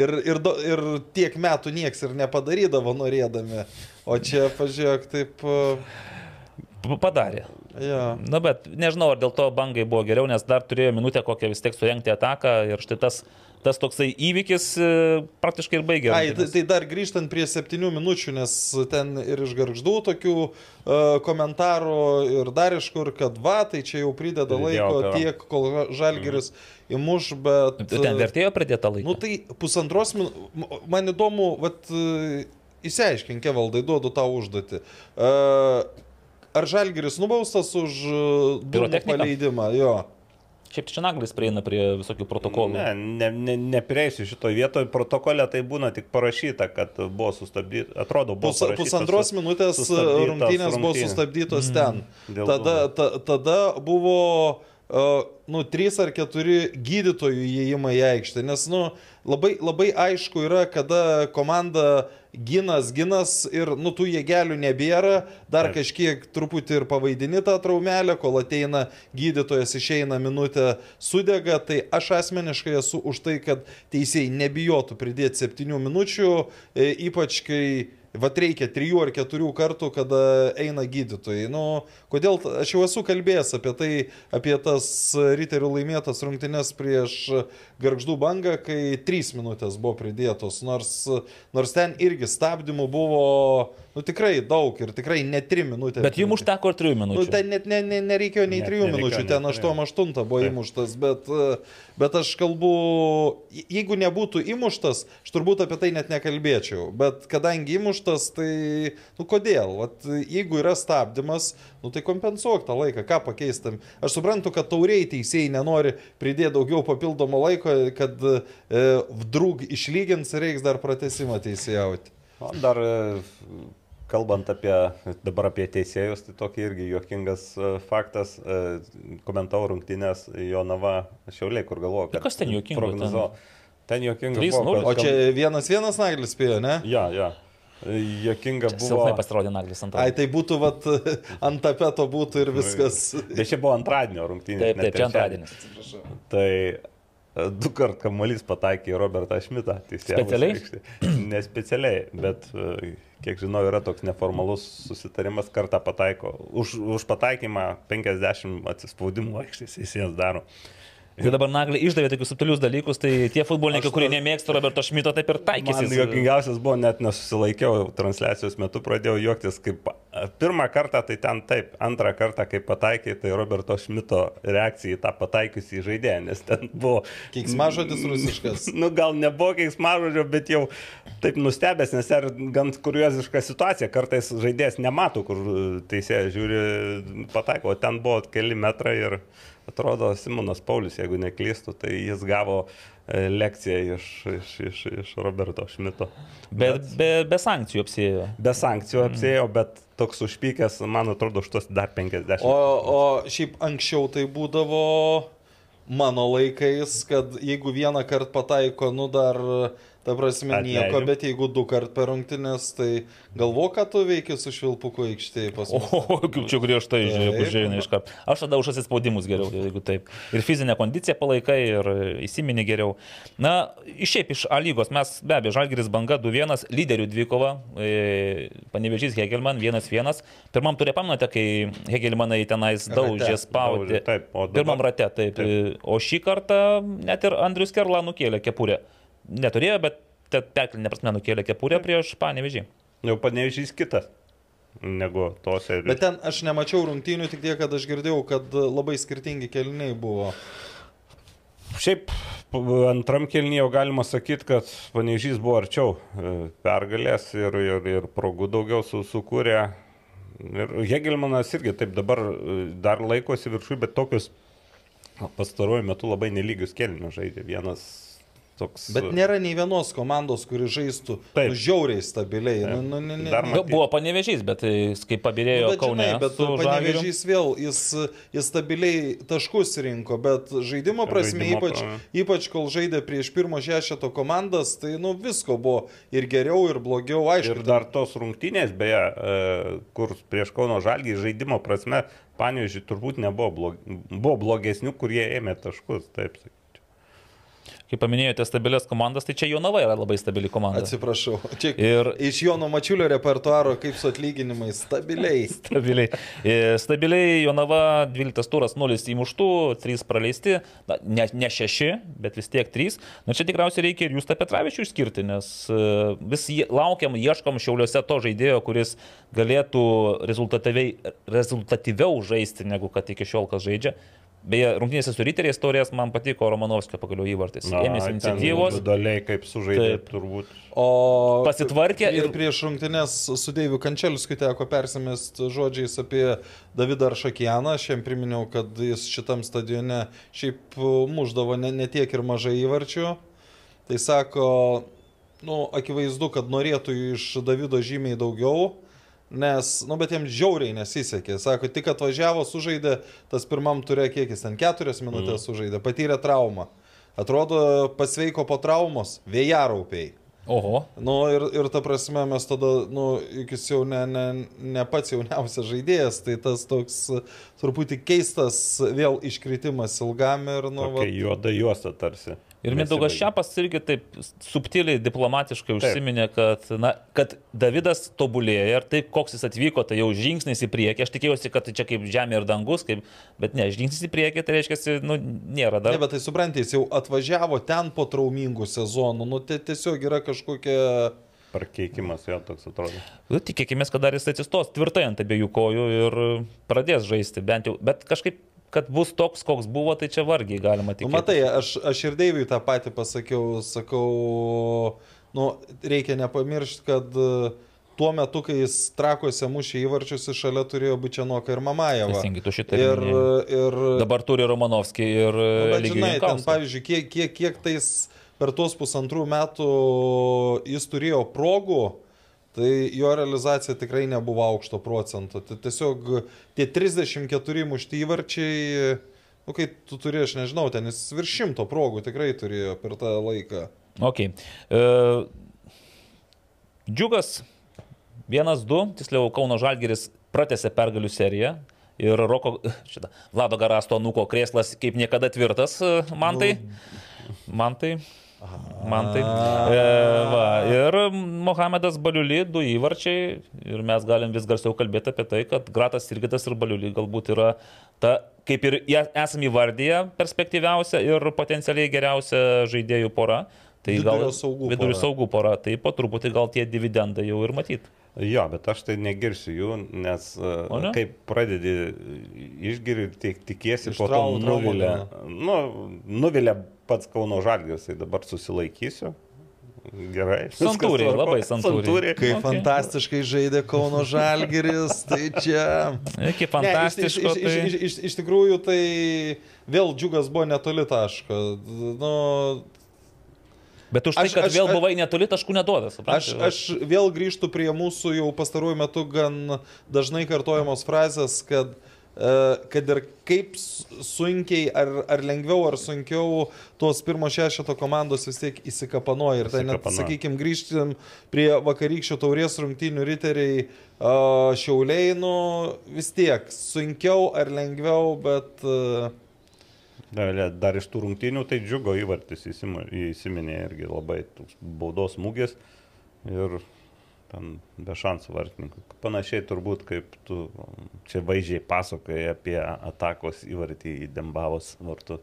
ir, ir, do, ir tiek metų nieks ir nepadarydavo norėdami. O čia, pažiūrėk, taip. P- Padarė. Ja. Na, bet nežinau, ar dėl to bangai buvo geriau, nes dar turėjo minutę kokią vis tiek surenkti ataką ir štai tas, tas toksai įvykis e, praktiškai ir baigė. Ai, tai, tai dar grįžtant prie septynių minučių, nes ten ir iš garždų tokių uh, komentarų ir dar iš kur, kad va, tai čia jau prideda laiko karo. tiek, kol žalgeris įmuš, bet... Tu Ten vertėjo pridėtą laiką. Nu tai pusantros minutės, man įdomu, vat, e, įsiaiškink, valdai, duodu tau užduotį. E, Ar žalgeris nubaustas už e, dūmų Pirotechniką? paleidimą? Jo. Šiaip čia naglis prieina prie visokių protokolų. Ne, ne, ne, neprieisiu šitoje vietoje, protokole tai būna tik parašyta, kad buvo sustabdyta, atrodo, buvo Pus, pusantros sus- minutės sustabdytos rungtynės buvo rungtynės. sustabdytos ten. Dėl Tada, ta, tada buvo, nu, trys ar keturi gydytojų įėjimai į aikštę, nes, nu, labai, labai aišku yra, kada komanda ginas, ginas ir, nu, tų jėgelių nebėra, dar Taip. kažkiek truputį ir pavaidini tą traumelę, kol ateina gydytojas, išeina minutę, sudega, tai aš asmeniškai esu už tai, kad teisėjai nebijotų pridėti septynių minučių, e, ypač kai Vat reikia trijų ar keturių kartų, kada eina gydytojai. Nu, kodėl, aš jau esu kalbėjęs apie tai, apie tas riterių laimėtas rungtynes prieš garždų bangą, kai trys minutės buvo pridėtos, nors, nors ten irgi stabdymų buvo, nu tikrai daug ir tikrai ne trim minutės. Bet jums užteko ir trijų Nu, minučių. ten net ne, ne, nereikėjo nei Net trijų nereikėjo minučių, net ten trijų. 8-8 buvo Taip. įmuštas, bet, e, bet aš kalbu, je- jeigu nebūtų įmuštas, aš turbūt apie tai net nekalbėčiau, bet kadangi įmuštas, tai, nu kodėl, Vat, jeigu yra stabdymas, nu tai kompensuok tą laiką, ką pakeistam. Aš suprantu, kad tauriai teisėjai nenori pridėti daugiau papildomo laiko, kad e, vdrug išlygins ir reiks dar pratesimą teisėjauti. O dar e, kalbant apie, dabar apie teisėjus, tai tokia irgi juokingas e, faktas, e, komentavo rungtynės Jonava Šiauliai, kur galvoju, Tai kas ten juokingo Prognozavo. Ten juokinga. Trys buvo, kad- O čia vienas vienas naglis spėjo, ne? Ja, ja. Jokinga buvo. Silpnai pasirodė naglis ant to. Ai, tai būtų, vat, ant tapeto būtų ir viskas. Bet čia buvo antradienio rungtynės. Taip, ne taip, čia antradienis. Tai e, du kart kamuolys pataikė į Robertą Šmitą. Specialiai? Ne specialiai, bet kiek žinau, yra toks neformalus susitarimas, kartą pataiko. Už, už pataikymą 50 atsispaudimų aikštės teisėjas daro. Tai dabar naglį išdavė tokius subtilius dalykus, tai tie futbolininkai, kurie nemėgsta Roberto Šmito, taip ir Man taikysis. juokingiausias buvo, net nesusilaikiau transliacijos metu, pradėjau juoktis, kaip pirmą kartą tai ten taip, antrą kartą, kai pataikė, tai Roberto Šmito reakcija į tą pataikiusį žaidėją, nes ten buvo... Keiksmažodis rusiškas. Nu, gal nebuvo keiksmažodžio, bet jau taip nustebęs, nes yra gan kurioziška situacija. Kartais žaidėjas nemato, kur teisėjas žiūri, pataiko, o ten buvo keli metrai ir atrodo Simonas Paulius, jeigu neklystų, tai jis gavo e, lekciją iš, iš, iš, iš Roberto Šmito. Be, be, be sankcijų apsėjo. Be sankcijų apsėjo, bet toks užpykęs, man atrodo, už tuos dar 50. O, o šiaip anksčiau tai būdavo mano laikais, kad jeigu vieną kartą pataiko, nu dar, Ta prasme, nieko, Atleidžiu. bet jeigu du kart per rungtynės, tai galvo, ką tu veiki su švilpuku aikštėje pas mus. O, kaip čia griežtai Taip. žiūrėjai iš karto. Aš tada už atsispaudimus geriau, jeigu taip. Ir fizinę kondiciją palaikai, ir įsiminė geriau. Na, iš šiaip iš A lygos mes be abejo, Žalgiris banga 2-1, lyderių dvikova, e, panevežys Hegelman 1-1. Pirmam turė pamenate, kai Hegelmanai tenais daužė, Daužė, spaudė. taip, o dabar- Pirmam rate, taip. taip. O šį kartą net ir Andrius Kerla nukėlė kepurę. Neturėjo, bet perkelinė prasme nukėlė kepurę prieš panevežį. Jau panevežys kitas negu tos serijos. Bet ten aš nemačiau rungtynių, tik tiek, kad aš girdėjau, kad labai skirtingi keliniai buvo. Šiaip antram kelnyje jau galima sakyti, kad panežys buvo arčiau e, pergalės ir, ir, ir progų daugiau su, sukūrė. Ir Hegelmanas irgi taip dabar e, dar laikosi viršui, bet tokius pastaruoju metu labai nelygius kelnius žaidė. Vienas toks. Bet nėra nei vienos komandos, kuri žaistų Taip. nu, žiauriai stabiliai. Taip. Nu, nu, ne, ne, Dar ne. Nu, Buvo panevežys, bet e, kai pabirėjo Nu, nu, bet, Kaune. žinai, bet panevežys vėl, jis, jis stabiliai taškus rinko, bet žaidimo prasme, Žaidimo ypač, prasme. ypač kol žaidė prieš pirmo šešeto komandas, tai nu visko buvo ir geriau, ir blogiau, aišku. Ir dar tos rungtynės, beje, e, kur prieš Kauno Žalgį žaidimo prasme, Pavyzdžiui, turbūt nebuvo blog, buvo blogesnių, kurie ėmė taškus, taip sakyčiau. Kai paminėjote stabilias komandas, tai čia Jonava yra labai stabili komanda. Atsiprašau. Čia Ir iš Jono Mačiulio repertuaro kaip su atlyginimais stabiliai. stabiliai. E, Stabiliai Jonava 12 turas 0 įmuštų, 3 praleisti, na, ne, ne 6, bet vis tiek 3. Na čia tikriausiai reikia ir jūs tą Petravičių išskirti, nes e, vis laukiam, ieškom šiauliuose to žaidėjo, kuris galėtų rezultatyviau žaisti, negu kad iki šiol kas žaidžia. Beje, rungtynėse su Riteriais taurės man patiko Romanovskio pagaliau įvartis. Ėmėsi iniciatyvos. Daliai kaip sužaidė, Taip. turbūt. O Pasitvarkė ir ir- prieš rungtynės su Deiviu Kančelskiu teko persimesti žodžiais apie Davidą Aršakianą. Aš jam priminiau, kad jis šitam stadione šiaip muždavo ne, ne tiek ir mažai įvarčių. Tai sako, nu, akivaizdu, kad norėtų iš Davido žymiai daugiau. Nes, nu, bet jiems žiauriai nesisekė. Sako, tik atvažiavo, sužaidė, tas pirmam turė kiekis ten keturias minutės mm. sužaidė, patyrė traumą. Atrodo, pasveiko po traumos, vėjaraupiai. Oho. Nu ir, ir ta prasme mes tada, nu, juk jis jau ne, ne, ne pats jauniausias žaidėjas, tai tas toks truputį keistas vėl iškritimas ilgam ir, nu, Tokia juoda juosta tarsi. Ir Mindaugas. Šiapas irgi taip subtiliai, diplomatiškai užsiminė, kad, na, kad Davidas tobulėja ir taip, koks jis atvyko, tai jau žingsnis į priekį. Aš tikėjausi, kad tai čia kaip žemė ir dangus, kaip, bet ne, žingsnis į priekį, tai reiškia, nu, nėra dar. Ne, bet tai suprantate, jis jau atvažiavo ten po traumingų sezonų, nu, tai tiesiog yra kažkokia... Parkeikimas jo toks atrodo. Nu, Tikėkime, kad dar jis atsistos tvirtai ant abiejų kojų ir pradės žaisti bent jau. Bet kažkaip, kad bus toks, koks buvo, tai čia vargiai galima Nu, tikėtis. matai, aš, aš ir Deiviui tą patį pasakiau, sakau, nu, reikia nepamiršti, kad e, tuo metu, kai jis trakuose mušė įvarčius, šalia turėjo Bučianoką ir Mamajevą. Teisingai, tu šitą Ir, ir, Dabar turi Romanovskį ir Nu, bet Lygiai žinai, ten, pavyzdžiui, kiek, kiek, kiek tais per tuos pusantrų metų jis turėjo progų, tai jo realizacija tikrai nebuvo aukšto procento. Tai tiesiog tie 34 mušti įvarčiai, nu kai tu turi, aš nežinau, ten jis virš šimto progų tikrai turėjo per tą laiką. Ok. Uh, Džiugas 1-2, tiksliau Kauno Žalgeris pratęsė pergalių seriją. Ir Roko, šitą, Vlado Garasto nuko krėslas kaip niekada tvirtas, e, man tai. Man tai. Man tai. E, va, ir Mohamedas Baliuli, du įvarčiai. Ir mes galim vis garsiau kalbėti apie tai, kad Gratas Irgitas ir Baliuli galbūt yra ta, kaip ir esame įvardyje, perspektyviausia ir potencialiai geriausia žaidėjų pora. Tai Vidurio gal saugų vidurio pora. saugų pora, tai po truputį gal tie dividendai jau ir matyt. Jo, bet aš tai negirsiu jų, nes e, O ne? kaip pradedi išgiri, tik tikiesi po to būna. Nu, nuvilia pats Kauno Žalgis, tai dabar susilaikysiu. Gerai. Santūriai, labai santūriai. Kai Ok. okay. fantastiškai žaidė Kauno Žalgeris, tai čia... Iki Ne, fantastiško. iš, iš, iš, tai... iš, iš tikrųjų, tai vėl džiugas buvo netoli taško. Nu, Bet už tai, Aš- kad aš- vėl aš- buvai netoli taškų neduoda. aš, supranti? aš vėl grįžtu prie mūsų jau pastaruoju metu gan dažnai kartojamos frazės, kad kad ir kaip sunkiai, ar, ar lengviau, ar sunkiau, tos pirmo šešeto komandos vis tiek įsikapanoja. Ir tai net, sakykime, grįžtim prie vakarykščio taurės rungtynių riteriai šiauliai, nu vis tiek sunkiau ar lengviau, bet... Dar iš tų rungtynių tai džiugo įvartis įsiminė irgi labai baudos smūgis ir ten be šansų vartininkų. Panašiai turbūt kaip tu čia vaizdžiai pasakoji apie atakos įvartį į Dembavos vartų.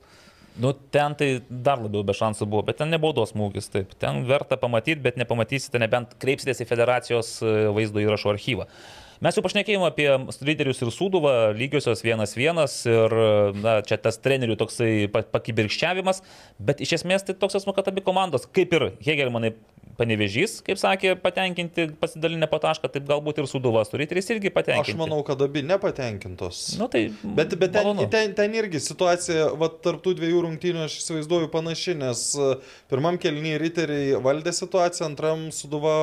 Nu, ten tai dar labiau be šansų buvo, bet ten nebaudos smūgis, taip. Ten verta pamatyti, bet nepamatysite, nebent kreipsitės į federacijos e, vaizdo įrašo archyvą. Mes jau pašnekėjome apie lyderius ir Sūduvą, lygiosios vienas vienas ir na, čia tas trenerių toksai pakibirkščiavimas, bet iš esmės tai toks asmo, kad abi komandos, kaip ir Hegelmanai panevežys, kaip sakė, patenkinti pasidalinę po tašką, taip galbūt ir Suduvas turi trys irgi patenkinti. Aš manau, kad abi nepatenkintos. Nu, tai bet bet ten, ten, ten irgi situacija, va, tarptų dviejų rungtynių aš įsivaizduoju panaši, nes e, pirmam kelnyje riteriai valdė situaciją, antram Suduva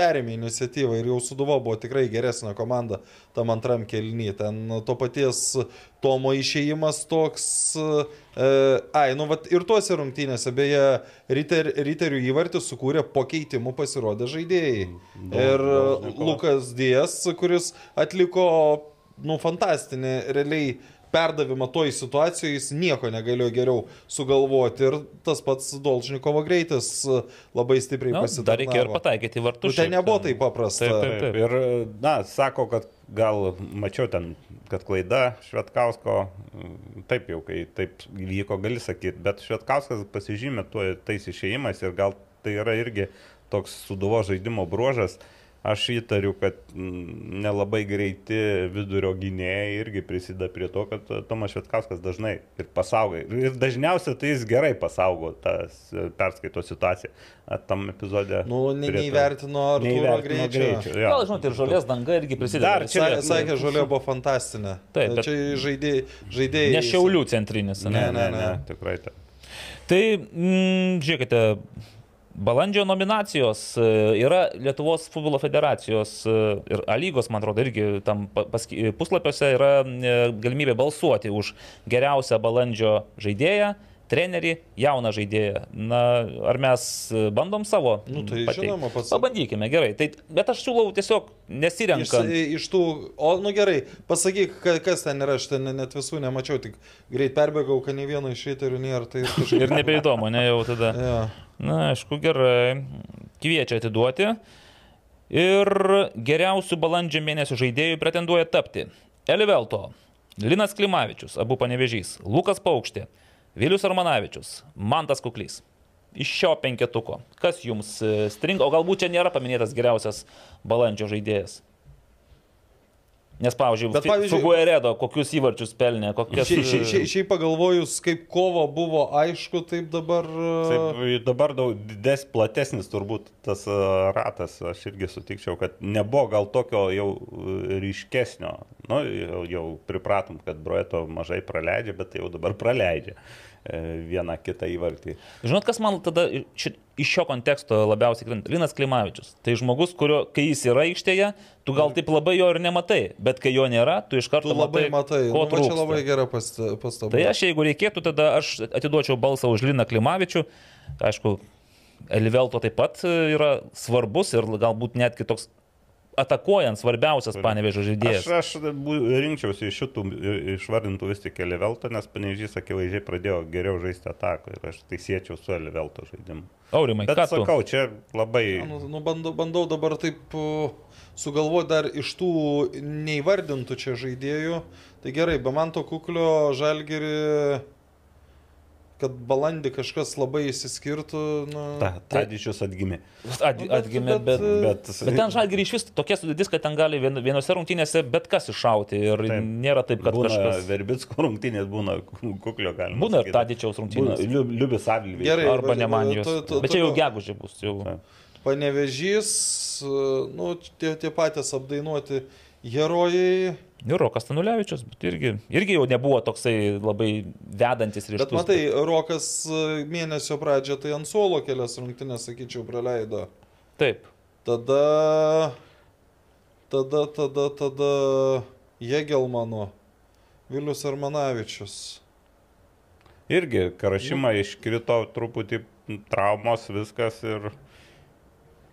perėmė iniciatyvą ir jau Suduva buvo tikrai geresnė komanda tam antram kelnyje. Ten to paties Tomo išėjimas toks, e, ai, nu, vat, ir tuose rungtynėse, beje, Riter, Riterių įvartį sukūrė po keitimų pasirodę žaidėjai. Daug, ir daug, Lukas Dijas, kuris atliko, nu, fantastinį, realiai perdavimą toj situacijoje jis nieko negalėjo geriau sugalvoti ir tas pats Dolžnikovo greitis labai stipriai no, pasidarė. Dar reikėjo ir pataikyti vartus. Nu, tai nebuvo taip paprasta. Taip, taip, taip. Ir, na, sako, kad gal mačiau ten, kad klaida Švetkausko, taip jau, kai taip vyko, gali sakyti, bet Švetkauskas pasižymė tuo tais išėjimais ir gal tai yra irgi toks suduvo žaidimo bruožas. Uh, Aš įtariu, kad nelabai greiti vidurio gynėjai irgi prisideda prie to, kad Tomas Švetkauskas dažnai ir pasaugai. Ir dažniausiai tai jis gerai pasaugo tą perskaito situaciją. Tam epizode. Nu, ne, neįvertino ar neįvertino greičio. greičio ja. Gal, žinot, ir žolės danga irgi prisideda. Dar čia, Sa, sakė, žolė buvo fantastinė. Taip, bet... čia žaidėjai. žaidėjai ne šiaulių centrinis. Ne, ne, ne, ne, ne. tikrai taip. Tai, mm, žiūrėkite, Balandžio nominacijos e, yra Lietuvos futbolo federacijos e, ir A lygos, man atrodo, irgi tam puslapiuose yra e, galimybė balsuoti už geriausią balandžio žaidėją, trenerį, jauną žaidėją. Na, ar mes bandom savo? Nu, tai pateikt? žinoma, pats. Pabandykime, gerai. Tai, bet aš siūlau tiesiog nesirenkant. Iš, iš tų, o, nu gerai, pasakyk, kas ten yra, aš ten net visų nemačiau, tik greit perbėgau, kad nei vieno iš šeiterių nėra. Tai kažkaip... ir nebeįdomu, ne jau tada. ja. Na, aišku, gerai. Kviečia atiduoti. Ir geriausių balandžio mėnesio žaidėjų pretenduoja tapti Elivelto, Linas Klimavičius, abu panevežys, Lukas Paukštė, Vilius Armanavičius, Mantas Kuklys. Iš šio penketuko. Kas jums e, stringa, o galbūt čia nėra paminėtas geriausias balandžio žaidėjas? Nes, pavyzdžiui, Bet, pavyzdžiui Fugueredo kokius įvarčius pelnė, kokias... Šiaip šia, šia, šia pagalvojus, kaip kovo buvo aišku, taip dabar... Taip, dabar daug didesnis, platesnis turbūt tas ratas, aš irgi sutikčiau, kad nebuvo gal tokio jau ryškesnio. Nu, jau, jau pripratom, kad Broeto mažai praleidžia, bet jau dabar praleidžia. E, vieną kitą įvartį. Žinot, kas man tada ši, iš šio konteksto labiausiai krenta? Linas Klimavičius. Tai žmogus, kurio, kai jis yra aikštėje, tu gal taip labai jo ir nematai, bet kai jo nėra, tu iš karto tu labai matai. matai ko nu, čia labai gera pastaba. Tai aš, jeigu reikėtų, tada aš atiduočiau balsą už Liną Klimavičių. Aišku, Elivelto taip pat yra svarbus ir galbūt netgi toks atakuojant svarbiausias panevežio žaidėjas. Aš, aš rinkčiausi iš šitų išvardintų vis tik Elivelto, nes panevežys akivaizdžiai pradėjo geriau žaisti ataką ir aš tai siečiau su Elivelto žaidimu. Aurimai, Bet ką sakau, čia labai... Nu, nu, bandau, bandau dabar taip sugalvoti dar iš tų neįvardintų čia žaidėjų. Tai gerai, be man to kuklio žalgeri kad balandį kažkas labai įsiskirtų. Nu... Ta, Tadičius atgimė. At, atgimė, bet, bet, bet, bet ten žalgirį iš vis tokia sudėtis, kad ten gali vien, vienose rungtynėse bet kas iššauti ir taip. nėra taip, kad būna kažkas. Verbitsko rungtynės būna kuklio galima. Būna ir Tadičiaus rungtynės. Liubis Avlvis. Gerai, arba nemanijos. Bet čia jau gegužė bus. Jau. Panevežys, nu, tie, tie patys apdainuoti herojai Ir Rokas Tanulevičius, bet irgi, irgi jau nebuvo toksai labai vedantis ryškus. Bet matai, Rokas e, mėnesio pradžio tai ant suolo kelias rungtynės, sakyčiau, praleido. Taip. Tada, tada, tada, tada Jėgelmano. Vilius Armanavičius. Irgi Karašymą iškrito truputį traumos viskas ir...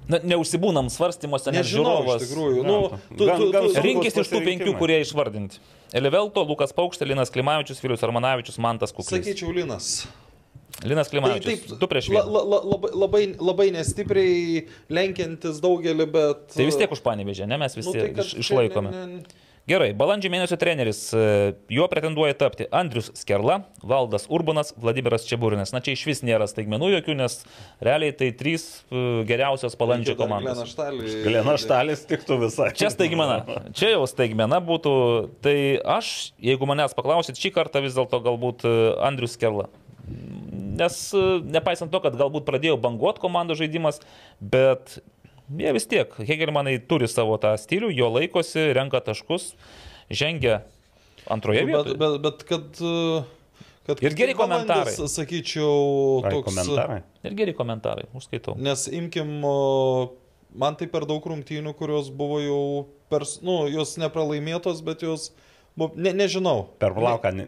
Na, neužsibūnam svarstymuose, nes žiūrovas. iš tikrųjų. Ne, Nu, tu, tu, tu, sunku. Rinkis iš tų penkių, kurie išvardinti. Elivelto, Lukas Paukštė, Linas Klimavičius, Vilius Armanavičius, Mantas Kuklys. sakyčiau, Linas. Linas Tai Klimavičius. Du prieš vieną. la, la, labai, labai, labai nestipriai lenkiantis daugelį, bet... Tai vis tiek už panevežė, ne mes visi Nu, tai iš, išlaikome. ne- ne- Gerai, balandžio mėnesio treneris, e, juo pretenduoja tapti Andrius Skerla, Valdas Urbanas, Vladimiras Čiaburinas. Na čia iš vis nėra staigmenų jokių, nes realiai tai trys e, geriausios balandžio komandos. Galena štalis tiktų visai. Čia staigmena. Čia jau staigmena būtų. Tai aš, jeigu manęs paklausit, šį kartą vis dėlto galbūt e, Andrius Skerla. Nes nepaisant to, kad galbūt pradėjo banguot komandų žaidimas, bet jie vis tiek, Hegelmanai turi savo tą stilių, jo laikosi, renka taškus, žengia antroje Bet, vietoje. bet, bet kad... uh, kad Ir geri komentarai. Sakyčiau, Ai, toks... komentarai. Ir geri komentarai, užskaitau. Nes imkim, o, man tai per daug rungtynių, kurios buvo jau, per, nu, jos nepralaimėtos, bet jos, buvo, ne, nežinau. Per plauką, ne-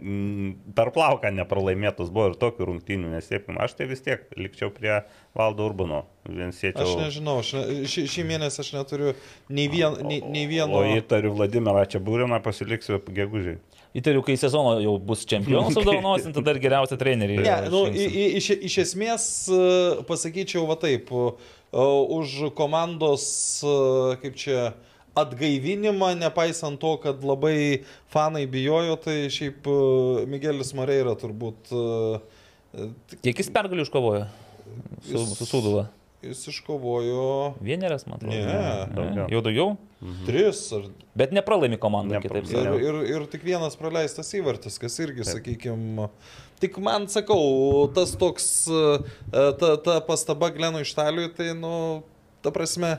per plauką nepralaimėtus buvo ir tokių rungtynių, nes taip, aš tai vis tiek likčiau prie Valdo Urbano. Vien Aš nežinau, aš ne, šį, šį mėnesį aš neturiu nei, vien, nei, nei vieno. O įtariu Vladimirą Čiabūriną pasiliksiu gegužiai. Įtariu, kai sezono jau bus čempionas apdovanosim, tada ir geriausią trenerį. Ne, nu, iš, iš esmės pasakyčiau va taip, už komandos, kaip čia, atgaivinimą, nepaisant to, kad labai fanai bijojo, tai šiaip e, Miguelis Moreira turbūt e, Kiek jis pergalių iškovojo? Su, Jis- su Suduva. jis iškovojo Vieneras, man atrodo. Ne, daugiau. Jau daugiau? tris ar Bet nepralaimi komandai, Nepra- kitaip Ir, sakant. ir, ir tik vienas praleistas įvartis, kas irgi, sakykime, tik man sakau, tas toks, e, ta, ta pastaba Glenui Štaliui, tai, nu, ta prasme,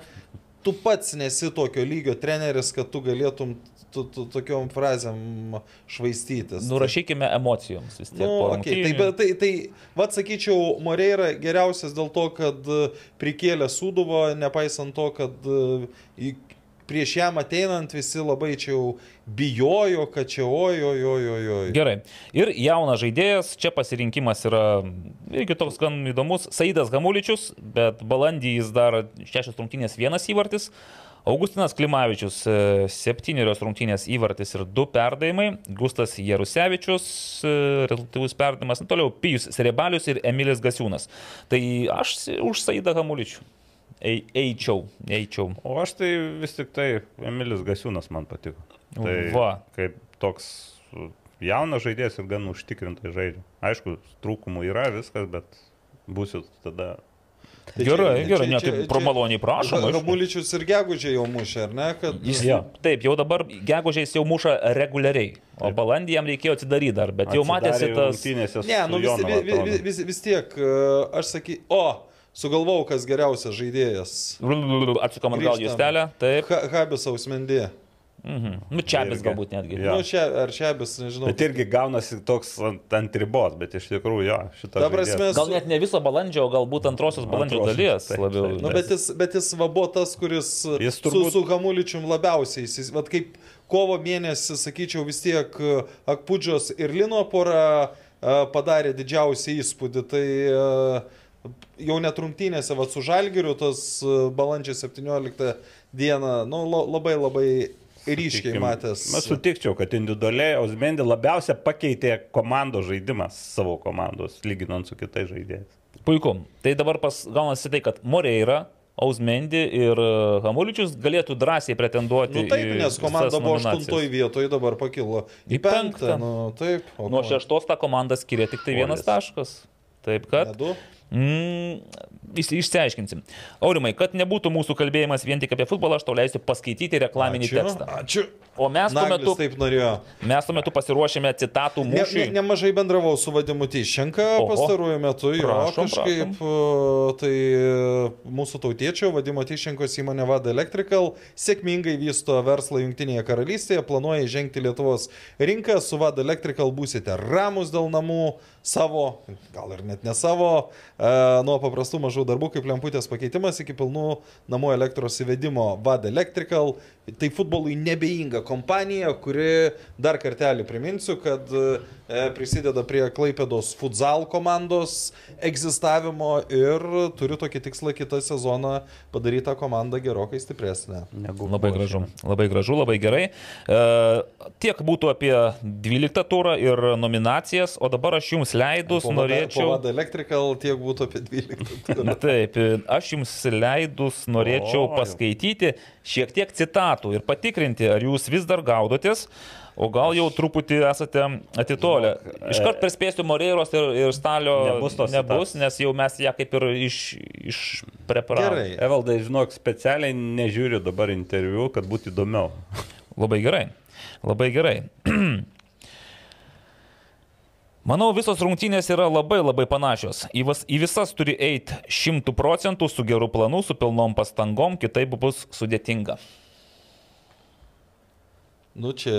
tu pats nesi tokio lygio treneris, kad tu galėtum tu, tu, tokiom frazėm švaistytis. Nurašykime emocijoms vis tiek. Nu, okay, tai, bet, tai, tai, vad sakyčiau, Moreira geriausias dėl to, kad e, prikėlė Sūduvo, nepaisant to, kad e, prieš jam ateinant visi labai čia jau bijojo, kad čia ojo, jo, jo, jo. Gerai. Ir jaunas žaidėjas, čia pasirinkimas yra irgi toks gan įdomus. Saidas Gamuličius, bet balandį jis dar šešios rungtynės vienas įvartis. Augustinas Klimavičius, e, septynerios rungtynės įvartis ir du perdavimai. Gustas Jarusevičius, e, rezultatyvus perdavimas. Toliau Pijus Serebalius ir Emilis Gasiūnas. Tai aš už Saidą Gamuličių. Ei, eičiau, eičiau. O aš tai vis tik tai Emilis Gasiūnas man patiko. Tai Va. Kaip toks jaunas žaidėjas ir gan užtikrintai žaidžia. Aišku, trūkumų yra viskas, bet būsiu tada. Tai Gerai, čia- gerai, net ir pro maloniai prašom. aišku. Ramuličius ir Gegužė jau mušė, ar ne? Kad... Jis, Jo. taip, jau dabar gegužės jau muša reguliariai, o balandį jam reikėjo atidaryti dar, bet jau matėsi tas... Ne, nu vis, vis, vis, vis, vis tiek, e, aš saky, o, sugalvojau, kas geriausias žaidėjas. Atsukam atgal justelę, taip. Ha, Habis Ausmendė. Mhm. Nu, čia vis Irgi. galbūt netgi. Jo. Nu, čia, ar Šiabis, nežinau. Bet irgi gaunasi toks ant, ant ribos, bet iš tikrųjų jo, šitą. Ta prasme, Gal net ne viso balandžio, galbūt antrosios balandžio Antrosios, dalies taip, labiau. taip. Nu, bet jis, bet jis va buvo tas, kuris Jis su, turbūt- su Hamuličium labiausiai, jis, vat kaip kovo mėnesį, sakyčiau, vis tiek e, Akpudžios ir Lino pora e, padarė didžiausią įspūdį. Tai e, jau net rungtynėse, va su Žalgiriu, tas e, balandžio 17 dieną, nu, la- labai labai ryškiai Sakykim, matęs. Aš sutikčiau, kad individualiai Osmendė labiausia pakeitė komandos žaidimas savo komandos, lyginant su kitais žaidėjais. Puiku. Tai dabar pas, gaunasi tai, kad Moreira, Ausmendi ir e, Hamuličius galėtų drąsiai pretenduoti. Nu taip, nes komanda buvo aštuntoje vietoje, dabar pakilo Į į penktą. penktą. Nu, taip, o Nuo šeštos tą komandą skiria tik tai vienas Šuolis. taškas. Taip kad. Ne du? Mm, iš- išsiaiškinsim. Aurimai, kad nebūtų mūsų kalbėjimas vien tik apie futbolą, aš tau leisiu paskaityti reklaminį Ačiū, tekstą. Ačiū. O mes tuo metu, taip norėjo. mes tuo metu pasiruošėme citatų Ne, ne, mūšiui. nemažai bendravau su Vadimu Tyščenka Oho. pastaruoju metu, jo Prašom, kažkaip. e, Tai e, mūsų tautiečio Vadimo Tyščenkos įmonė Vada Electrical sėkmingai vysto verslą Junktinėje karalystėje, planuoja įžengti Lietuvos rinką, su Vada Electrical būsite ramus dėl namų savo, gal ir net ne savo, e, nuo paprastų mažų darbų kaip lemputės pakeitimas iki pilnų namų elektros įvedimo VAD Electrical. Tai futbolui nebeinga kompanija, kuri dar kartelį priminsiu, kad e, prisideda prie Klaipėdos futsal komandos egzistavimo ir turi tokį tikslą kitą sezoną padaryti tą komandą gerokai stipresnę. Negu Labai gražu, labai gražu, labai gerai. E, tiek būtų apie 12 turą ir nominacijas, o dabar aš jums leidus Po norėčiau... VAD Electrical tiek būtų apie 12. Na taip, aš jums leidus norėčiau O, paskaityti šiek tiek citatų ir patikrinti, ar jūs vis dar gaudotės, o gal jau truputį esate atitolę. Iškart perspėsiu Moreiros ir, ir Stalio Nebus tos nebus, nes jau mes ją kaip ir iš, iš preparavome. Gerai. Evaldai, žinok, specialiai nežiūriu dabar interviu, kad būtų įdomiau. Labai gerai. Labai gerai. Manau, visos rungtynės yra labai labai panašios. Į, vas, į visas turi eiti šimtų procentų su geru planu, su pilnom pastangom, kitaip bus sudėtinga. Nu čia,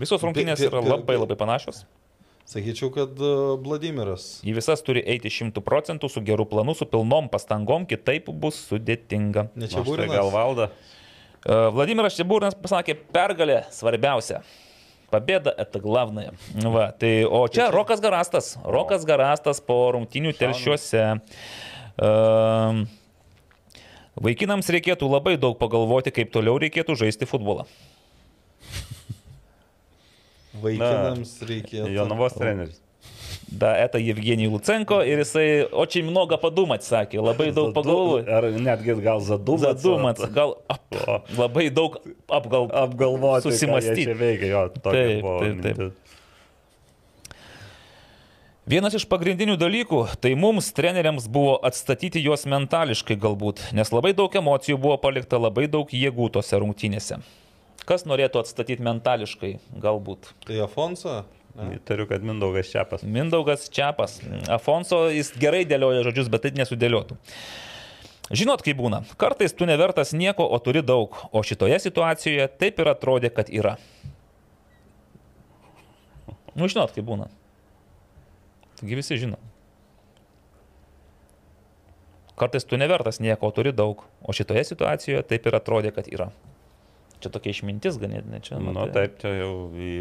Visos rungtynės yra labai labai panašios. sakyčiau, kad e, Vladimiras. Į visas turi eiti šimtų procentų su geru planu, su pilnom pastangom, kitaip bus sudėtinga. Ne čia būrinas. gal valda. E, Vladimiras Čiabūrinas pasakė, pergalė svarbiausia. Pabėda eta glavnąją. Va, tai, o čia Rokas Garastas. Rokas Garastas po rungtinių telšiuose. Um, vaikinams reikėtų labai daug pagalvoti, kaip toliau reikėtų žaisti futbolą. Vaikinams reikėtų. Jonavos treneris. Da, eta Evgenijai Lucenko ir jisai, o čia mnoga padumat, sakė, labai daug pagalvoti. Ar netgi gal zadumas. Zadumats, gal ap, labai daug apgal, Apgalvoti. Susimąstyt. Čia veikia, jo, Taip, taip, taip. Vienas iš pagrindinių dalykų - tai mums, treneriams, buvo atstatyti juos mentališkai galbūt, nes labai daug emocijų buvo palikta, labai daug jėgų tose rungtynėse. Kas norėtų atstatyti mentališkai galbūt? Tai Afonso? Ne. Įtariu, kad Mindaugas Čiapas. Mindaugas Čiapas. Afonso jis gerai dėlioja žodžius, bet taip nesudėliotų. Žinot, kaip būna. Kartais tu nevertas nieko, o turi daug. O šitoje situacijoje taip ir atrodė, kad yra. Nu, žinot, kaip būna. Taigi visi žino. Kartais tu nevertas nieko, turi daug. O šitoje situacijoje taip ir atrodė, kad yra. Čia tokia išmintis ganėtinai. Čia, Na matai. taip, čia jau į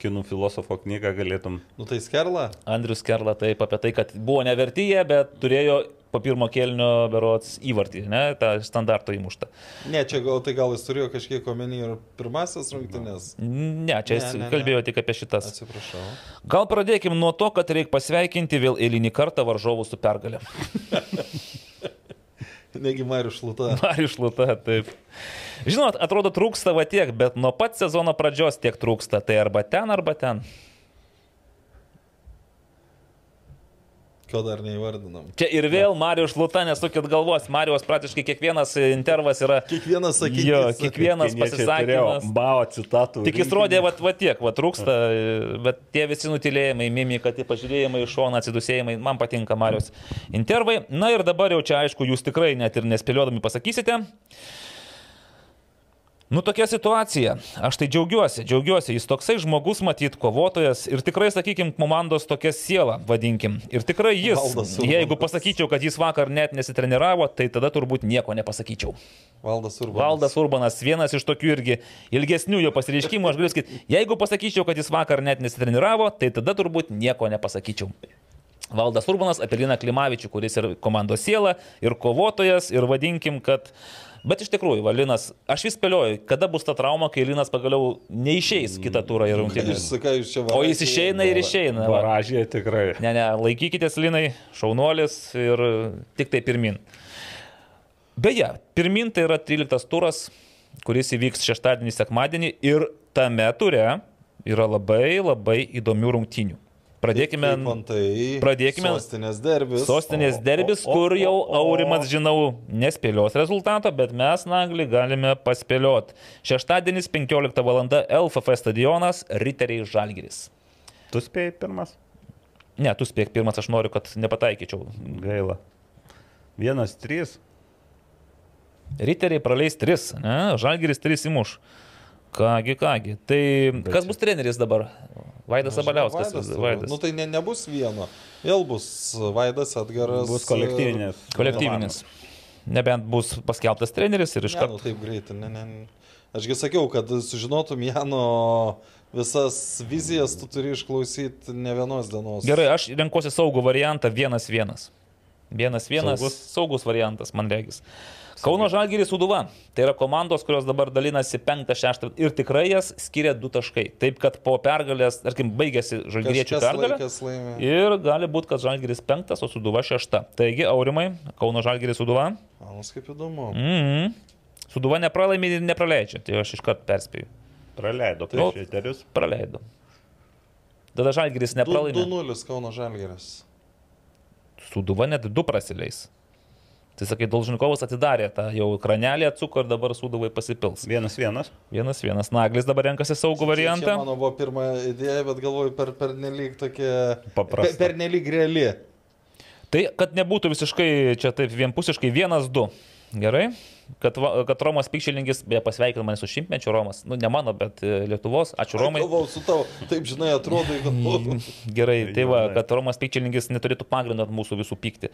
kinų filosofo knygą galėtum. Nu tai Skerla? Andrius Kerla taip apie tai, kad buvo nevertyje, bet turėjo po pirmo kelnio berots įvartį, ne, tą standarto įmuštą. Ne, čia gal tai gal jis turėjo kažkiek omeny ir pirmasis rungtynės. Ne, čia jis Ne, ne, ne. kalbėjo tik apie šitas. Atsiprašau. Gal pradėkim nuo to, kad reikia pasveikinti vėl eilinį kartą varžovų su pergalė. Negi Marius Šluta. Marius Šluta, taip. Žinot, atrodo trūksta va tiek, bet nuo pat sezono pradžios tiek trūksta. Tai arba ten, arba ten. Ko dar neįvardinam. Čia ir vėl Marijos Šluta, nesukit galvos. Marijos praktiškai kiekvienas intervas yra... Kiekvienas sakinys. Jo, kiekvienas pasisakymas. Bao citatų. Tik jis rodė, va, va tiek, va trūksta, bet tie visi nutilėjimai, mimika, tie pažiūrėjimai iš šono, atsidusėjimai, man patinka Marijos intervai. Na ir dabar jau čia aišku, jūs tikrai net ir nespėliodami pasakysite. Nu tokia situacija. Aš tai džiaugiuosi, džiaugiuosi. Jis toksai žmogus, matyt, kovotojas ir tikrai, sakykime, komandos tokia siela, vadinkim. Ir tikrai jis, Valdas Urbonas. jeigu pasakyčiau, kad jis vakar net nesitreniravo, tai tada turbūt nieko nepasakyčiau. Valdas Urbanas. Valdas Urbanas, vienas iš tokių irgi ilgesnių jo pasireiškimų, aš galiu sakyti, jeigu pasakyčiau, kad jis vakar net nesitreniravo, tai tada turbūt nieko nepasakyčiau. Valdas Urbanas apie Liną Klimavičių, kuris ir komandos siela, ir kovotojas, ir vadinkim, kad... Bet iš tikrųjų, Valinas, aš vis spėlioju, kada bus ta trauma, kai Linas pagaliau neišeis kitą turą į čia O jis išeina ir išeina. va. Varažė tikrai. Ne, ne, laikykitės Linai, šaunuolis ir tik tai pirmin. Beje, pirmin tai yra 13 turas, kuris įvyks šeštadienį, sekmadienį ir tame ture yra labai labai įdomių rungtynių. Pradėkime. Tai pradėkime- Sostinės derbis. Sostinės derbis, kur jau Aurimas, žinau, nespėlios rezultato, bet mes, Nagli, galime paspėlioti. Šeštadienis 15 val. LFF stadionas Riteriai Žalgiris. Tu spėjai pirmas? Ne, tu spėk pirmas, aš noriu, kad nepataikyčiau. Gaila. Vienas, trys. Riteriai praleis 3, ne? Žalgiris 3 įmuš. Kągi, kągi. Tai kas bus treneris dabar? Vaidas Sabaliauskas. Vaidas. Vaidas. Nu tai ne, nebus vieno. Vėl bus Vaidas Atgaras. Bus kolektyvinės. Kolektyvinis. Nebent bus paskelbtas treneris ir iš Ne, nu karto. taip greitai. Ne, ne. Ašgi sakiau, kad sužinotum Jano visas vizijas, tu turi išklausyti ne vienos dienos. Gerai, aš renkuosi saugų variantą 1-1. 1-1 Saugus? saugus variantas, man regis. Kauno Žalgiris Uduva. Tai yra komandos, kurios dabar dalinasi 5-6 ir tikrai jas skiria 2 taškai. Taip, kad po pergalės, tarkim, baigėsi Žalgiriečių pergalė. Ir gali būti, kad Žalgiris 5, o Suduva 6. Taigi, Aurimai, Kauno Žalgiris Suduva. Anas kaip įdomu. Mhm. Suduva nepralaimi ir nepraleidžia. Tai aš iškart perspėju. Praleido Nu. prieš eterius. Praleido. Tada Žalgiris nepralaimi. 2-0 Kauno Žalgeris. Suduva net 2 prasileis. Tai sakai, Dolžinkovas atidarė tą jau kranelį atsuko ir dabar Suduvai pasipils. Vienas vienas. Vienas vienas. Naglis dabar renkasi saugų variantą. mano buvo pirma idėja, bet galvoju per, per nelik tokia... Paprasta. Per, per nelik reali. Tai, kad nebūtų visiškai čia taip vienpusiškai, vienas, du. Gerai? Kad, kad Romas Pikšelingis, beje, pasveikino mane su šimtmečiu Romas. Nu, ne mano, bet e, Lietuvos. Ačiū Romai. Galvau su tavo, taip žinai, atrodo, galvoju. Gerai, tai va, kad Romas Pikčelingis neturėtų pagrindo mūsų visų pykti.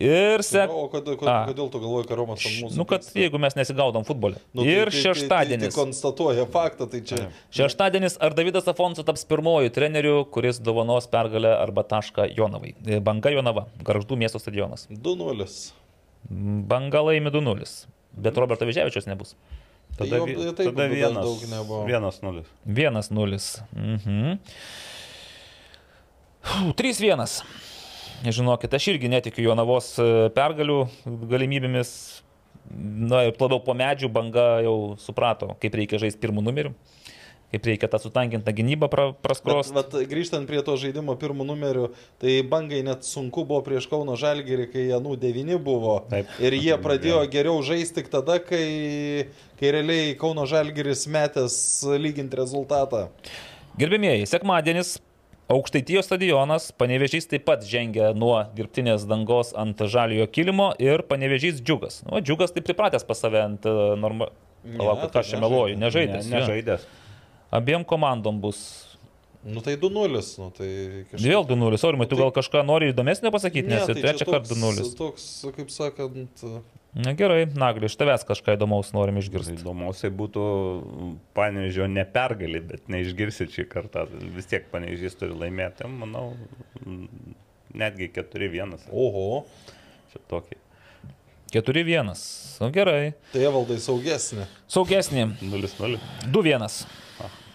Ir sek... O kodėl, kodėl, tu galvoji, kad Romas ant mūsų? Nu, kad pyksta? jeigu mes nesigaudom futbole. Nu, tai- ir tai- tai- Tai, tai šeštadienis. konstatuoja faktą, tai čia... Šeštadienis ar Davidas Afonso taps pirmoju treneriu, kuris dovanos pergalę arba tašką Jonavai. E, Banga Jonava, Garždų miesto stadionas. 2-0. Banga laimi 2-0. Bet Roberto Viževičios nebus. Tada, Jo, vi- taip, tada dar vienas, daug nebuvo. vienas nulis. 1-0. Mhm. Fuh, 3-1. Nežinokit, aš irgi netikiu Jonavos e, pergalių galimybėmis. Na ir labiau po medžių banga jau suprato, kaip reikia žaisti pirmų numerių, kaip reikia tą sutankintą gynybą pra, Bet, praskros. vat, grįžtant prie to žaidimo pirmų numerių, tai bangai net sunku buvo prieš Kauno Žalgirį, kai Janų 9 buvo. Taip. Ir jie pradėjo geriau žaisti tik tada, kai, kai realiai Kauno Žalgiris metęs lyginti rezultatą. Gerbėmieji, sekmadienis. Aukštaitijos stadionas, panevežys taip pat žengia nuo dirbtinės dangos ant žaliojo kilimo ir panevežys džiugas. O džiugas taip pripratęs pas save ant normą. Ne, Palauk, tai ką aš čia meluoju, nežaidęs. Ne, nežaidęs. Abiem komandom bus. Nu tai 2-0. Nu, tai kažkaip- Vėl 2-0. Aurimai, tu Tai- gal kažką nori įdomesnio pasakyti, nes tai ir čia trečią kartą toks- 2-0. Toks, kaip sakant, Na gerai, Nagli, iš tavęs kažką įdomaus norim išgirsti. Įdomiausiai būtų panežio nepergalį, bet neišgirsit šį kartą. Vis tiek panežys turi laimėti, manau, m, netgi 4-1. oho, Čia tokį. 4-1. Nu gerai. tai valdai saugesnė. Saugesnį. 0-0. 2-1.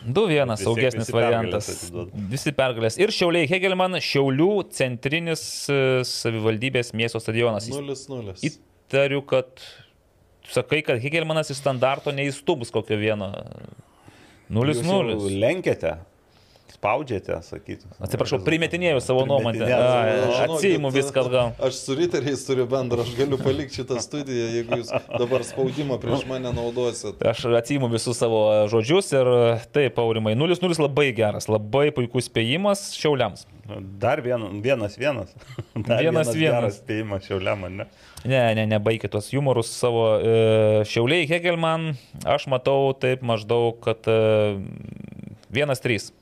2-1 Vis tiek saugesnis visi pergalės variantas. atiduoda. Visi pergalės. Ir Šiauliai Hegelman, Šiaulių centrinis e, savivaldybės miesto stadionas. 0-0. Įtariu, kad sakai, kad Hegelmanas iš standarto neįstubus kokio vieno. Jūs jau 0-0. Lenkiate, spaudžiate, sakytų. Atsiprašau, primetinėjau savo nuomonę. Atsijimu viską atgal. Aš su riteriais turiu bendrą, aš galiu palikti šitą studiją, jeigu jūs dabar spaudimą prieš mane naudosit. Aš atsijimu visus savo žodžius ir taip, Aurimai, 0-0 labai geras, labai puikus spėjimas Šiauliams. Dar vien, vienas vienas. Dar Vienas vienas. geras spėjimas šiauliam, ne? Ne, ne, nebaikit tos humorus savo. E, šiauliai Hegelman, aš matau taip maždaug, kad e, 1-3.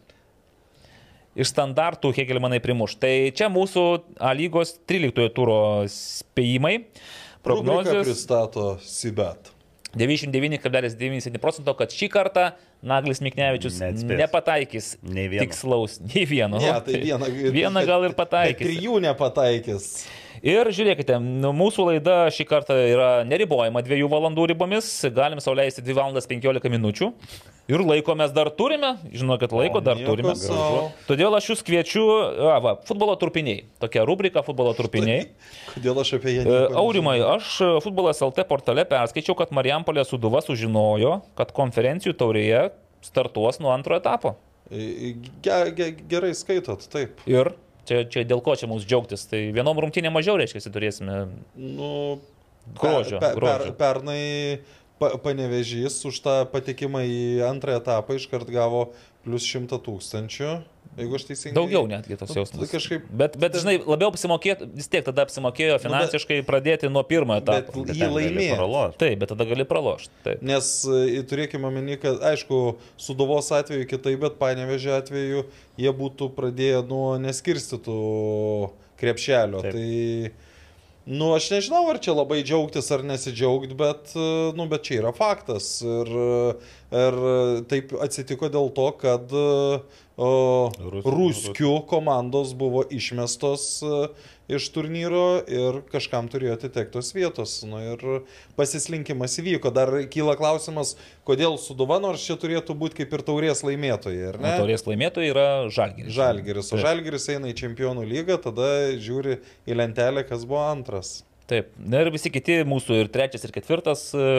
Iš standartų Hegelmanai primuš. Tai čia mūsų A lygos 13 turo spėjimai. Rubrika Prognozijas pristato Sibet. 99,97 procento, kad šį kartą Naglis Miknevičius Neatspės. nepataikys Nei vieno. tikslaus, nei vieno. Ne, tai vieną, vieną gal ir Bet pataikys. trijų nepataikys. Ir žiūrėkite, nu, mūsų laida šį kartą yra neribojama dviejų valandų ribomis, galim sauliaisti 2 valandas 15 minučių. Ir laiko mes dar turime, žinokit, laiko dar nieko turime. sau. Todėl aš jūs kviečiu, a, va, futbolo trupiniai. Tokia rubrika futbolo trupiniai. Kodėl aš apie ją E, Aurimai, aš e, futbolas LT portale perskaičiau, kad Marijampolė Suduva sužinojo, kad konferencijų taurėje startuos nuo antro etapo. ge, gerai skaitot, taip. Ir čia, čia dėl ko čia mums džiaugtis. Tai vienom rungtynėm mažiau, reiškia, turėsime Nu, Gruodžio, Per, per, per, pernai pa, panevežys už tą patekimą į antrą etapą iškart gavo plus 100 tūkstančių, jeigu aš teisingai. Daugiau netgi tos Nu, jausmas. kažkaip- Bet, bet žinai, labiau apsimokėtų, vis tiek tada apsimokėjo finansiškai pradėti nuo pirmojo Bet etapo. jį laimėjo. Taip, bet tada gali pralošti. Taip. Nes e, turėkime omeny, kad aišku, suduvos atveju kitaip, bet panevežė atveju jie būtų pradėję nuo neskirstytų krepšelio. Taip. Tai, nu, aš nežinau, ar čia labai džiaugtis ar nesidžiaugti, bet, e, nu, bet čia yra faktas. Ir, ir taip atsitiko dėl to, kad e, Rus- ruskių komandos buvo išmestos e, iš turnyro ir kažkam turėjo atitektos vietos. Nu, ir pasislinkimas įvyko. Dar kyla klausimas, kodėl Suduva, nors čia turėtų būti kaip ir taurės laimėtojai, ne? Taurės laimėtojai yra Žalgiris. Žalgeris. O Taip. Žalgeris eina į čempionų lygą, tada žiūri į lentelę, kas buvo antras. Taip. Na ir visi kiti mūsų ir trečias, ir ketvirtas e,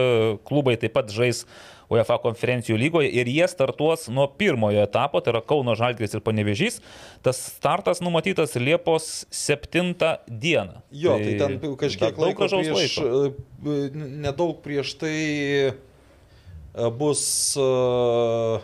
klubai taip pat žais UEFA konferencijų lygoje ir jie startuos nuo pirmojo etapo, tai yra Kauno Žalgiris ir Panevežys. Tas startas numatytas Liepos 7 dieną. Jo, tai, tai ten kažkiek laiko prieš, laiko. e, nedaug prieš tai e, bus, e,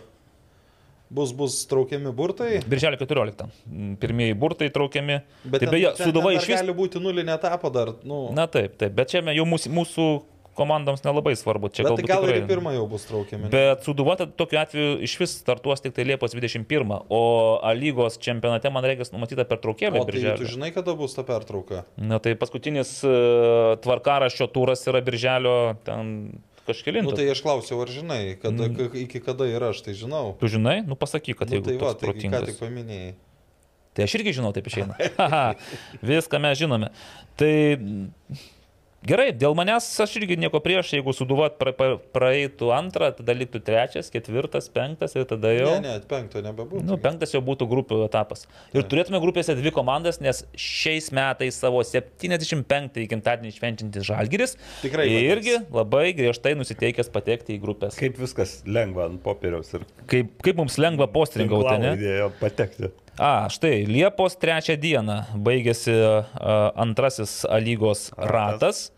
bus, bus traukiami burtai. Birželio 14. m, Pirmieji burtai traukiami. Bet tai beje, dar iš vis. gali būti nulinė etapa dar. Nu, Na taip, taip, bet čia jau mūsų, mūsų komandoms nelabai svarbu. Čia bet tai galbūt gal ir tikrai- į pirmą jau bus traukiami. Bet Suduva tokiu atveju iš vis startuos tik tai Liepos 21, o A lygos čempionate, man reikia, numatyta per traukėlį. O tai tu žinai, kada bus ta pertrauka? Na tai paskutinis uh, tvarkaraščio turas yra birželio ten kažkėlintas. Nu, tai aš klausiau, ar žinai, kada, mm. iki kada yra, aš tai žinau. Tu žinai, nu pasakyk, kad Nu, jeigu tai va, tai ką tik paminėjai. Tai aš irgi žinau, taip išeina. Viską mes žinome. Tai gerai, dėl manęs aš irgi nieko prieš, jeigu suduvat pra, pra, praeitų antrą, tada liktų trečias, ketvirtas, penktas ir tada jau... Ne, ne, penkto nebebūtų. Nu, penktas jau būtų grupių etapas. Ir turėtume grupėse dvi komandas, nes šiais metais savo 75-ąjį gimtadienį švenčiantis Žalgiris Tikrai irgi labai griežtai nusiteikęs patekti į grupės. Kaip viskas lengva ant popieriaus ir Kaip, kaip mums lengva postringauti, ne? idėjo patekti. A, štai, Liepos trečią dieną baigėsi antrasis A lygos ratas.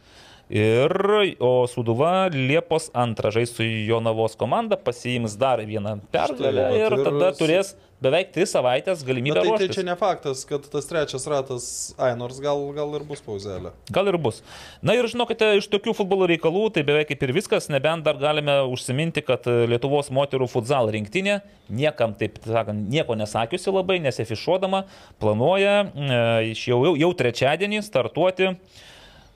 Ir, o Suduva Liepos antrą žais su Jonavos komanda, pasiims dar vieną pergalę ir tada turės beveik tris savaitės Bet galimybę tai, tai ruoštis. čia ne faktas, kad tas trečias ratas, ai, nors gal, gal ir bus pauzelė. Gal ir bus. Na ir žinokite, iš tokių futbolo reikalų tai beveik kaip ir viskas, nebent dar galime užsiminti, kad Lietuvos moterų futsal rinktinė, niekam taip sakant, nieko nesakiusi labai, nesifišuodama, planuoja e, jau, jau, jau trečiadienį startuoti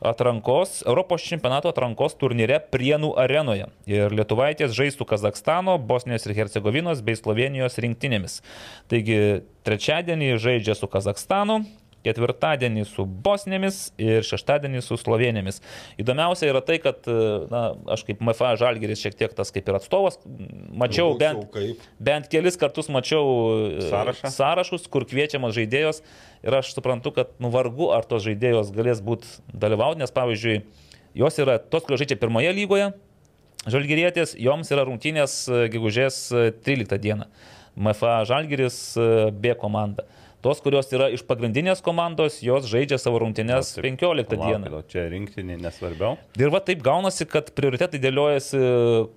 atrankos, Europos čempionato atrankos turnyre Prienų arenoje. Ir Lietuvaitės žaistų Kazakstano, Bosnijos ir Hercegovinos bei Slovenijos rinktinėmis. Taigi trečiadienį žaidžia su Kazakstanu, ketvirtadienį su Bosnėmis ir šeštadienį su Slovenėmis. Įdomiausia yra tai, kad na, aš kaip MFA Žalgeris šiek tiek tas kaip ir atstovas, mačiau Jau bent, bent kelis kartus mačiau e, Sąrašą? sąrašus, kur kviečiamas žaidėjos ir aš suprantu, kad nu vargu ar tos žaidėjos galės būti dalyvauti, nes pavyzdžiui, jos yra tos, kurios žaidžia pirmoje lygoje, Žalgirietės, joms yra rungtynės e, gegužės e, 13 dieną. MFA Žalgiris e, B komanda. Tos, kurios yra iš pagrindinės komandos, jos žaidžia savo rungtynės 15 dieną. O čia rinktinė nesvarbiau. Ir va taip gaunasi, kad prioritetai dėliojasi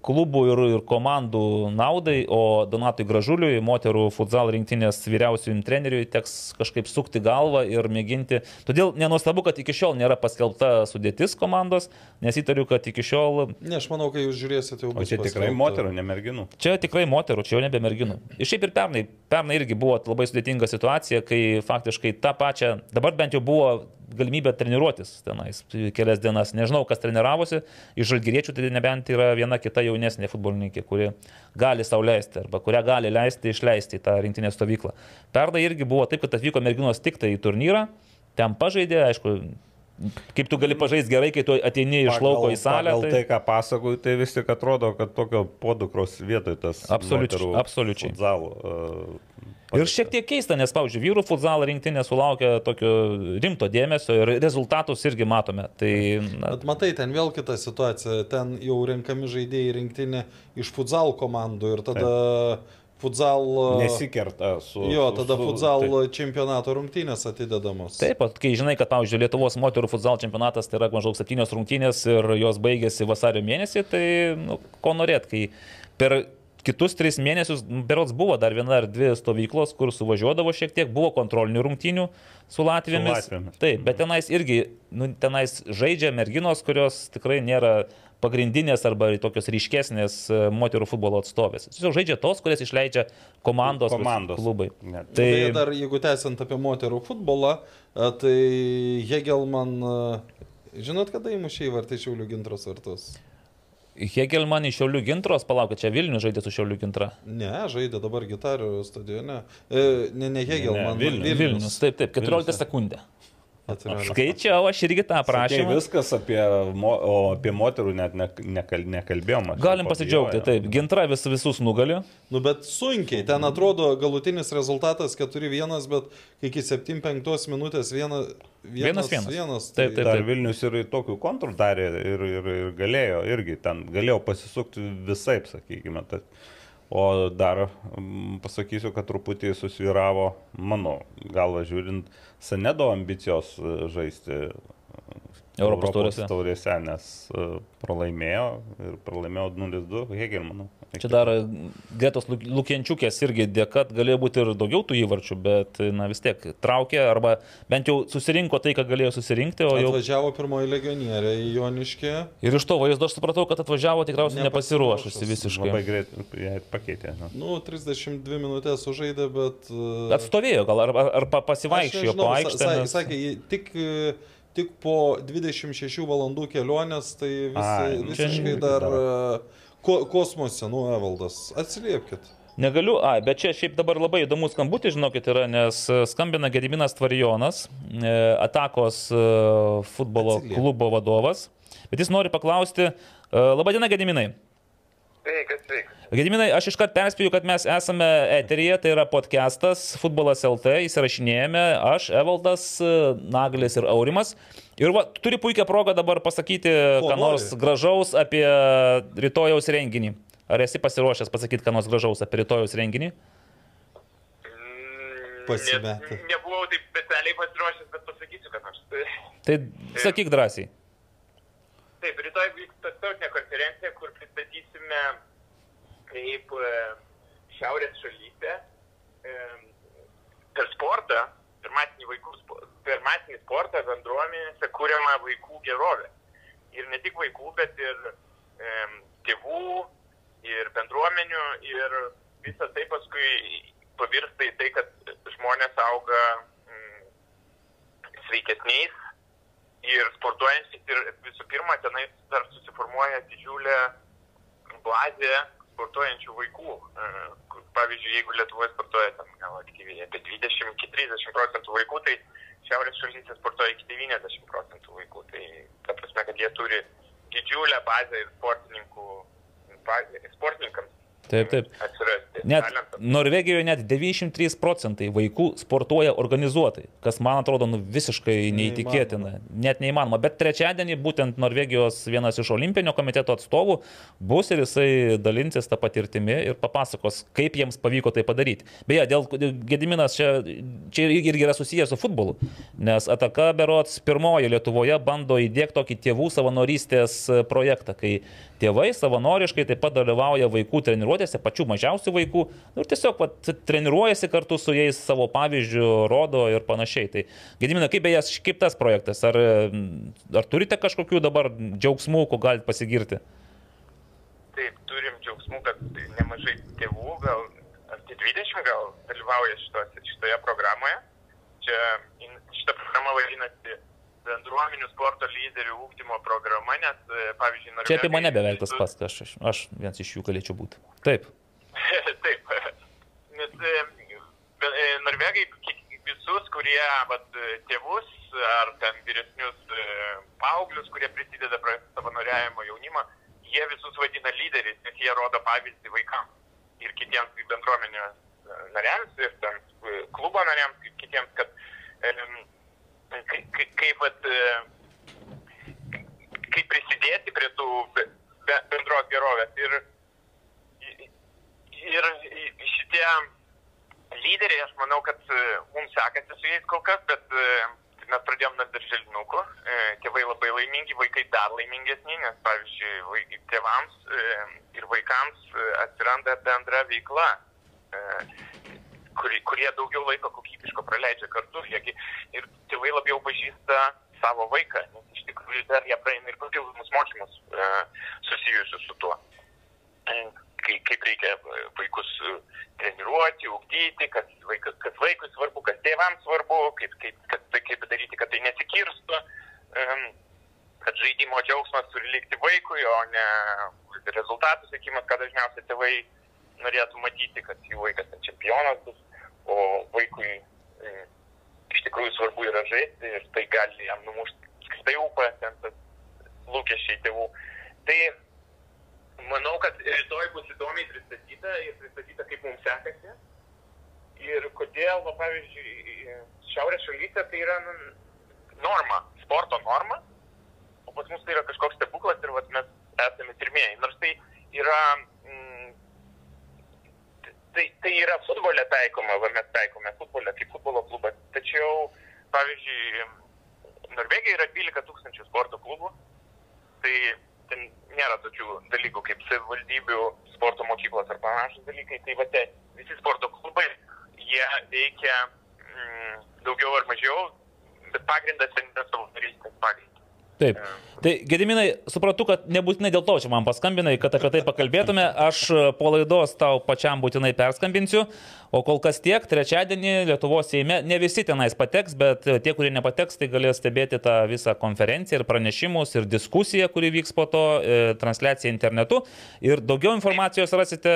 klubų ir, ir komandų naudai, o Donatui Gražuliui, moterų futsal rinktinės vyriausiųjų treneriui, teks kažkaip sukti galvą ir mėginti. Todėl nenuostabu, kad iki šiol nėra paskelbta sudėtis komandos, nes įtariu, kad iki šiol Ne, aš manau, kai jūs žiūrėsite, jau O čia tikrai paskelbta. moterų, ne merginų. Čia tikrai moterų, čia jau nebe merginų. Ir šiaip ir pernai, pernai irgi buvo labai sudėtinga situacija, kai faktiškai tą pačią, dabar bent jau buvo galimybė treniruotis tenais kelias dienas. Nežinau, kas treniravosi, iš žalgyriečių tai nebent yra viena kita jaunesnė futbolininkė, kuri gali sauliaisti arba kurią gali leisti išleisti į tą rinktinę stovyklą. Pernai irgi buvo taip, kad atvyko merginos tik tai į turnyrą, ten pažaidė, aišku, kaip tu gali pažaisti gerai, kai tu ateini iš lauko į salę. Pagal tai, ką pasakoju, tai vis tik atrodo, kad tokio podukros vietoj tas Absoliučiai, absoliučiai. Futzal, uh, Ir šiek tiek keista, nes, pavyzdžiui, vyrų futsal rinktinė sulaukia tokio rimto dėmesio ir rezultatus irgi matome. Tai, na, Bet matai, ten vėl kita situacija. Ten jau renkami žaidėjai rinktinė iš futsal komandų ir tada futsal... nesikerta su. Jo, tada su- futsal taip. čempionato rungtynės atidedamos. taip, pat, kai žinai, kad, pavyzdžiui, Lietuvos moterų futsal čempionatas tai yra maždaug septynios rungtynės ir jos baigėsi vasario mėnesį, tai nu, ko norėt, kai per kitus tris mėnesius, berots buvo dar viena ar dvi stovyklos, kur suvažiuodavo šiek tiek, buvo kontrolinių rungtynių su Latvijomis. Su Latvijomis. Taip, bet tenais irgi, nu, tenais žaidžia merginos, kurios tikrai nėra pagrindinės arba tokios ryškesnės e, moterų futbolo atstovės. Tiesiog žaidžia tos, kurias išleidžia komandos, Komandos. klubai. Net. Tai Tai dar, jeigu tęsiant apie moterų futbolą, e, tai Hegelman, e, žinot, kada įmušė įvartį Šiaulių gintros vartus? Hegelman iš Šiaulių Gintros, palauk, čia Vilnius žaidė su Šiaulių Gintra. Ne, žaidė dabar gitarių stadione. E, ne, ne Hegelman. Ne, ne, Vilnius, Vilnius. Vilnius. Taip, taip, 14 Vilnius. sekundę. 14. Skaičiau, aš irgi tą prašymą. Tai viskas apie, mo, o, apie moterų net nekal, nekalbėjom. Galim pasidžiaugti, taip. Gintra vis, visus nugali. Nu, bet sunkiai. Ten atrodo galutinis rezultatas 4-1, bet iki 7-5 minutės 1-1. Vienas, vienas. vienas tai, taip, taip, taip. Vilnius ir tokių kontrų darė ir, ir, ir galėjo irgi ten, galėjo pasisukti visai, sakykime. Tad o dar mm, pasakysiu, kad truputį susviravo mano galva žiūrint Senedo ambicijos e, žaisti e, Europos taurėse. taurėse, nes e, pralaimėjo ir pralaimėjo 0-2 Hegelmanų. Čia dar Gretos Luk- Lukienčiukės irgi dėka galėjo būti ir daugiau tų įvarčių, bet, na vis tiek, traukė arba bent jau susirinko tai, ką galėjo susirinkti, o jau... Atvažiavo pirmoji legionierė į Joniškį. Ir iš to vaizdo aš supratau, kad atvažiavo tikriausiai nepasiruošusi visiškai. Labai greit ją pakeitė. Nu. Nu, 32 minutės sužaidė, bet... e, Atstovėjo gal, ar, ar, pasivaikščiojo po aikštę. sa- nes- Sakė, ji tik, tik po 26 valandų kelionės, tai visi, Ai, nu čia visiškai dar e, ko, kosmose, nu, Evaldas. Atsiliepkite. Negaliu, a, bet čia šiaip dabar labai įdomus skambutis, žinokit, yra, nes e, skambina Gediminas Tvarijonas, e, Atakos futbolo Atsiliep. klubo vadovas, bet jis nori paklausti, labadiena Gediminai. Sveikas, sveikas. Gediminai, aš iškart perspėju, kad mes esame eteryje, tai yra podcastas Futbolas LT, įsirašinėjame, aš, Evaldas, Naglis ir Aurimas. Ir va, turi puikią progą dabar pasakyti, Ko ką nors nori? gražaus apie rytojaus renginį. Ar esi pasiruošęs pasakyti, ką nors gražaus apie rytojaus renginį? Mm, Pasimetę. Ne, nebuvau taip specialiai pasiruošęs, bet pasakysiu, kad aš. Tai sakyk drąsiai. Taip, rytoj vyks tarptautinė konferencija, kur pristatysime, kaip e, Šiaurės šalyse e, per sportą, per masinį, vaikų, per masinį sportą bendruomenėse kūriama vaikų gerovė. Ir ne tik vaikų, bet ir e, tėvų, ir bendruomenių, ir visą tai paskui pavirsta į tai, kad žmonės auga mm, sveikesniais ir sportuojančiais ir visų pirma tenai dar susiformuoja didžiulė bazė sportuojančių vaikų. E, Pavyzdžiui, jeigu Lietuvoje sportuoja ten gal aktyviai apie 20-30 procentų vaikų, tai Šiaurės šalyse sportuoja iki 90 procentų vaikų. Tai ta prasme, kad jie turi didžiulę bazę ir sportininkų, bazę, sportininkams Taip, taip. atsirasti. Net talentas. Norvegijoje net 93 procentai vaikų sportuoja organizuotai, kas man atrodo nu, visiškai neįtikėtina, net neįmanoma. Bet trečiadienį būtent Norvegijos vienas iš olimpinio komiteto atstovų bus ir jisai dalinsis tą patirtimį ir papasakos, kaip jiems pavyko tai padaryti. Beje, dėl Gediminas čia, čia irgi yra susijęs su futbolu, nes Ataka Berots pirmoji Lietuvoje bando įdėkti tokį tėvų savanorystės projektą, kai tėvai savanoriškai taip pat dalyvauja vaikų treniruotėse, pačių mažiausių vaikų, nu, ir tiesiog vat, treniruojasi kartu su jais savo pavyzdžių, rodo ir panašiai. Tai Gedimina, kaip beje, kaip tas projektas, ar, ar turite kažkokių dabar džiaugsmų, ko galite pasigirti? Taip, turim džiaugsmų, kad nemažai tėvų, gal arti 20 gal dalyvauja šitos, šitoje programoje. Čia šita programa vadinasi bendruomenių sporto lyderių ūkdymo programa, nes, e, pavyzdžiui, Čia apie mane beveik tas pats, aš, aš, aš vienas iš jų galėčiau būti. Taip. Taip, nes e, e, norvegai visus, kurie vat, tėvus ar ten vyresnius paauglius, kurie prisideda prie savanoriavimo jaunimą, jie visus vadina lyderiais, nes jie rodo pavyzdį vaikams ir kitiems bendruomenės nariams ir ten klubo nariams, ir kitiems, kad kaip vat, e, kaip prisidėti prie tų be- be- bendros gerovės. Ir Ir šitie lyderiai, aš manau, kad e, mums sekasi su jais kol kas, bet e, mes pradėjom nuo darželinukų, tėvai labai laimingi vaikai dar laimingesni, nes, pavyzdžiui, tėvams ir vaikams atsiranda bendra veikla, e, kuri, kurie daugiau laiko kokybiško praleidžia kartu jie gi- ir tėvai labiau pažįsta savo vaiką, nes iš tikrųjų dar jie praeina ir papildomus mokymus e, susijusius su tuo. E, Kai, kaip reikia e, vaikus e, treniruoti, ugdyti, kas, vaikas, kas vaikui svarbu, kas tėvams svarbu, kaip, kaip, kad, kaip daryti, kad tai nesikirstų, em, kad žaidimo džiaugsmas turi likti vaikui, o ne rezultatų sėkimas, ką dažniausiai tėvai norėtų matyti, kad jų vaikas ten čempionas bus, o vaikui e, iš tikrųjų svarbu yra žaisti ir tai gali jam numušti apskritai upą, ten tas lūkesčiai tėvų. Tai manau, kad rytoj bus įdomiai pristatyta ir pristatyta, kaip mums sekasi. Ir kodėl, va, pavyzdžiui, šiaurės šalyse tai yra nu, norma, sporto norma, o pas mus tai yra kažkoks stebuklas ir vat, mes esame pirmieji. Nors tai yra, mm, tai, tai yra futbole taikoma, va, mes taikome futbole kaip futbolo klubas. Tačiau, pavyzdžiui, Norvegija yra 12 tūkstančių sporto klubų, tai ten nėra tokių dalykų kaip savivaldybių, sporto mokyklos ar panašus dalykai. Tai va, te, visi sporto klubai, jie veikia mm, daugiau ar mažiau, bet pagrindas ten yra savanorystės pagrindas. Taip. Tai Gediminai, supratau, kad nebūtinai dėl to čia man paskambinai, kad apie tai pakalbėtume. Aš e, po laidos tau pačiam būtinai perskambinsiu. O kol kas tiek, trečiadienį Lietuvos Seime, ne visi tenais pateks, bet e, tie, kurie nepateks, tai galės stebėti tą visą konferenciją ir pranešimus ir diskusiją, kuri vyks po to, e, transliaciją internetu. Ir daugiau informacijos rasite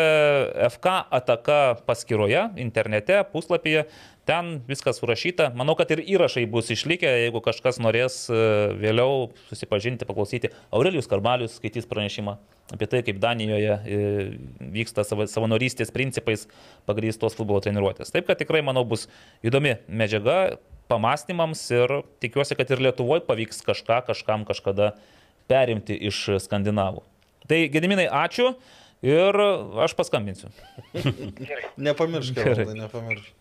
FK ataka paskyroje, internete, puslapyje. Ten viskas surašyta. Manau, kad ir įrašai bus išlikę, jeigu kažkas norės e, vėliau susipažinti, paklausyti. Aurelijus Karbalius skaitys pranešimą apie tai, kaip Danijoje e, vyksta sava- savanorystės principais pagrįstos futbolo treniruotės. Taip, kad tikrai, manau, bus įdomi medžiaga pamastymams ir tikiuosi, kad ir Lietuvoje pavyks kažką kažkam kažkada perimti iš skandinavų. Tai Gediminai, ačiū ir aš paskambinsiu. Nepamiršk, Gerai. Evaldai, nepamiršk.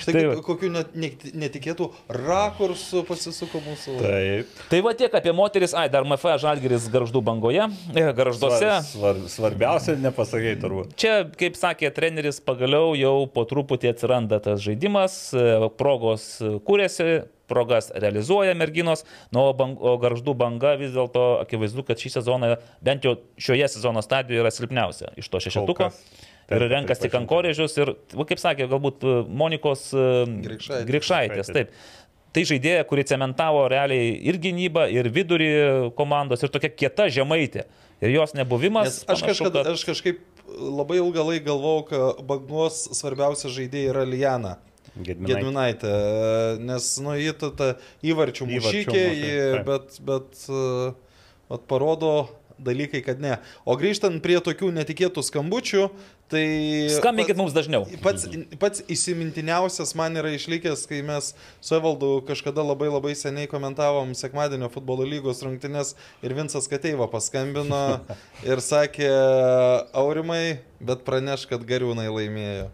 Štai Tai kokiu net, net, netikėtų rakursų pasisuko mūsų. Taip. Tai va tiek apie moteris, ai, dar MFA Žalgeris garždų bangoje, e, garžduose. Svar, svar, svarbiausia, nepasakai turbūt. Čia, kaip sakė treneris, pagaliau jau po truputį atsiranda tas žaidimas, e, progos e, kūrėsi, progas realizuoja merginos, nu, o, bang, o garždų banga vis dėlto akivaizdu, kad šį sezoną, bent jau šioje sezono stadijoje yra silpniausia iš to šešetuko. Ir renkasi pripažinti. kankorėžius ir, va, kaip sakė, galbūt e, Monikos e, Grikšaitės. Grikšaitės. Taip. Tai žaidėja, kuri cementavo realiai ir gynybą, ir vidurį komandos, ir tokia kieta žemaitė. Ir jos nebuvimas. Nes aš, panašu, kažkada, kad- aš kažkaip labai ilgą laiką galvojau, kad bangos svarbiausia žaidėja yra Lijana. Gedminai. Gedminaitė, nes, nu, ta, ta įvarčių mušykė, bet, bet vat, parodo dalykai, kad ne. O grįžtant prie tokių netikėtų skambučių, tai... Skambinkit mums dažniau. Pats, pats įsimintiniausias man yra išlikęs, kai mes su Evaldu kažkada labai labai seniai komentavom sekmadienio futbolo lygos rungtynės ir Vinsas Kateiva paskambino ir sakė, Aurimai, bet praneš, kad gariūnai laimėjo.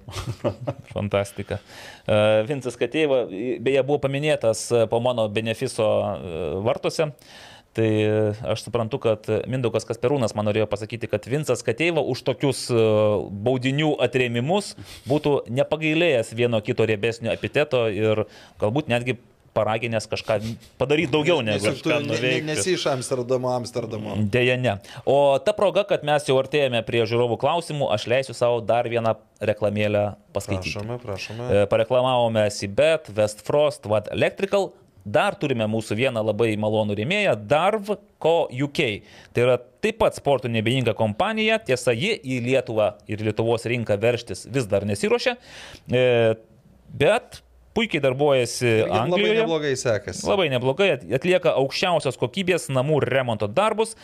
Fantastika. E, Vincas Katėva, beje, buvo paminėtas e, po mano benefiso e, vartuose. Tai aš suprantu, kad Mindaugas Kasperūnas man norėjo pasakyti, kad Vincas Kateiva už tokius e, baudinių atrėmimus būtų nepagailėjęs vieno kito riebesnio epiteto ir galbūt netgi paraginęs kažką padaryti daugiau negu nuveikti. nesi iš Amsterdamo, Amsterdamo. Deja, ne. O ta proga, kad mes jau artėjame prie žiūrovų klausimų, aš leisiu savo dar vieną reklamėlę paskaityti. Prašome, prašome. E, Pareklamavome Sibet, Westfrost, What Electrical. Dar turime mūsų vieną labai malonų rėmėją, Darv.co UK. Tai yra taip pat sporto nebeininga kompanija, tiesa, ji į Lietuvą ir Lietuvos rinką verštis vis dar nesiuošia, e, bet puikiai darbuojasi jiem Labai Anglijoje. neblogai sekasi. Labai neblogai atlieka aukščiausios kokybės namų remonto darbus.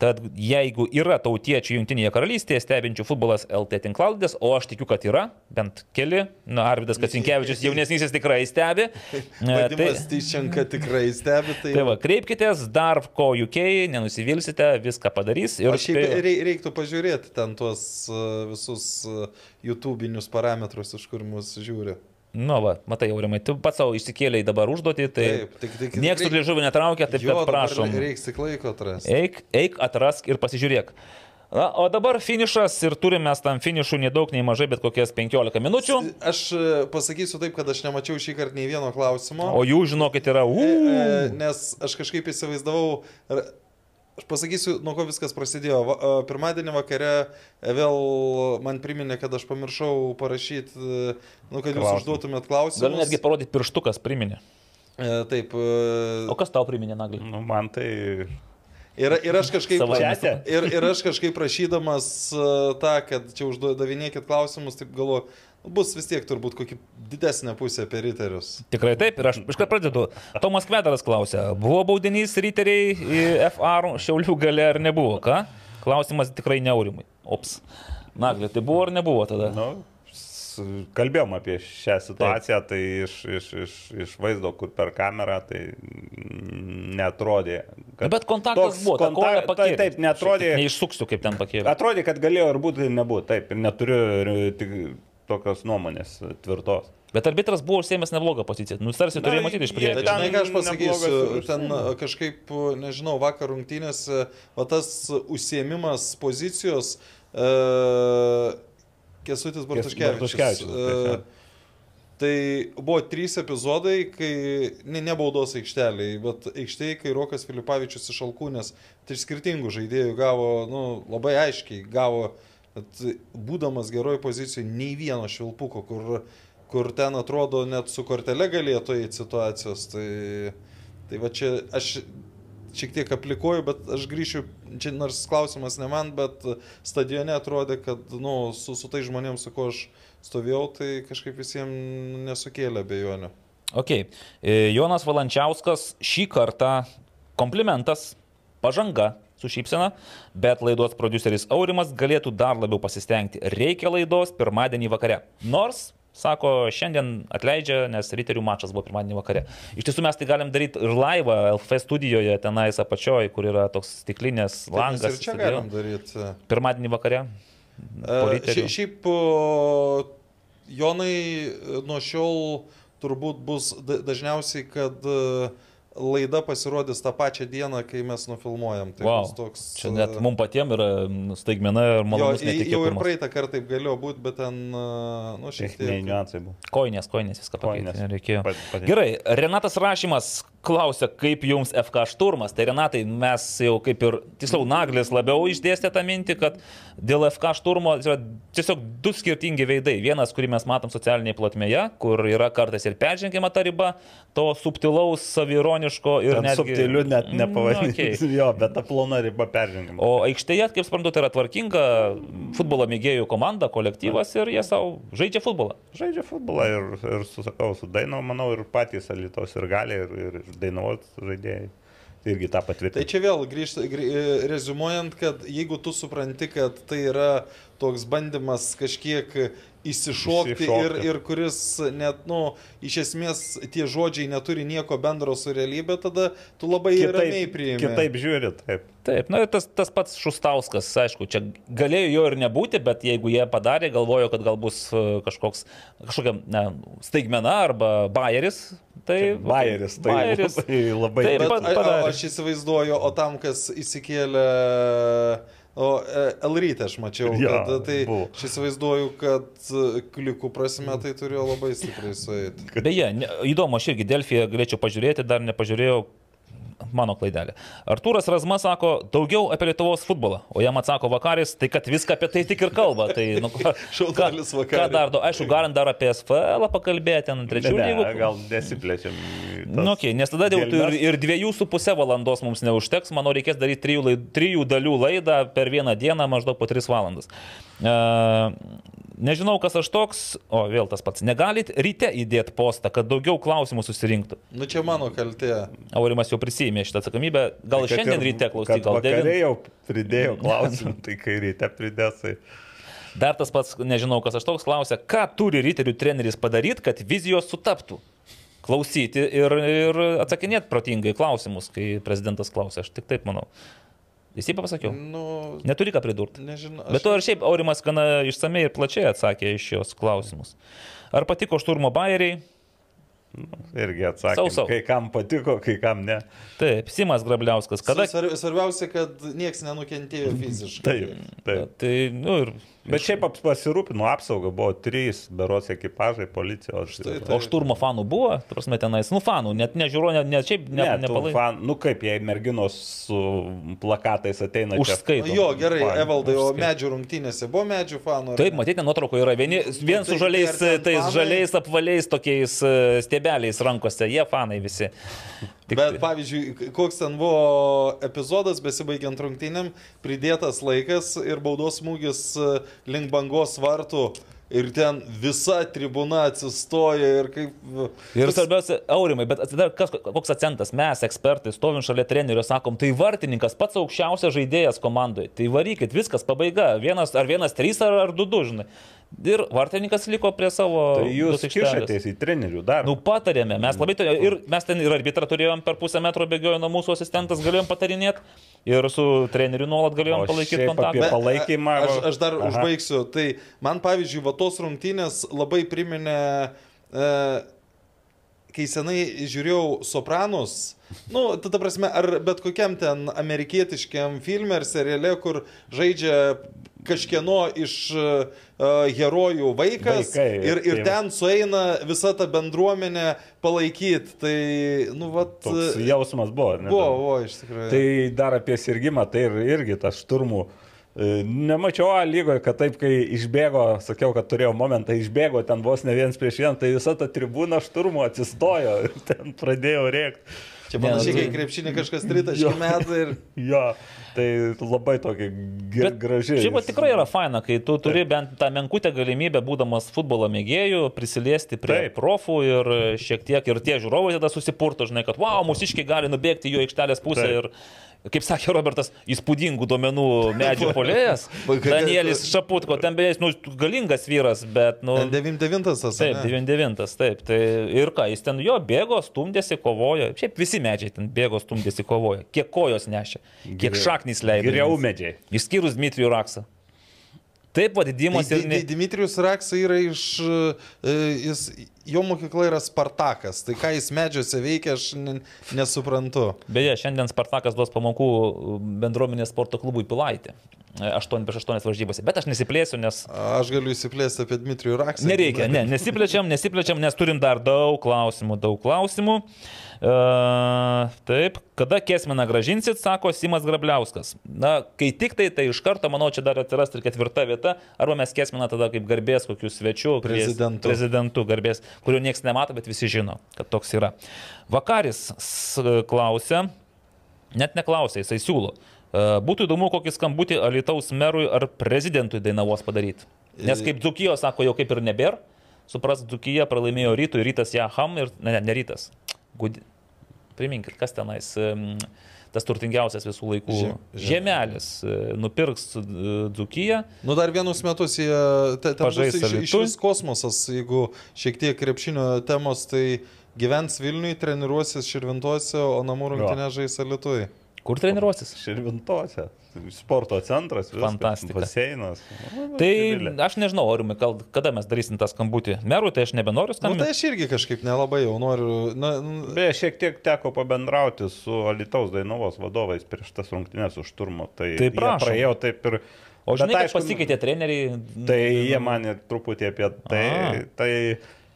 Tad jeigu yra tautiečių Junktinėje karalystėje stebinčių futbolas LT tinklalaidės, o aš tikiu, kad yra, bent keli, na, Arvidas Kacinkievičius jaunesnysis tikrai stebi. E, Vadimas Tyšenka tikrai stebi, tai... Tai va, kreipkitės, Darv.co UK, nenusivilsite, viską padarys. Ir šiaip spėju- rei- reiktų pažiūrėti ten tuos uh, visus YouTube'inius parametrus, iš kur mus žiūri. Nu, va, matai, Aurimai, tu pats savo išsikėlėjai dabar užduotį, tai Taip, tik- tik- niekas reik- liežuvį netraukia, taip Jo, kad prašom. Reiks tik laiko atrasti. Eik, eik, atrask ir pasižiūrėk. Na, o dabar finišas ir turime tam finišų nedaug, nei mažai, bet kokias 15 minučių. Aš e, pasakysiu taip, kad aš nemačiau šį kartą nei vieno klausimo. O jų, žinokit, yra... E, Uu, e, Nes aš kažkaip įsivaizdavau, aš pasakysiu, nuo ko viskas prasidėjo. Va- Pirmadienį vakare vėl man priminė, kad aš pamiršau parašyti, e, nu, kad jūs Klausimą. užduotumėt klausimus. Galiu netgi parodyti pirštukas priminė. E, Taip. e, O kas tau priminė, Nagli? Nu, man tai... Ir, ir aš kažkaip... Ir, ir aš kažkaip prašydamas e, tą, kad čia uždavinėkit klausimus, taip galvoju, bus vis tiek turbūt kokį didesnę pusę per riterius. Tikrai taip, ir aš iškart pradedu. Tomas Kvedaras klausia, buvo baudinys ryteriai į FR šiaulių gale ar nebuvo, ką? Klausimas tikrai neurimui. Ops. Nagli, tai buvo ar nebuvo tada? Nu, kalbėjom apie šią situaciją, Taip. tai iš, iš, iš, iš vaizdo, kur per kamerą, tai netrodė. Bet kontaktas toks buvo, ta koja kontak- pakėlė. Taip, netrodė. Neišsuksiu, kaip ten pakėlė. Atrodė, kad galėjo ir būti, ir nebūti. Taip, ir neturiu ir tik tokios nuomonės tvirtos. Bet arbitras buvo užsėmęs neblogą poziciją. Nu, tarsi turėjo matyti iš priekio. ten- ką aš pasakysiu, ten e, kažkaip, e, nežinau, vakar rungtynėse, o tas užsiemimas pozicijos, uh, Kesutis Bartuškevičius. E, taip, Tai buvo trys epizodai, kai, ne, ne baudos aikšteliai, bet aikštėje, kai Rokas Filipavičius iš Alkūnės, tai iš skirtingų žaidėjų gavo, nu, labai aiškiai gavo, kad būdamas geroj pozicijoje, nei vieno švilpuko, kur, kur ten atrodo net su kortele galėtų eiti situacijos. Tai, tai va čia aš šiek tiek aplikuoju, bet aš grįšiu, čia nors klausimas ne man, bet stadione atrodė, kad nu, su, su tai žmonėms, su kuo aš stovėjau, tai kažkaip visiems nesukėlė bejonių. Ok. E, Jonas Valančiauskas šį kartą komplimentas, pažanga su šypsena, bet laidos produceris Aurimas galėtų dar labiau pasistengti. Reikia laidos pirmadienį vakare. Nors Sako, šiandien atleidžia, nes ryterių mačas buvo pirmadienį vakare. Iš tiesų mes tai galim daryti ir laivą LF studijoje, tenais apačioj, kur yra toks stiklinės mes langas. ir čia stadione. galim daryti. Pirmadienį vakare. E, riterių. šia- Šiaip, Jonai, e, nuo šiol turbūt bus da- dažniausiai, kad e, laida pasirodys tą pačią dieną, kai mes nufilmuojam. Tai Wow. bus toks, Čia net e, mums patiems yra staigmena ir Jo, malonus i- jau ir praeitą kartą taip galėjo būti, bet ten, e, nu, šiek tiek. niuansai buvo. Koinės, koinės viską Kojinės. pakeitė. Reikėjo. Pat- Gerai, Renatas Rašymas klausia, kaip jums FK šturmas. Tai Renatai, mes jau kaip ir, tiksliau, Naglis labiau išdėstė tą mintį, kad dėl FK šturmo yra tiesiog du skirtingi veidai. Vienas, kurį mes matom socialinėje plotmėje, kur yra kartais ir peržengiama ta riba, to subtilaus, savironiško ir Ten net subtiliu net Mm, nepavadinsiu. Okay. Jo, bet ta plona riba peržengima. O aikštėje, kaip suprantu, tai yra tvarkinga futbolo mėgėjų komanda, kolektyvas ir jie savo žaidžia futbolą. Žaidžia futbolą ir, ir susakau, su Daino, manau, ir patys Alitos ir gali, ir, ir Dainavos žaidėjai irgi tą Tai patvirtina. čia vėl grįžta, grį, rezumuojant, kad jeigu tu supranti, kad tai yra toks bandymas kažkiek įsišokti ir, ir kuris net, nu, iš esmės tie žodžiai neturi nieko bendro su realybė, tada tu labai ramiai priimi. kitaip žiūri, taip. Taip, na ir tas, tas pats Šustauskas, aišku, čia galėjo jo ir nebūti, bet jeigu jie padarė, galvojo, kad gal bus e, kažkoks, kažkokia ne, staigmena arba bayeris, tai... Bayeris, tai Bayeris. labai, labai Taip, Bet pa- a- a- aš įsivaizduoju, o tam, kas įsikėlė, o e, Elrytė aš mačiau, Jo, kad tai buvo. aš įsivaizduoju, kad e, klikų prasme tai turėjo labai stipriai sueiti. Beje, ne, įdomu, aš irgi Delfiją galėčiau pažiūrėti, dar nepažiūrėjau. Mano klaidelė. Artūras Razma sako daugiau apie Lietuvos futbolą, o jam atsako vakaris, tai kad viską apie tai tik ir kalba. Tai, nu, ką, Šaunuolis ką Vakaris. dar, du- aišku, galim dar apie SFL pakalbėti, ant trečių Ne, lygų. ne, gal nesiplečiam. Nu, okay, nes tada jau ir, ir dviejų su pusė valandos mums neužteks, manau, reikės daryti trijų, laid, trijų dalių laidą per vieną dieną maždaug po tris valandas. Uh, nežinau, kas aš toks, o vėl tas pats. Negalit ryte įdėti postą, kad daugiau klausimų susirinktų. Nu čia mano kaltė. Aurimas jau prisėmė šitą atsakomybę. Gal Kad šiandien ir- ryte klausyk, gal devintą. jau pridėjau klausimą, tai kai ryte pridės, tai Dar tas pats, nežinau, kas aš toks klausia, ką turi ryterių treneris padaryti, kad vizijos sutaptų. Klausyti ir, ir atsakinėti protingai klausimus, kai prezidentas klausia. Aš tik taip manau. Teisybę pasakiau. Nu, Neturi ką pridurti. nežinau. Bet to ir šiaip Aurimas gana išsamei ir plačiai atsakė iš šios klausimus. Ar patiko šturmo bairiai? Irgi atsakė. Sau, sau. Kai kam patiko, kai kam ne. Taip, Simas Grabliauskas. Kada... Svar- Svarbiausia, kad niekas nenukentėjo fiziškai. Taip, taip. Tai, nu ir... Bet šiaip ap- pasirūpino apsaugą, buvo trys beros ekipažai policijos. Štai tai. O šturmo fanų buvo, prasme, tenais, nu fanų, net nežiūro, net, net šiaip ne, Ne, nepalaikė. fan, nu kaip jei merginos su plakatais ateina čia. Užskaito. Jo, gerai, Fan, Evaldai, o medžių rungtynėse buvo medžių fanų? Taip, matyti, nuotraukoje yra vieni, vien su tai žaliais, ten tais fanai? žaliais apvaliais tokiais e, stiebeliais rankose, jie fanai visi. Tik, Bet pavyzdžiui, koks ten buvo epizodas besibaigiant rungtynėm, pridėtas laikas ir baudos smūgis e, link bangos vartų ir ten visa tribuna atsistoja ir kaip... Ir svarbiausia, aurimai, bet dar kas, koks acentas, mes ekspertai, stovim šalia trenerio, sakom, tai vartininkas pats aukščiausias žaidėjas komandoje, tai varykit, viskas, pabaiga, vienas ar vienas trys ar, ar du du, žinai. Ir vartininkas liko prie savo... Tai jūs kišatės į trenerių darbą. Nu, patarėme, mes labai ir mes ten ir arbitrą turėjom per pusę metro bėgiojo nuo mūsų asistentas, galėjom patarinėti ir su treneriu nuolat galėjom O palaikyti kontaktą. palaikymą, Aš, aš dar Aha. užbaigsiu. Tai man, pavyzdžiui, va tos rungtynės labai priminė, e, kai senai žiūrėjau Sopranus. Nu, tada prasme, ar bet kokiam ten amerikietiškiam filmė ar seriale, kur žaidžia kažkieno iš uh, herojų vaikas Vaikai, ir, ir ten sueina visa ta bendruomenė palaikyti. Tai, nu, vat, Toks jausmas buvo. ne? buvo, buvo, iš tikrųjų. Tai dar apie sirgymą, tai ir, irgi tas šturmų. e, Nemačiau A lygoje, kad taip, kai išbėgo, sakiau, kad turėjau momentą, išbėgo ten vos ne viens prieš vieną, tai visa ta tribūna šturmo atsistojo ir ten pradėjo rėkti. Čia Ne, panašiai, tai- kai krepšinį kažkas tritaškį metą ir... Jo, tai labai tokia ger, graži. Šiaip tikrai yra faina, kai tu turi bent tą menkutę galimybę, būdamas futbolo mėgėjų, prisiliesti prie Taip. profų ir šiek tiek ir tie žiūrovai tada susipurto, žinai, kad wow, mūsiškiai gali nubėgti jų aikštelės pusę Taip. ir, kaip sakė Robertas, įspūdingų duomenų medžio polėjas. Danielis Šaputko, ten beje, nu, galingas vyras, bet, nu... 99 tas. Taip, ane? 99, taip. Tai ir ką, jis ten jo bėgo, stumdėsi, kovojo. Šiaip visi medžiai ten bėgo, stumdėsi, kovojo. Kiek kojos nešė, kiek šaknys leido. Geriau medžiai. Išskyrus Dmitrijų Raksą. Taip, vadidimas Di- ir... Ne... Dimitrijus Raksa yra iš... e, Jis, jo mokykla yra Spartakas. Tai ką jis medžiuose veikia, aš ne, nesuprantu. Beje, šiandien Spartakas duos pamokų bendruomenės sporto klubui Pilaitė. 8 prieš 8 varžybose. Bet aš nesiplėsiu, nes... Aš galiu įsiplėsti apie Dmitrijų Raksą. Nereikia, ne, nesiplečiam, nesiplečiam, nes turim dar daug klausimų, daug klausimų. Uh, taip, kada kesmeną gražinsit, sako Simas Grabliauskas. Na, kai tik tai, tai iš karto, manau, čia dar atsiras ir ketvirta vieta, arba mes kesmeną tada kaip garbės kokių svečių, Prezidentu. prezidentu garbės, kurio niekas nemato, bet visi žino, kad toks yra. Vakaris s- klausia, net neklausia, jisai siūlo. E, Būtų įdomu, kokį skambutį Alitaus merui ar prezidentui Dainavos padaryti. Nes kaip Dzukijo sako, jau kaip ir nebėra. Supras, Dzukija pralaimėjo rytui, rytas ją ham ir, ne, ne, ne rytas. Gud... Priminkit, kas tenais, tas turtingiausias visų laikų Žem- žem- žemelis e, nupirks e, Dzukiją. Nu dar vienus metus jie te, bus Pažais iš, iš vis kosmosas, jeigu šiek tiek krepšinio temos, tai gyvens Vilniui, treniruosis Širvintuose, o namų rungtynė žais Alitui. Kur treniruosis? Širvintose. Sporto centras, viskas, Fantastika. Baseinas. Tai aš nežinau, Aurimai, kal- kada mes darysim tą skambutį. Merui, tai aš nebenoriu Na, nu, skambinti. tai aš irgi kažkaip nelabai jau noriu. Na, n- Beje, šiek tiek teko pabendrauti su Alitaus Dainavos vadovais prieš tas rungtynės už turmo. Tai, Tai praėjo taip ir... O žinai, Bet kad pasikeitė treneriai. Tai jie man ir truputį apie tai. A. Tai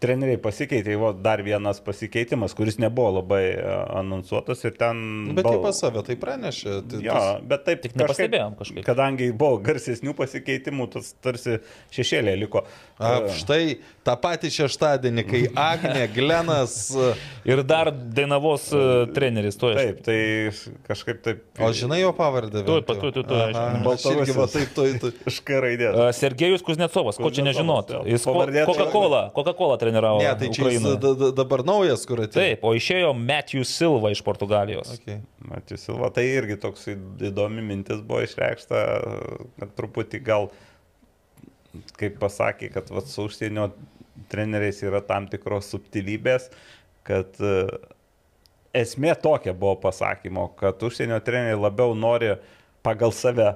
treneriai pasikeitė, o dar vienas pasikeitimas, kuris nebuvo labai a, anonsuotas ir ten... nu, bet bal- kaip pas save, tai pranešė. Tai, Jo, bet taip Tik nepastebėjom kažkaip. Kadangi buvo garsesnių pasikeitimų, tas tarsi šešėlė liko. A, E, štai tą patį šeštadienį, kai Agne, Glenas. Ir dar Dainavos e, treneris, tu esi. Taip, tai kažkaip taip. O žinai jo pavardę? Tuoj, Aha, aiškinu. Aš irgi va taip, tuoj, tuoj. Iš ką raidės. E, Sergejus Kuznecovas, ko čia nežinot? Jis Coca-Cola, Coca-Cola treniravo. Ne, tai čia jis dabar naujas, kur atėjo. Taip, o išėjo Matthew Silva iš Portugalijos. Okay. Matys Silva, tai irgi toks įdomi mintis buvo išreikšta, kad truputį gal, kaip pasakė, kad vat, su užsienio treneriais yra tam tikros subtilybės, kad e, esmė tokia buvo pasakymo, kad užsienio treneriai labiau nori pagal save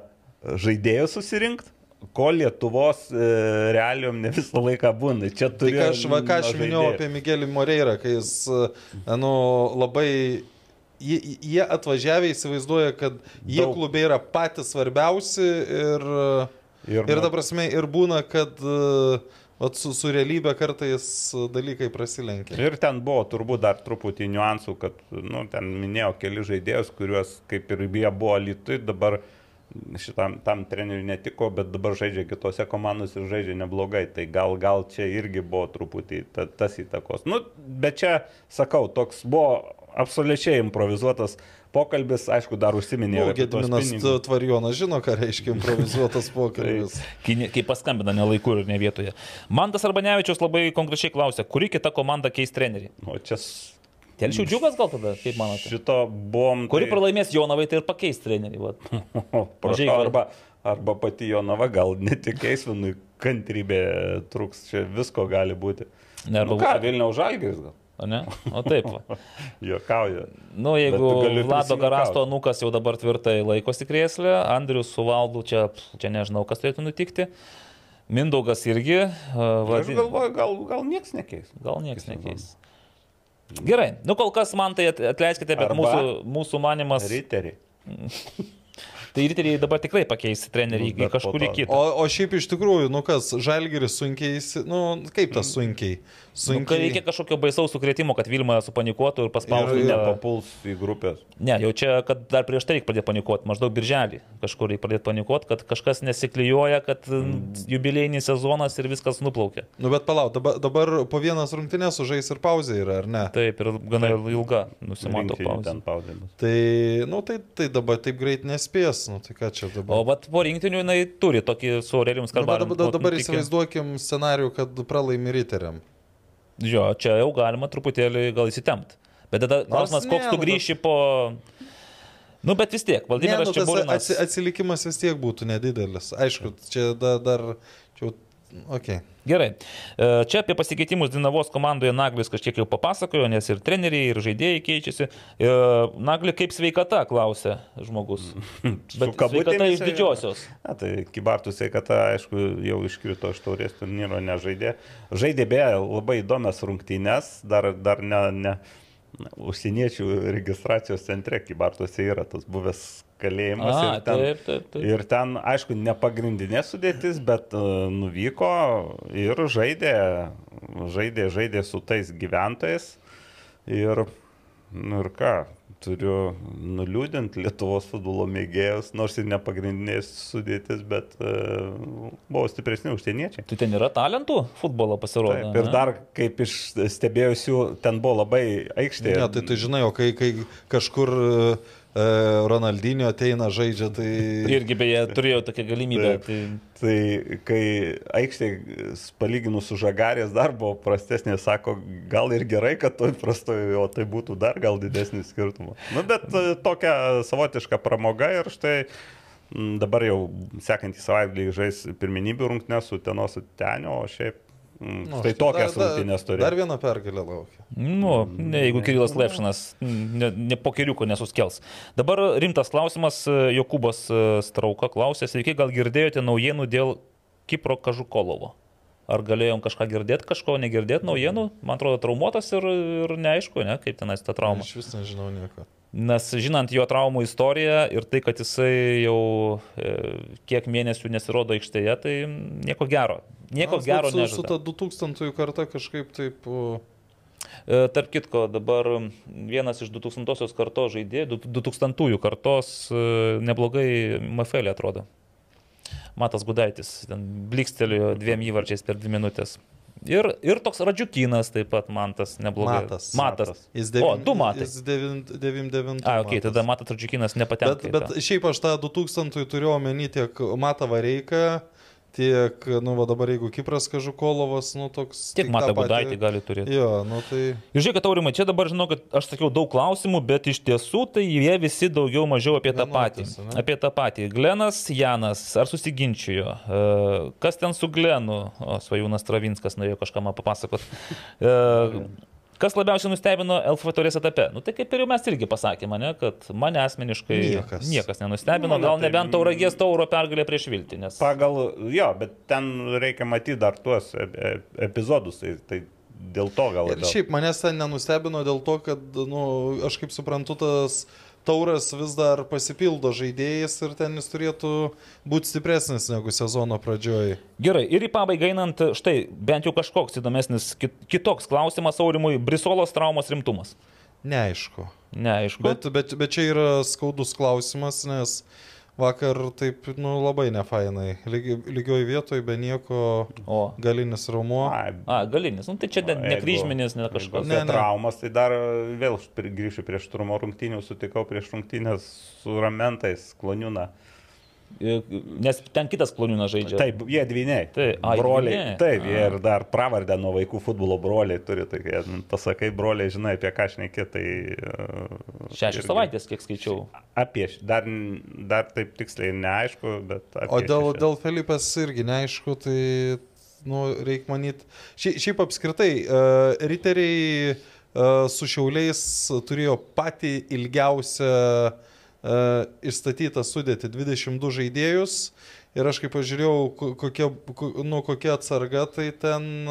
žaidėjus susirinkti, ko Lietuvos e, realiom ne visą laiką būna. Čia Tai turi. ką aš, va, ką aš minėjau apie Migelį Moreirą, kai jis e, nu, labai... Jie, atvažiavę įsivaizduoja, kad jie Daug. klubai yra patys svarbiausi ir, Ir, ir ta prasme, ir būna, kad e, vat, su, su realybė kartais dalykai prasilenkia. Ir ten buvo turbūt dar truputį niuansų, kad, nu, ten minėjo keli žaidėjus, kuriuos kaip ir jie buvo lytui, dabar šitam tam treneriui netiko, bet dabar žaidžia kitose komandose ir žaidžia neblogai. Tai gal, gal čia irgi buvo truputį ta, tas įtakos. Nu, bet čia, sakau, toks buvo absoliučiai improvizuotas pokalbis, aišku, dar. Nu, apie tuos Gediminas. Tvarjonas žino, ką reiškia improvizuotas pokalbis. Kai, kai paskambina ne laiku ir ne vietoje. Mantas Arbanevičius labai konkrečiai klausė, kuri kita komanda keis trenerį. O čia Telšių džiugas gal tada, kaip manote? šito buvom. Kuri pralaimės Jonavai, tai ir pakeis. Prašau, Mažai- arba, arba pati Jonava, gal netik eisvinui kantrybė truks, čia visko gali būti. Ne, Nu arba ką, Vilniaus žalgeris gal? O ne? O taip. va. Juokauja. Nu, jeigu Vlado. Garasto nukas jau dabar tvirtai laikosi krėslė, Andrius su Valdu čia, čia nežinau, kas turėtų nutikti. Mindaugas irgi. uh, Aš vadi- galvoju, gal, gal niekas nekeis. Gal niekas nekeis. Gerai, nu kol kas man tai at- atleiskite, bet Arba- mūsų, mūsų manimas. Riteriai. Tai riteriai dabar tikrai pakeis trenerį Nu, į kažkurį kitą. O, o šiaip iš tikrųjų, nu kas, Žalgeris sunkiai, nu kaip tas sunkiai? Nu, kai reikia kažkokio baisaus sukrėtimo, kad Vilma supanikuotų ir paspaustų. Ir ne- nepapuls į grupės. Ne, jau čia, kad dar prieš tai reikia pradėti panikuoti, maždaug birželį kažkur reikia pradėti panikuoti, kad kažkas nesiklyjuoja, kad mm. jubilėjinis sezonas ir viskas nuplaukia. Nu bet palauk, dabar, dabar po vienas rungtynės sužais ir pauzė yra, ar ne? Taip, ir gana ilga nusimato pauzė. Tai, nu tai, tai dabar taip greit nespės, nu tai ką čia O dabar? vat po rinktinių jinai turi tokį su Aurelijum Nu, bet Skarbaru. dabar, dabar įsivaizduokim scenarių, kad pralaimi riteriam. Jo, čia jau galima truputėlį gal įsitempt. Bet tada klausimas, koks tu nu, grįši po... Nu, bet vis tiek, Ne, Valdimiras nu, čia tas buvo... atsi, atsilikimas vis tiek būtų nedidelis. Aišku, čia dar, dar čia, okay. Gerai. E, Čia apie pasikeitimus Dinavos komandoje Naglis kažkiek jau papasakojo, nes ir treneriai, ir žaidėjai keičiasi. E, Nagli kaip sveikata, klausė žmogus. Bet sveikata iš didžiosios. Na, tai Kibartų sveikata, aišku, jau iškrito iš taurės turnyro, nežaidė. Žaidė beje labai įdomias rungtynes, dar, dar ne, ne užsieniečių registracijos centre Kibartuose yra tas buvęs kalėjimas. A, ir ten, taip, taip, taip. Ir ten, aišku, ne pagrindinė sudėtis, bet uh, nuvyko ir žaidė, žaidė, žaidė su tais gyventojais. Ir, nu ir ką, turiu nuliūdinti Lietuvos futbolo mėgėjus, nors ir ne pagrindinės sudėtis, bet uh, buvo stipresni užsieniečiai. Tu ten yra talentų futbolo pasirodo. Taip, ir dar, kaip iš stebėjusių, ten buvo labai aikštė. Ne, tai tu žinai, o kai, kai kažkur e, Ronaldinio ateina žaidžia, tai... Irgi beje turėjau tokią galimybę. Tai... Tai kai aikštė palyginus su žagarės dar buvo prastesnė, sako, gal ir gerai, kad toj prastoje, o tai būtų dar gal didesnis skirtumas. Nu, bet e, tokia savotiška pramoga ir štai dabar jau sekantį savaitgalį žais pirminybių rungtynę su Tenos Tenio, o šiaip Nu, štai tokias rungtynės turi. Dar viena pergalė laukia. Nu, ne, jeigu Kirilas Lepšinas ne, ne po keliuko nesuskels. Dabar rimtas klausimas, Jokubas e, Strauka klausė, sveiki, gal girdėjote naujienų dėl Kipro Kažukolovo? Ar galėjom kažką girdėti, kažko negirdėti naujienų? Man atrodo, traumuotas ir, ir neaišku, ne, kaip tenais ta trauma. Aš vis nežinau nieko. Nes žinant jo traumų istoriją ir tai, kad jisai jau e, kiek mėnesių nesirodo aikštėje, tai nieko gero. Nieko Nors gero su, su nežada. ta 2000 karta kažkaip taip... o, E, Tarp kitko, dabar vienas iš 2000-osios kartos žaidėjų, 2000-ųjų kartos e, neblogai MFL atrodo. Matas Gudaitis, ten blikstelėjo dviem įvarčiais per dvi minutės. Ir, ir toks Radžiukinas taip pat man tas neblogai. Matas. Matas. Jis O, du matai. Jis 99. A, ok, tada Matas Radžiukinas Bet, nepatenka. bet tą. šiaip aš tą 2000 turėjau omeny tiek Matą Vareiką, tiek, nu, va dabar jeigu Kipras Kažukolovas, nu, toks... Tiek tai Matą tą patį- gali turėti. Jo, nu, tai... Ir žiūrėkit, Aurimai, čia dabar žinau, kad aš sakiau daug klausimų, bet iš tiesų tai jie visi daugiau mažiau apie tą patį. Ane? Apie tą patį. Glenas Janas, ar susiginčijo? E, Kas ten su Glenu? O, Svajūnas Travinskas norėjo kažką man papasakot. Kas labiausiai nustebino LFF turės etape? Nu tai kaip ir jau mes irgi pasakėme, ne, kad mane asmeniškai Niekas. niekas nenustebino, Mane gal tai- nebent tauragės tauro pergalė prieš Viltį, nes... Pagal, jo, bet ten reikia matyti dar tuos e- e- epizodus, tai, tai dėl to gal Ir šiaip manęs ten nenustebino dėl to, kad, nu, aš kaip suprantu, tas tauras vis dar pasipildo žaidėjais ir ten jis turėtų būti stipresnis negu sezono pradžioje. Gerai, ir į pabaigą einant, štai, bent jau kažkoks įdomesnis, kit- kitoks klausimas Aurimui, Brisolos traumos rimtumas. Neaišku. Neaišku. Bet, bet, bet čia yra skaudus klausimas, nes vakar taip, nu, labai nefainai. Lygi, lygioj vietoj, be nieko, O. galinis raumuo. Ai, A, galinis. Nu, tai čia ne, kryžminis, ne kažkoks. Ne, ne. Traumas, tai dar vėl grįšiu prie šturmo rungtynių, sutikau prieš rungtynės su ramentais, kloniūną. E, Nes ten kitas kloniūnas žaidžia. Taip, jie dviniai. Tai, ai, broliai. dvyniai. Taip, jie ir dar pravardę nuo vaikų futbolo broliai turi. Tai nu, pasakai, broliai, žinai, apie ką šneki, tai... uh, Šešias irgi savaitės, kiek skaičiau. Apie, dar, dar taip tiksliai neaišku, bet... apie O dėl, šešias. dėl Felipės irgi neaišku, tai, nu, reikia manyti. Šia, šiaip apskritai, uh, riteriai uh, su šiauliais turėjo patį ilgiausią uh, išstatytą sudėtį - 22 žaidėjus. Ir aš kaip pažiūrėjau, ko- kokia, ko- nu, kokia atsarga, tai ten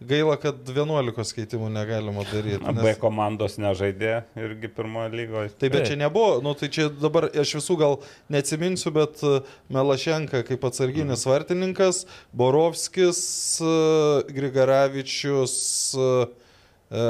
gaila, kad 11 keitimų negalima daryti. Na, B komandos nežaidė irgi pirmojo lygoje. Taip, bet čia nebuvo, nu tai čia dabar aš visų gal neatsiminsiu, bet e, Melašenka kaip atsarginis vartininkas, Borovskis, e, Grigaravičius, e,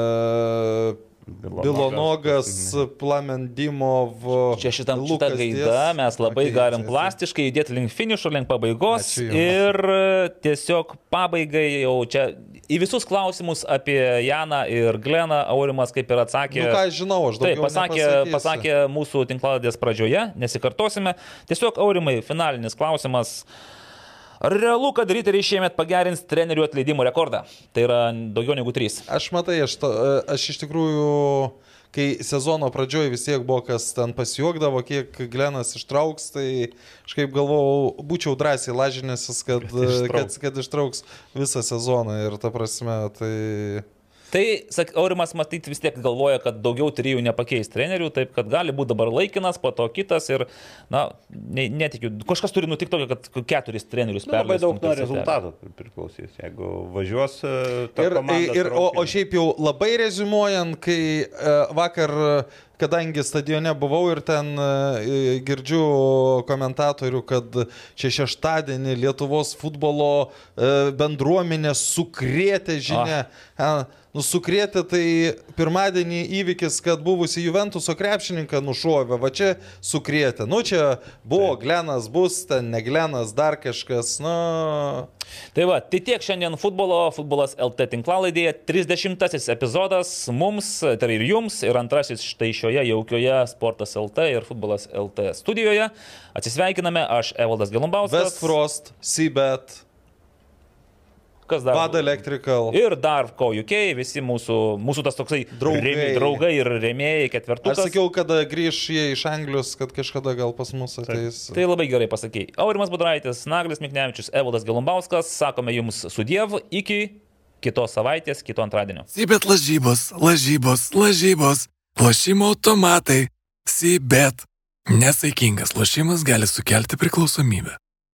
Bilonogas, Plamendimov, Čia šitam šitą gaidą mes labai Okei, galim plastiškai judėti link finišo, link pabaigos. Ir e, tiesiog pabaigai jau čia į visus klausimus apie Janą ir Gleną Aurimas kaip ir atsakė. Nu ką aš žinau, aš Taip, daugiau pasakė, nepasakysiu. pasakė mūsų tinkladės pradžioje, nesikartosime. Tiesiog Aurimai, finalinis klausimas. Ar realu, kad riteriai šiemet pagerins trenerių atleidimų rekordą? Tai yra daugiau negu 3. Aš matai, aš, to, aš iš tikrųjų, kai sezono pradžioje vis tiek buvo kas ten pasijuokdavo, kiek Glenas ištrauks, tai aš kaip galvojau, būčiau drąsiai lažinęsis, kad, ištrauks. kad, kad ištrauks visą sezoną ir ta prasme, tai... Tai, sak, Aurimas matyt vis tiek galvoja, kad daugiau trijų nepakeis trenerių, taip kad gali būti dabar laikinas, po to kitas ir, na, ne, netikiu, kažkas turi nutikti tokio, kad keturis trenerius Nu, labai perleis daug nuo rezultatų priklausys. Jeigu važiuos e, ta Ir, komanda ir, o, o šiaip jau labai rezumuojant, kai uh, vakar, e, kadangi stadione buvau ir ten uh, girdžiu komentatorių, kad čia šeštadienį Lietuvos futbolo bendruomenė sukrėtė žinia. Ah. Nusukrėtė tai pirmadienį įvykis, kad buvusi Juventuso krepšininką nušovė, va čia sukrėtė. Nu čia buvo Glenas, bus ten ne Glenas, dar kažkas, nu... Tai va, tai tiek šiandien futbolo, futbolas LT tinklalaidėje, 30 epizodas mums, tai ir jums, ir antrasis štai šioje jaukioje Sportas LT ir futbolas LT studijoje. Atsisveikiname, aš Evaldas Gelumbauskas. West Frost, Seabed. Kas dar? Vada Electrical. Ir dar ko UK, visi mūsų, mūsų tas toksai Draugai. rėmė- draugai ir rėmėjai ketvirtukas. Aš sakiau, kada grįž jie iš Anglijos, kad kažkada gal pas mus ateis. Tai labai gerai pasakėjai. Aurimas Budraitis, Naglis Miknevičius, Evaldas Gelumbauskas, sakome jums sudiev iki kitos savaitės, kito antradienio. Sibet lažybos, lažybos, lažybos, lošimo automatai, Sibet. Nesaikingas lošimas gali sukelti priklausomybę.